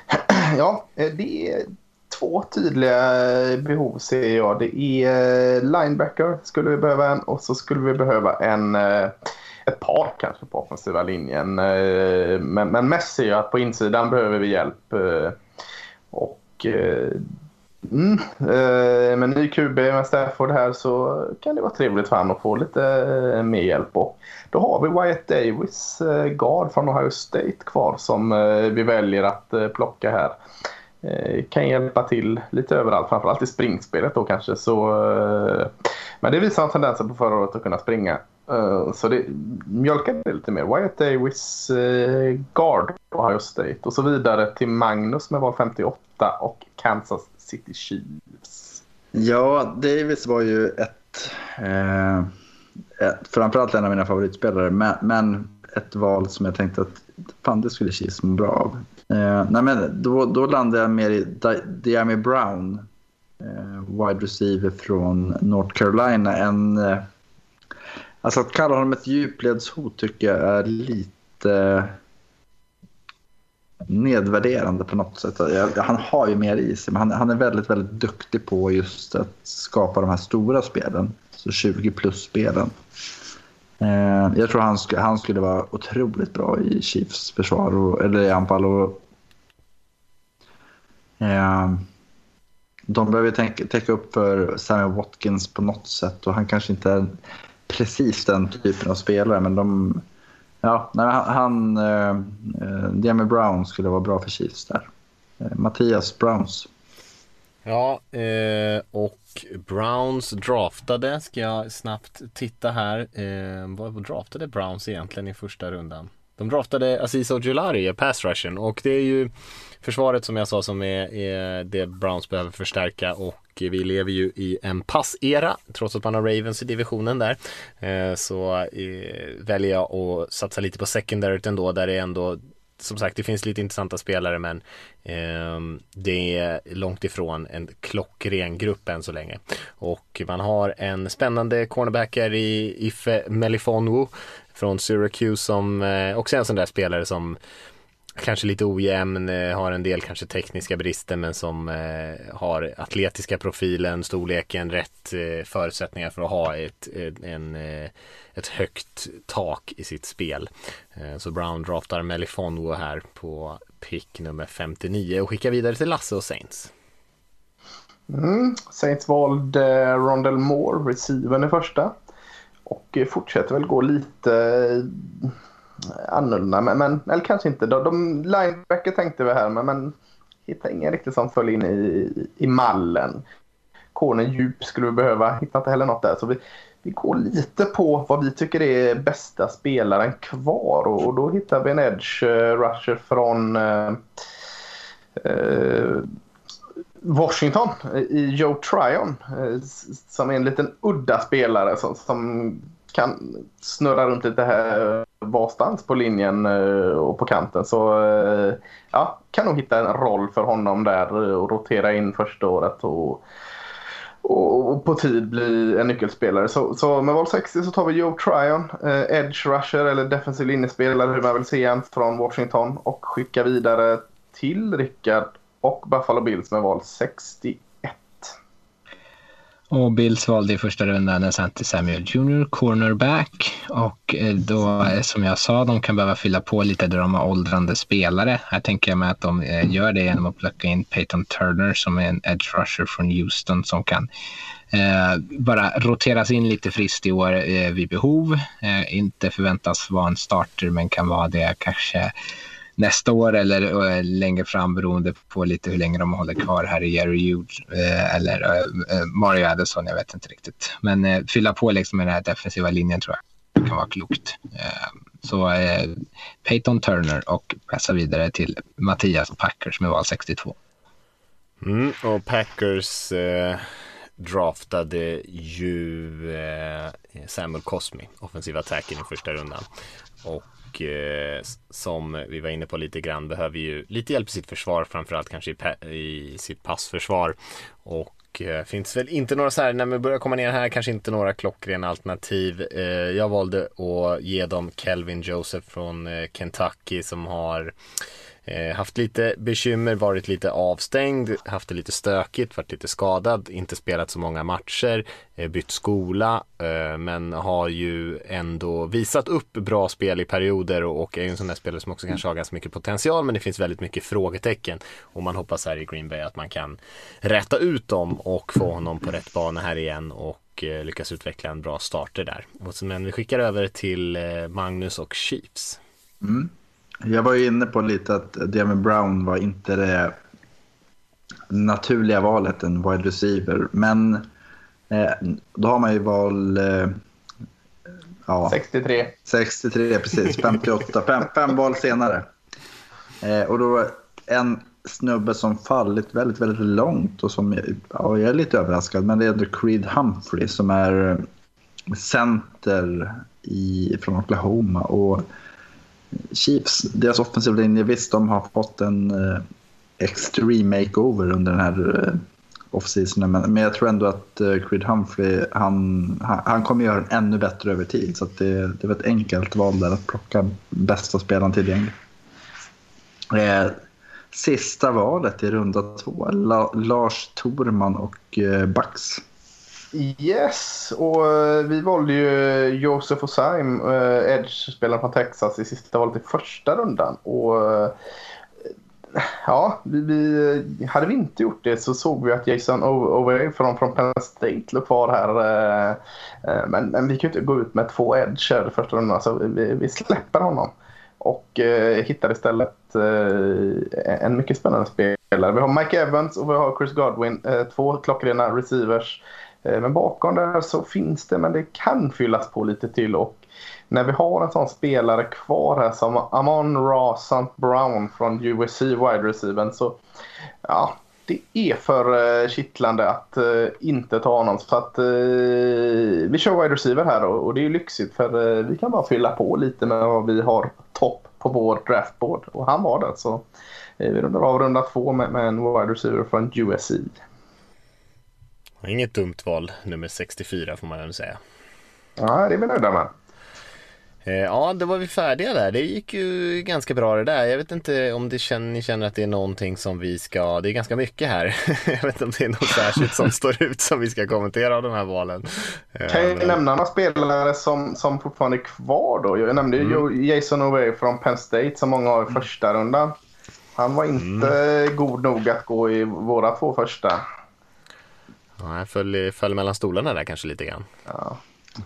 [SPEAKER 3] [clears throat] ja, eh, det är två tydliga behov ser jag. Det är eh, linebacker skulle vi behöva en och så skulle vi behöva en ett par kanske på offensiva linjen. Men, men mest ser jag att på insidan behöver vi hjälp. Och Mm. Eh, med ny QB med Stafford här så kan det vara trevligt för honom att få lite eh, mer hjälp. Och då har vi Wyatt Davis, eh, guard från Ohio State kvar som eh, vi väljer att eh, plocka här. Eh, kan hjälpa till lite överallt, framförallt i springspelet då kanske. Så, eh, men det visar en tendenser på förra året att kunna springa. Eh, så det mjölkar det lite mer. Wyatt Davis, guard Ohio State och så vidare till Magnus med val 58 och Kansas City Chiefs.
[SPEAKER 4] Ja, Davis var ju ett, eh, ett framförallt en av mina favoritspelare, men, men, ett val som jag tänkte att fan, det skulle Chiefs må bra av. Eh, nej, men då, då landade jag mer i Diami Brown, eh, wide receiver från North Carolina. En, eh, alltså att kalla honom ett djupledshot tycker jag är lite nedvärderande på något sätt. Han har ju mer i sig, men han, han är väldigt, väldigt duktig på just att skapa de här stora spelen. Så 20 plus-spelen. Eh, jag tror han, sk han skulle vara otroligt bra i Chiefs försvar, och, eller i anfall. Och, eh, de behöver tänka, täcka upp för Samuel Watkins på något sätt och han kanske inte är precis den typen av spelare, men de Ja, nej, han, han eh, eh Demi Brown skulle vara bra för Chiefs där. Eh, Mattias Browns.
[SPEAKER 2] Ja, eh, och Browns draftade, ska jag snabbt titta här. Eh, vad draftade Browns egentligen i första rundan? De draftade Aziz Ojulari, pass rushen och det är ju försvaret som jag sa som är, är det Browns behöver förstärka och vi lever ju i en passera trots att man har Ravens i divisionen där. Eh, så eh, väljer jag att satsa lite på secondaryt ändå där det ändå som sagt, det finns lite intressanta spelare men eh, det är långt ifrån en klockren grupp än så länge. Och man har en spännande cornerbacker i Ife Melifonwu från Syracuse som eh, också är en sån där spelare som kanske lite ojämn, eh, har en del kanske tekniska brister men som eh, har atletiska profilen, storleken, rätt eh, förutsättningar för att ha ett, en, eh, ett högt tak i sitt spel. Eh, så Brown draftar Melifonwo här på pick nummer 59 och skickar vidare till Lasse och Saints.
[SPEAKER 3] Mm, Saints valde Rondell Moore, receivern i första. Och fortsätter väl gå lite eh, annorlunda. Men, men, eller kanske inte. De, de linebacker tänkte vi här, men, men hittade ingen riktigt som föll in i, i mallen. Corner djup skulle vi behöva. Hittade inte heller något där. Så vi, vi går lite på vad vi tycker är bästa spelaren kvar. Och, och då hittar vi en edge uh, rusher från uh, uh, Washington eh, i Joe Tryon. Eh, som är en liten udda spelare som, som kan snurra runt lite här eh, varstans på linjen och på kanten. Så ja, kan nog hitta en roll för honom där och rotera in första året och, och, på tid bli en nyckelspelare. Så, så med val 60 så tar vi Joe Tryon, eh, edge rusher eller defensiv linjespelare hur man vill se en från Washington och skickar vidare till Rickard och Buffalo Bills med val 61.
[SPEAKER 5] och Bills valde i första rundan en Santi Samuel Jr, cornerback. Och eh, då, eh, som jag sa, de kan behöva fylla på lite där de har åldrande spelare. Här tänker jag mig att de eh, gör det genom att plocka in Peyton Turner som är en edge rusher från Houston som kan eh, bara roteras in lite friskt i år eh, vid behov. Eh, inte förväntas vara en starter men kan vara det kanske nästa år eller uh, längre fram beroende på lite hur länge de håller kvar här i Jerry Hughes uh, eh, eller uh, Mario Addison, jag vet inte riktigt. Men fylla på liksom med den här defensiva linjen tror jag kan vara klokt. så Peyton Turner och passa vidare till Mattias Packers med val 62.
[SPEAKER 2] Mm, och Packers draftade ju Samuel Cosmi, offensiva attacken i första rundan. Och och eh, som vi var inne på lite grann behöver ju lite hjälp i sitt försvar, framförallt kanske i, i sitt passförsvar. Och eh, finns väl inte några så här, när vi börjar komma ner här, kanske inte några klockrena alternativ. Eh, jag valde att ge dem Kelvin Joseph från eh, Kentucky som har Eh, Eh, haft lite bekymmer, varit lite avstängd, haft det lite stökigt, varit lite skadad, inte spelat så många matcher, eh, bytt skola, eh, men har ju ändå visat upp bra spel i perioder och, och är en sån där spelare som också kanske har ganska mycket potential, men det finns väldigt mycket frågetecken. Och man hoppas här i Green Bay att man kan rätta ut dem och få honom på rätt bana här igen och eh, lyckas utveckla en bra starter där. Men vi skickar över till eh, Magnus och Chiefs.
[SPEAKER 4] Mm. Jag var ju inne på lite att Devin Brown var inte det naturliga valet, en wide receiver. Men eh, då har man ju val... Eh,
[SPEAKER 3] ja, 63.
[SPEAKER 4] 63, precis. 58. fem, fem val senare. Eh, och då en snubbe som fallit väldigt, väldigt långt och som ja, jag är lite överraskad. Men det är Creed Humphrey som är center i, från Oklahoma. Och Chiefs, deras offensiva linje, visst de har fått en eh, extreme makeover under den här eh, offseasonen. Men, men jag tror ändå att eh, Creed Humphrey, han, han, han kommer göra den ännu bättre över tid. Så det, det var ett enkelt val där att plocka bästa spelaren tillgänglig. Eh, sista valet i runda två, La, Lars Torman och eh, Bax.
[SPEAKER 3] Yes, och eh, vi valde ju Josef Osaim, eh, Edge-spelaren från Texas, i sista valet i första rundan. Och eh, ja, vi, vi, hade vi inte gjort det så såg vi att Jason Overay från, från Penn State låg kvar här. Men, men, vi kan ju inte gå ut med två Edge i första rundan, så vi, vi släpper honom. Och hittar istället en mycket spännande spelare. Vi har Mike Evans och vi har Chris Godwin. Eh, två klockrena receivers. Eh, men bakom där så finns det, men det kan fyllas på lite till. Och när vi har en sån spelare kvar här som Amon Ra St. Brown från USC wide receiver så ja, det är för eh, kittlande att uh, inte ta honom. Så att uh, vi kör wide receiver här och, och det är lyxigt för uh, vi kan bara fylla på lite med vad vi har topp på vår draftboard. Och han var det. Så vi rundar av runda två med, med en wide receiver från USC.
[SPEAKER 2] Inget dumt val, nummer 64 får man ändå säga.
[SPEAKER 3] Ja, det är vi nöjda med.
[SPEAKER 2] Eh, ja, då var vi färdiga där. Det gick ju ganska bra det där. Jag vet inte om det känner, ni känner att det är någonting som vi ska, det är ganska mycket här. [laughs] jag vet inte om det är något särskilt som står ut som vi ska kommentera av de här valen.
[SPEAKER 3] Eh, kan jag nämna några spelare som, som fortfarande är kvar då? Jag nämnde mm. Jason O'Way från Penn State som många har i första rundan. Han var inte mm. god nog att gå i våra två första.
[SPEAKER 2] Ja, han föll, föll mellan stolarna där kanske lite grann.
[SPEAKER 3] Ja.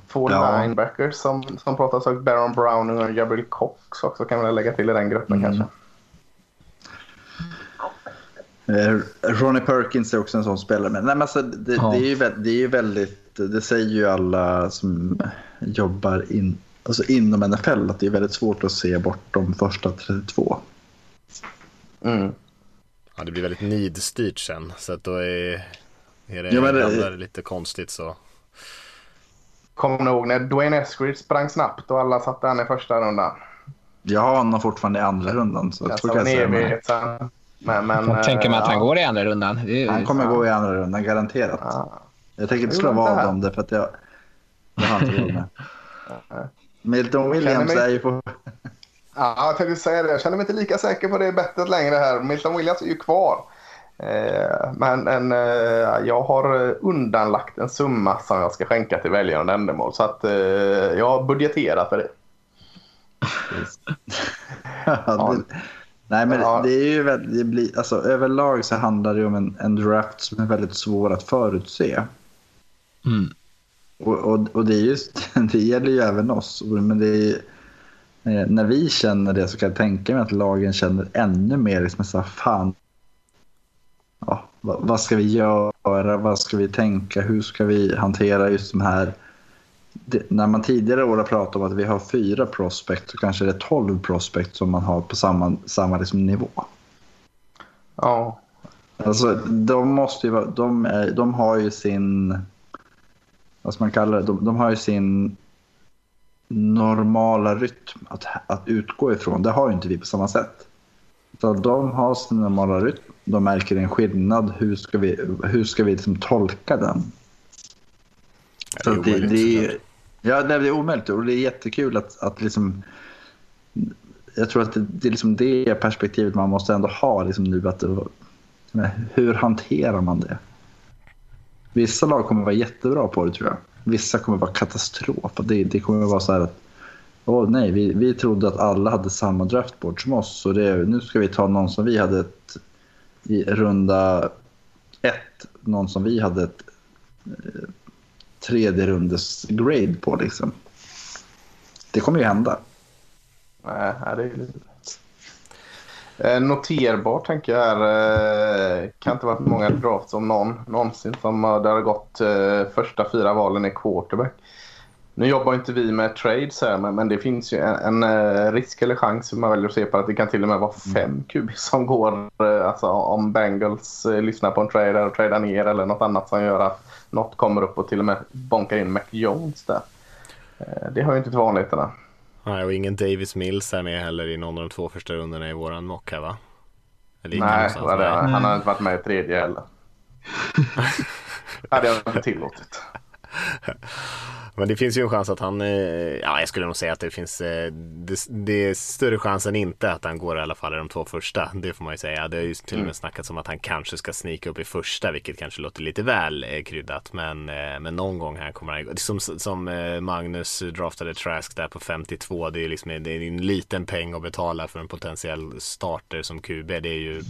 [SPEAKER 3] Två ja. linebackers som, som pratas om. Baron Brown och Gabriel Cox också kan man lägga till i den gruppen mm. kanske.
[SPEAKER 4] Eh, Ronnie Perkins är också en sån spelare. Men, nej, men alltså, det, ja. det, är ju, det är ju väldigt, det säger ju alla som jobbar in, alltså inom NFL att det är väldigt svårt att se bort de första 32.
[SPEAKER 3] Mm.
[SPEAKER 2] Ja, det blir väldigt nidstyrt sen. Så att då är, är det, ja, men, det lite konstigt så.
[SPEAKER 3] Kommer ni ihåg när Dwayne Eskridge sprang snabbt och alla satte han i första rundan?
[SPEAKER 4] Jag har honom fortfarande i andra rundan. Så
[SPEAKER 3] jag tror jag evighet sen. Men, men,
[SPEAKER 5] jag tänker mig att han går i andra rundan.
[SPEAKER 4] Är... Han kommer gå i andra rundan, garanterat. Ja. Jag tänker inte slå vad om det för att jag, jag har inte råd med. Milton Williams mig... är ju på...
[SPEAKER 3] ja, jag tänkte säga det. Jag känner mig inte lika säker på det bettet längre här. Milton Williams är ju kvar. Eh, men en, eh, jag har undanlagt en summa som jag ska skänka till väljarna ändamål. Så att eh, jag har budgeterat för det. [laughs]
[SPEAKER 4] ja, det nej men ja. det är ju väldigt, det blir, alltså, överlag så handlar det om en, en draft som är väldigt svår att förutse.
[SPEAKER 5] Mm.
[SPEAKER 4] Och, och, och, det, är just, [laughs] det gäller ju även oss. Men det är, när vi känner det så kan jag tänka mig att lagen känner ännu mer liksom så fan ja, vad, ska vi göra? Vad ska vi tänka? Hur ska vi hantera just de här... Det, när man tidigare år har pratat om att vi har fyra prospect så kanske det är tolv prospect som man har på samma, samma liksom nivå.
[SPEAKER 3] Ja.
[SPEAKER 4] Alltså, de, måste ju, de, är, de har ju sin... Vad ska man kalla det? De, de har ju sin normala rytm att, att utgå ifrån. Det har ju inte vi på samma sätt. Så de har sin normala rytm de märker en skillnad. Hur ska vi, hur ska vi liksom tolka den?
[SPEAKER 2] det är omöjligt. Det, det
[SPEAKER 4] ja, det är omöjligt och det är jättekul att, att liksom... Jag tror att det, det är liksom det perspektivet man måste ändå ha liksom nu. Att hur hanterar man det? Vissa lag kommer vara jättebra på det tror jag. Vissa kommer vara katastrof. Det, det kommer vara så här att Åh nej, vi, vi trodde att alla hade samma draftboard som oss. Så det, nu ska vi ta någon som vi hade ett i runda ett någon som vi hade ett eh, tredje rundes grade på. Liksom. Det kommer ju hända.
[SPEAKER 3] Nej, det är lite... Eh, noterbart tänker jag här. Eh, kan inte varit många drafts om någon någonsin som där det har gått eh, första fyra valen i quarterback. Nu jobbar inte vi med trades här, men, men det finns ju en, en, eh, risk eller chans om man väljer att se på att det kan till och med vara fem QB som går. Eh, alltså om Bengals eh, lyssnar på en trader och tradar ner eller något annat som gör att något kommer upp och till och med bonkar in Mac Jones där. Det hör ju inte till vanligheterna.
[SPEAKER 2] Nej, och ingen Davis Mills är med heller i någon av de två första rundorna i våran mock här va?
[SPEAKER 3] Nej, han har inte varit med i tredje heller. [laughs] det hade jag inte tillåtit. [laughs]
[SPEAKER 2] Men det finns ju en chans att han, eh, ja jag skulle nog säga att det finns, eh, det, det, är större chans än inte att han går i alla fall i de två första. Det får man ju säga. Det har ju till och med mm. snackats om att han kanske ska snika upp i första, vilket kanske låter lite väl eh, kryddat. Men, men någon gång här kommer han, som, som Magnus draftade Trask där på 52, det är liksom det är en liten peng att betala för en potentiell starter som QB. Det är ju,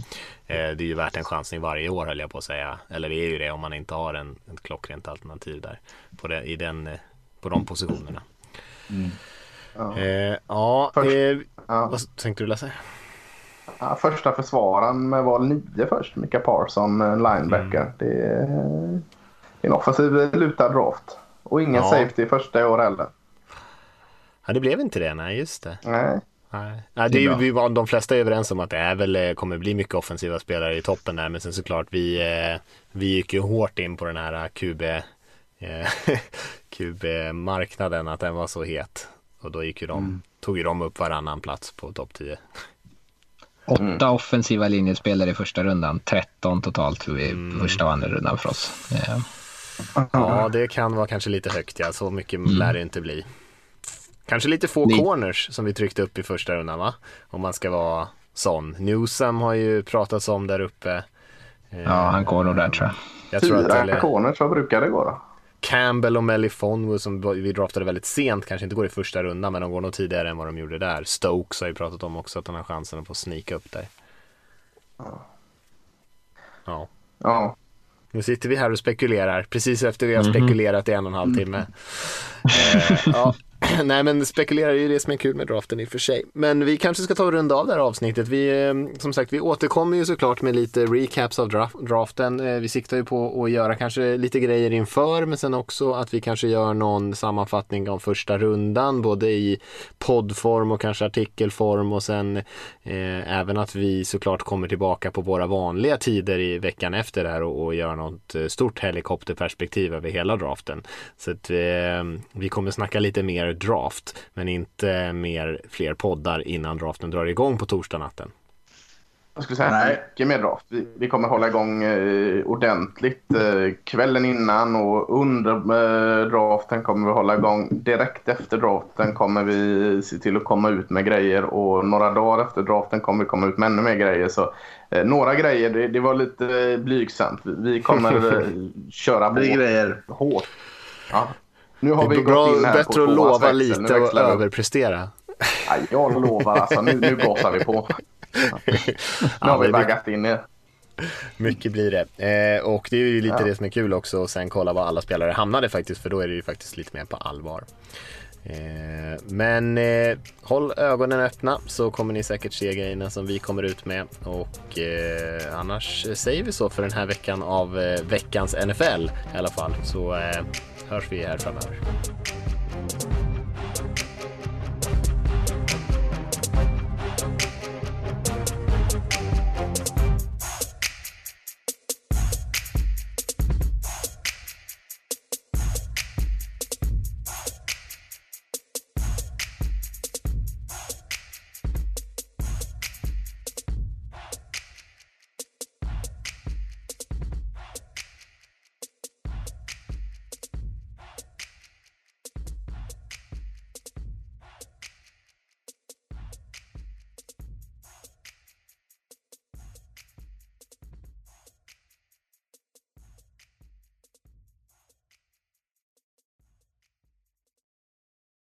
[SPEAKER 2] det är ju värt en chansning varje år höll jag på att säga. Eller det är ju det om man inte har en, ett klockrent alternativ där på det, i den på de positionerna. Mm. Ja, eh, ja, eh, ja, vad tänkte du läsa?
[SPEAKER 3] Ja, första försvararen med val 9 först, Mika Parson, en linebacker. Mm. Det är en offensiv lutad draft. Och ingen ja. safety första år heller.
[SPEAKER 2] Ja, det blev inte det. Nej, just det.
[SPEAKER 3] Nej.
[SPEAKER 2] Nej, Nej det är, vi var, de flesta är överens om att det är väl, eh, kommer bli mycket offensiva spelare i toppen där. Men sen såklart, vi, eh, vi gick ju hårt in på den här QB, [laughs] QB-marknaden, att den var så het. Och då gick ju de, mm. tog ju de upp varannan plats på topp 10.
[SPEAKER 5] Åtta mm. offensiva linjespelare i första rundan, 13 totalt i mm. första och andra rundan för oss.
[SPEAKER 2] Ja. ja, det kan vara kanske lite högt ja, så mycket mm. lär det inte bli. Kanske lite få Ni... corners som vi tryckte upp i första rundan va? Om man ska vara sån. Newsam har ju pratats om där uppe.
[SPEAKER 5] Ja, han går nog där tror jag.
[SPEAKER 3] jag tror Fyra att, eller... corners, vad brukar det gå då?
[SPEAKER 2] Campbell och Melly Fonwo som vi draftade väldigt sent kanske inte går i första rundan men de går nog tidigare än vad de gjorde där. Stokes har ju pratat om också att han har chansen att få sneaka upp där.
[SPEAKER 3] Ja.
[SPEAKER 2] Ja.
[SPEAKER 3] ja.
[SPEAKER 2] Nu sitter vi här och spekulerar precis efter vi har mhm. spekulerat i en och en halv timme. Mm. Eh, ja. [laughs] [clears throat] Nej men spekulerar är ju det som är kul med draften i och för sig. Men vi kanske ska ta och runda av det här avsnittet. Vi, eh, som sagt, vi återkommer ju såklart med lite recaps av draften. Eh, vi siktar ju på att göra kanske lite grejer inför men sen också att vi kanske gör någon sammanfattning av första rundan både i poddform och kanske artikelform och sen eh, även att vi såklart kommer tillbaka på våra vanliga tider i veckan efter det här och, och gör något eh, stort helikopterperspektiv över hela draften. Så att eh, vi kommer snacka lite mer draft, men inte mer fler poddar innan draften drar igång på torsdag natten.
[SPEAKER 3] Jag skulle säga Nej. mycket mer draft. Vi, vi kommer hålla igång eh, ordentligt eh, kvällen innan och under eh, draften kommer vi hålla igång. Direkt efter draften kommer vi se till att komma ut med grejer och några dagar efter draften kommer vi komma ut med ännu mer grejer. Så eh, några grejer, det, det, var lite blygsamt. Vi kommer [laughs] eh, köra på
[SPEAKER 4] grejer.
[SPEAKER 3] hårt. Ja. Nu har vi
[SPEAKER 2] bra, gått in här bättre att lova lite och överprestera.
[SPEAKER 3] Ja, jag lovar alltså, nu, nu gasar vi på. [laughs] Nu har vi baggat in er.
[SPEAKER 2] Mycket blir det. Eh, och det är ju lite ja. det som är kul också och sen kolla var alla spelare hamnade faktiskt för då är det ju faktiskt lite mer på allvar. Eh, men eh, håll ögonen öppna så kommer ni säkert se grejerna som vi kommer ut med och eh, annars säger vi så för den här veckan av eh, veckans NFL i alla fall så eh, hörs vi här framöver.